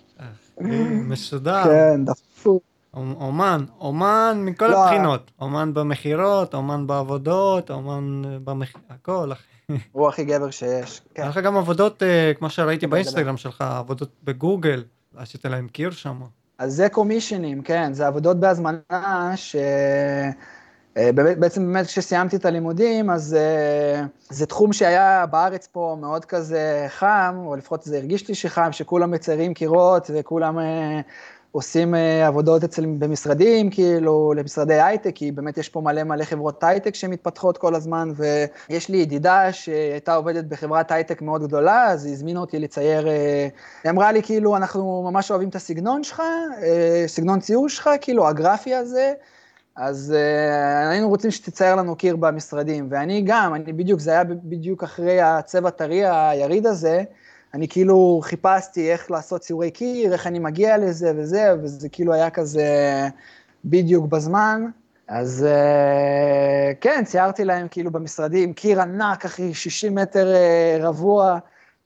Speaker 1: מסודר.
Speaker 2: כן, דפוק.
Speaker 1: אומן, אומן מכל לא. הבחינות, אומן במכירות, אומן בעבודות, אומן במכ... הכל, אחי.
Speaker 2: הוא הכי גבר שיש.
Speaker 1: כן. היה לך גם עבודות, אה, כמו שראיתי באינסטגרם שלך, עבודות בגוגל, עשית להם קיר שם.
Speaker 2: אז זה קומישנים, כן, זה עבודות בהזמנה ש... אה, בעצם באמת כשסיימתי את הלימודים, אז uh, זה תחום שהיה בארץ פה מאוד כזה חם, או לפחות זה הרגיש לי שחם, שכולם מציירים קירות וכולם uh, עושים עבודות אצל, במשרדים, כאילו, למשרדי הייטק, כי באמת יש פה מלא מלא חברות הייטק שמתפתחות כל הזמן, ויש לי ידידה שהייתה עובדת בחברת הייטק מאוד גדולה, אז היא הזמינה אותי לצייר, היא אמרה לי, כאילו, אנחנו ממש אוהבים את הסגנון שלך, סגנון ציור שלך, כאילו, הגרפי הזה, אז uh, היינו רוצים שתצייר לנו קיר במשרדים, ואני גם, אני בדיוק, זה היה בדיוק אחרי הצבע טרי היריד הזה, אני כאילו חיפשתי איך לעשות ציורי קיר, איך אני מגיע לזה וזה, וזה כאילו היה כזה בדיוק בזמן. אז uh, כן, ציירתי להם כאילו במשרדים, קיר ענק, אחי, 60 מטר uh, רבוע,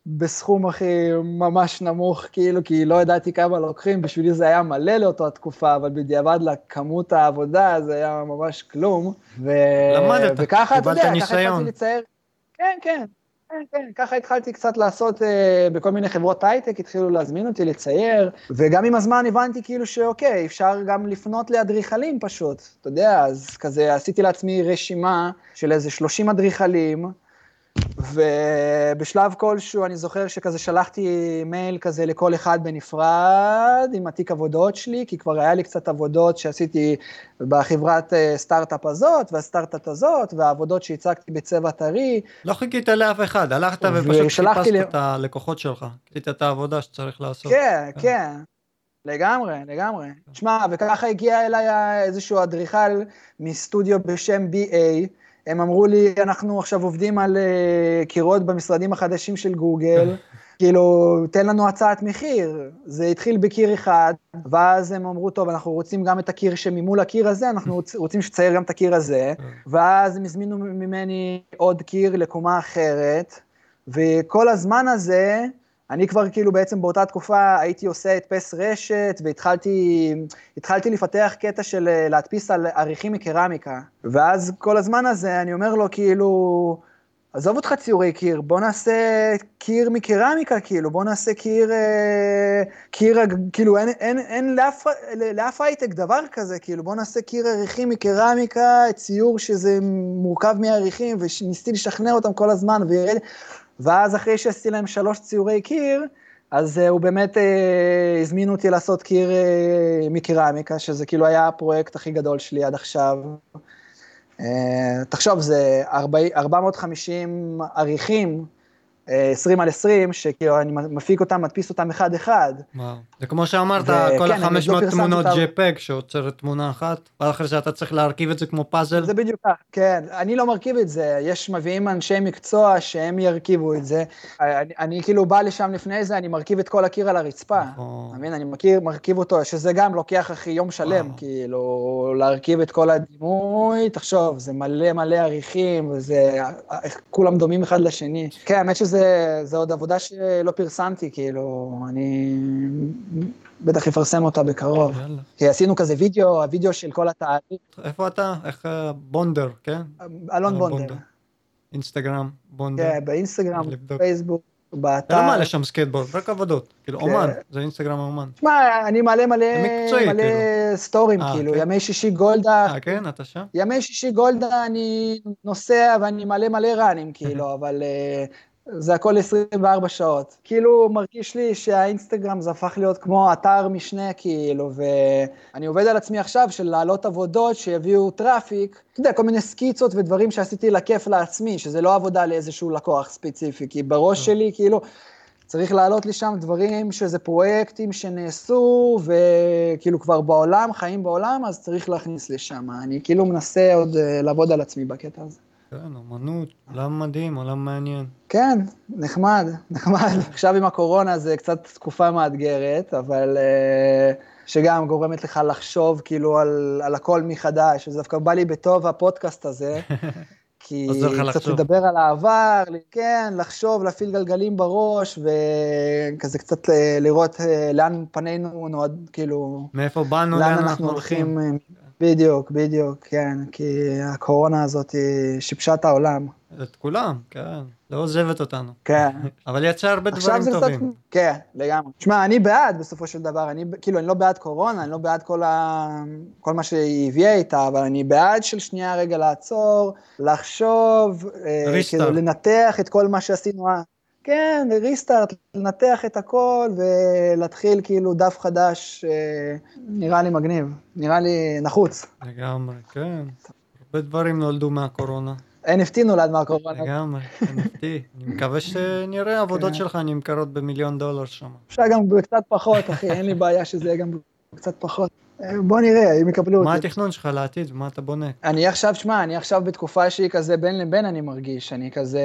Speaker 2: בסכום הכי ממש נמוך, כאילו, כי לא ידעתי כמה לוקחים, בשבילי זה היה מלא לאותו התקופה, אבל בדיעבד לכמות העבודה זה היה ממש כלום.
Speaker 1: ו... למדת, וככה, אתה יודע, ניסיון. ככה התחלתי לצייר.
Speaker 2: כן, כן, כן, כן, ככה התחלתי קצת לעשות אה, בכל מיני חברות הייטק, התחילו להזמין אותי לצייר, וגם עם הזמן הבנתי כאילו שאוקיי, אפשר גם לפנות לאדריכלים פשוט, אתה יודע, אז כזה עשיתי לעצמי רשימה של איזה 30 אדריכלים, ובשלב כלשהו אני זוכר שכזה שלחתי מייל כזה לכל אחד בנפרד עם התיק עבודות שלי, כי כבר היה לי קצת עבודות שעשיתי בחברת אה, סטארט-אפ הזאת, והסטארט-אפ הזאת, והעבודות שהצגתי בצבע טרי.
Speaker 1: לא חיכית לאף אחד, הלכת ופשוט חיפשת ל... את הלקוחות שלך, עשית את העבודה שצריך לעשות.
Speaker 2: כן, כן. כן. לגמרי, לגמרי. תשמע, וככה הגיע אליי איזשהו אדריכל מסטודיו בשם BA, הם אמרו לי, אנחנו עכשיו עובדים על uh, קירות במשרדים החדשים של גוגל, כאילו, תן לנו הצעת מחיר. זה התחיל בקיר אחד, ואז הם אמרו, טוב, אנחנו רוצים גם את הקיר שממול הקיר הזה, אנחנו רוצים שתצייר גם את הקיר הזה, ואז הם הזמינו ממני עוד קיר לקומה אחרת, וכל הזמן הזה, אני כבר כאילו בעצם באותה תקופה הייתי עושה הדפס רשת והתחלתי לפתח קטע של אה, להדפיס על עריכים מקרמיקה. ואז כל הזמן הזה אני אומר לו כאילו, עזוב אותך ציורי קיר, בוא נעשה קיר מקרמיקה כאילו, בוא נעשה קיר, אה, קיר, כאילו אין, אין, אין לאף, לאף הייטק דבר כזה, כאילו בוא נעשה קיר עריכים מקרמיקה, ציור שזה מורכב מעריכים, וניסיתי לשכנע אותם כל הזמן, וירד... ואז אחרי שעשיתי להם שלוש ציורי קיר, אז uh, הוא באמת uh, הזמין אותי לעשות קיר uh, מקרמיקה, שזה כאילו היה הפרויקט הכי גדול שלי עד עכשיו. תחשוב, זה 40, 450 עריכים 20 על 20, שכאילו אני מפיק אותם, מדפיס אותם אחד-אחד.
Speaker 1: זה כמו שאמרת, כל כן, ה-500 לא תמונות JPEG שעוצרת תמונה אחת, ואחרי זה אתה צריך להרכיב את זה כמו פאזל.
Speaker 2: זה בדיוק כך, כן. אני לא מרכיב את זה, יש, מביאים אנשי מקצוע שהם ירכיבו את זה. אני, אני כאילו בא לשם לפני זה, אני מרכיב את כל הקיר על הרצפה. נכון. אתה מבין? אני מכיר, מרכיב אותו, שזה גם לוקח אחי יום שלם, כאילו, להרכיב את כל הדימוי, תחשוב, זה מלא מלא עריכים, וזה, כולם דומים אחד לשני. כן, האמת שזה... זה, זה עוד עבודה שלא פרסמתי, כאילו, אני בטח אפרסם אותה בקרוב. יאללה. כי עשינו כזה וידאו, הוידאו של כל התהליך.
Speaker 1: איפה אתה? איך אה, בונדר, כן?
Speaker 2: אלון בונדר. בונדר.
Speaker 1: אינסטגרם, בונדר.
Speaker 2: כן, באינסטגרם, פייסבוק. באתר.
Speaker 1: אתה לא מעלה שם סקייטבורד, רק עבודות, כאילו כן. אומן, זה אינסטגרם אומן.
Speaker 2: תשמע, אני מעלה מלא, כאילו. stories, 아, אה, כאילו, כן. ימי שישי גולדה.
Speaker 1: אה, כן, אתה שם?
Speaker 2: ימי שישי גולדה אני נוסע ואני מלא מלא ראנים, כאילו, אבל זה הכל 24 שעות. כאילו מרגיש לי שהאינסטגרם זה הפך להיות כמו אתר משנה, כאילו, ואני עובד על עצמי עכשיו של להעלות עבודות שיביאו traffic, אתה יודע, כל מיני סקיצות ודברים שעשיתי לכיף לעצמי, שזה לא עבודה לאיזשהו לקוח ספציפי, כי בראש אה. שלי, כאילו, צריך להעלות לי שם דברים שזה פרויקטים שנעשו, וכאילו כבר בעולם, חיים בעולם, אז צריך להכניס לשם. אני כאילו מנסה עוד אה, לעבוד על עצמי בקטע הזה.
Speaker 1: כן, אמנות, עולם מדהים, עולם מעניין.
Speaker 2: כן, נחמד, נחמד. עכשיו עם הקורונה זה קצת תקופה מאתגרת, אבל uh, שגם גורמת לך לחשוב כאילו על, על הכל מחדש, אז דווקא בא לי בטוב הפודקאסט הזה. כי קצת. לדבר על העבר, כן, לחשוב, להפעיל גלגלים בראש, וכזה קצת אה, לראות אה, לאן פנינו נועד, כאילו...
Speaker 1: מאיפה באנו, לאן אנחנו הולכים.
Speaker 2: בדיוק, בדיוק, כן, כי הקורונה הזאת היא שיבשה את העולם.
Speaker 1: את כולם, כן, לא עוזבת אותנו.
Speaker 2: כן.
Speaker 1: אבל יצא הרבה דברים טובים. קצת,
Speaker 2: כן, לגמרי. תשמע, אני בעד בסופו של דבר, אני, כאילו, אני לא בעד קורונה, אני לא בעד כל, ה... כל מה שהיא הביאה איתה, אבל אני בעד של שנייה רגע לעצור, לחשוב, אה, כאילו, לנתח את כל מה שעשינו כן, ריסטארט, לנתח את הכל ולהתחיל כאילו דף חדש, אה, נראה לי מגניב, נראה לי נחוץ.
Speaker 1: לגמרי, כן. הרבה דברים נולדו מהקורונה.
Speaker 2: NFT נולד מהקורונה.
Speaker 1: לגמרי, NFT. אני מקווה שנראה עבודות כן. שלך נמכרות במיליון דולר שם.
Speaker 2: אפשר גם קצת פחות, אחי, אין לי בעיה שזה יהיה גם קצת פחות. אה, בוא נראה אם יקבלו אותי.
Speaker 1: מה התכנון שלך לעתיד? מה אתה בונה?
Speaker 2: אני עכשיו, שמע, אני עכשיו בתקופה שהיא כזה בין לבין אני מרגיש, אני כזה...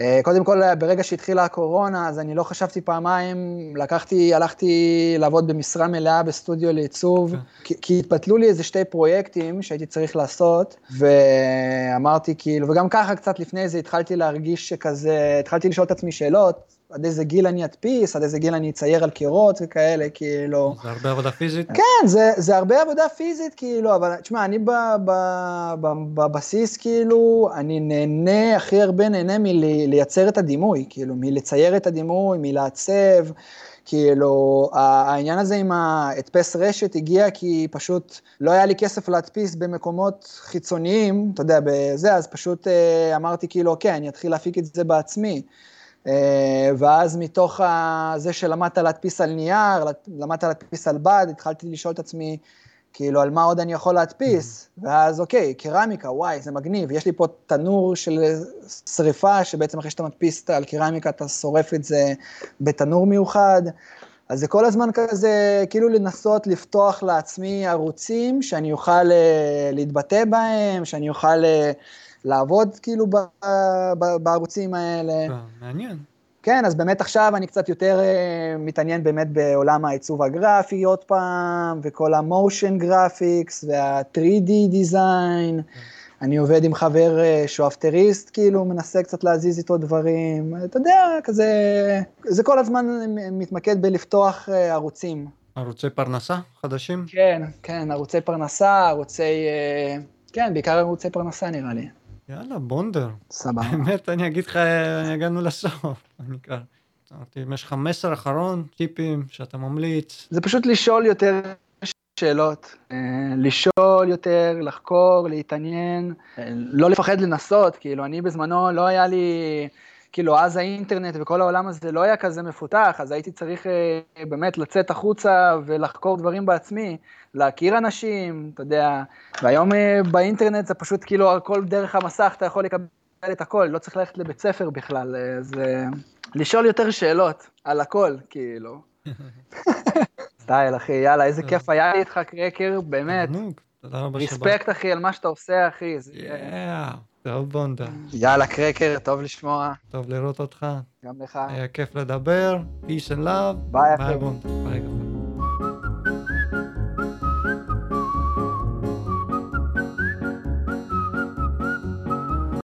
Speaker 2: אה, קודם כל, ברגע שהתחילה הקורונה, אז אני לא חשבתי פעמיים, לקחתי, הלכתי לעבוד במשרה מלאה בסטודיו לעיצוב, okay. כן. כי, כי התבטלו לי איזה שתי פרויקטים שהייתי צריך לעשות, ואמרתי כאילו, וגם ככה קצת לפני זה התחלתי להרגיש שכזה, התחלתי לשאול את עצמי שאלות, עד איזה גיל אני אדפיס, עד איזה גיל אני אצייר על קירות וכאלה, כאילו...
Speaker 1: זה הרבה עבודה פיזית?
Speaker 2: כן, זה, זה הרבה עבודה פיזית, כאילו, אבל תשמע, אני בבסיס, כאילו, אני נהנה, הכי הרבה נהנה מלייצר את הדימוי, כאילו, מלצייר את הדימוי, מלעצב. כאילו, העניין הזה עם ההדפס רשת הגיע כי פשוט לא היה לי כסף להדפיס במקומות חיצוניים, אתה יודע, בזה, אז פשוט אה, אמרתי כאילו, אוקיי, אני אתחיל להפיק את זה בעצמי. אה, ואז מתוך זה שלמדת להדפיס על נייר, למדת להדפיס על בד, התחלתי לשאול את עצמי, כאילו, על מה עוד אני יכול להדפיס? ואז אוקיי, קרמיקה, וואי, זה מגניב. יש לי פה תנור של שריפה, שבעצם אחרי שאתה מדפיס על קרמיקה, אתה שורף את זה בתנור מיוחד. אז זה כל הזמן כזה, כאילו לנסות לפתוח לעצמי ערוצים שאני אוכל אה, להתבטא בהם, שאני אוכל אה, לעבוד כאילו בערוצים האלה.
Speaker 1: אה, מעניין.
Speaker 2: כן, אז באמת עכשיו אני קצת יותר uh, מתעניין באמת בעולם העיצוב הגרפי עוד פעם, וכל ה motion graphics וה-3D design. כן. אני עובד עם חבר uh, שהוא אפטריסט, כאילו, מנסה קצת להזיז איתו דברים. אתה יודע, כזה, זה כל הזמן מתמקד בלפתוח uh, ערוצים.
Speaker 1: ערוצי פרנסה חדשים?
Speaker 2: כן, כן, ערוצי פרנסה, ערוצי... כן, בעיקר ערוצי פרנסה נראה לי.
Speaker 1: יאללה, בונדר.
Speaker 2: סבבה.
Speaker 1: באמת, אני אגיד לך, הגענו לסוף. אני כבר... אמרתי, אם יש לך מסר אחרון, טיפים שאתה ממליץ.
Speaker 2: זה פשוט לשאול יותר שאלות. אה, לשאול יותר, לחקור, להתעניין, אה, לא לפחד לנסות, כאילו, אני בזמנו לא היה לי... כאילו, אז האינטרנט וכל העולם הזה לא היה כזה מפותח, אז הייתי צריך אה, באמת לצאת החוצה ולחקור דברים בעצמי, להכיר אנשים, אתה יודע, והיום אה, באינטרנט זה פשוט כאילו, הכל דרך המסך, אתה יכול לקבל את הכל, לא צריך ללכת לבית ספר בכלל, אה, זה לשאול יותר שאלות על הכל, כאילו. style, אחי, יאללה, איזה כיף היה לי איתך, קרקר, באמת.
Speaker 1: תודה רבה
Speaker 2: respect, אחי, על מה שאתה עושה, אחי.
Speaker 1: טוב בונדה.
Speaker 2: יאללה, קרקר, טוב לשמוע,
Speaker 1: טוב לראות אותך.
Speaker 2: גם לך.
Speaker 1: היה כיף לדבר. peace and love.
Speaker 2: ביי, אחי.
Speaker 1: ביי בונדה. ביי.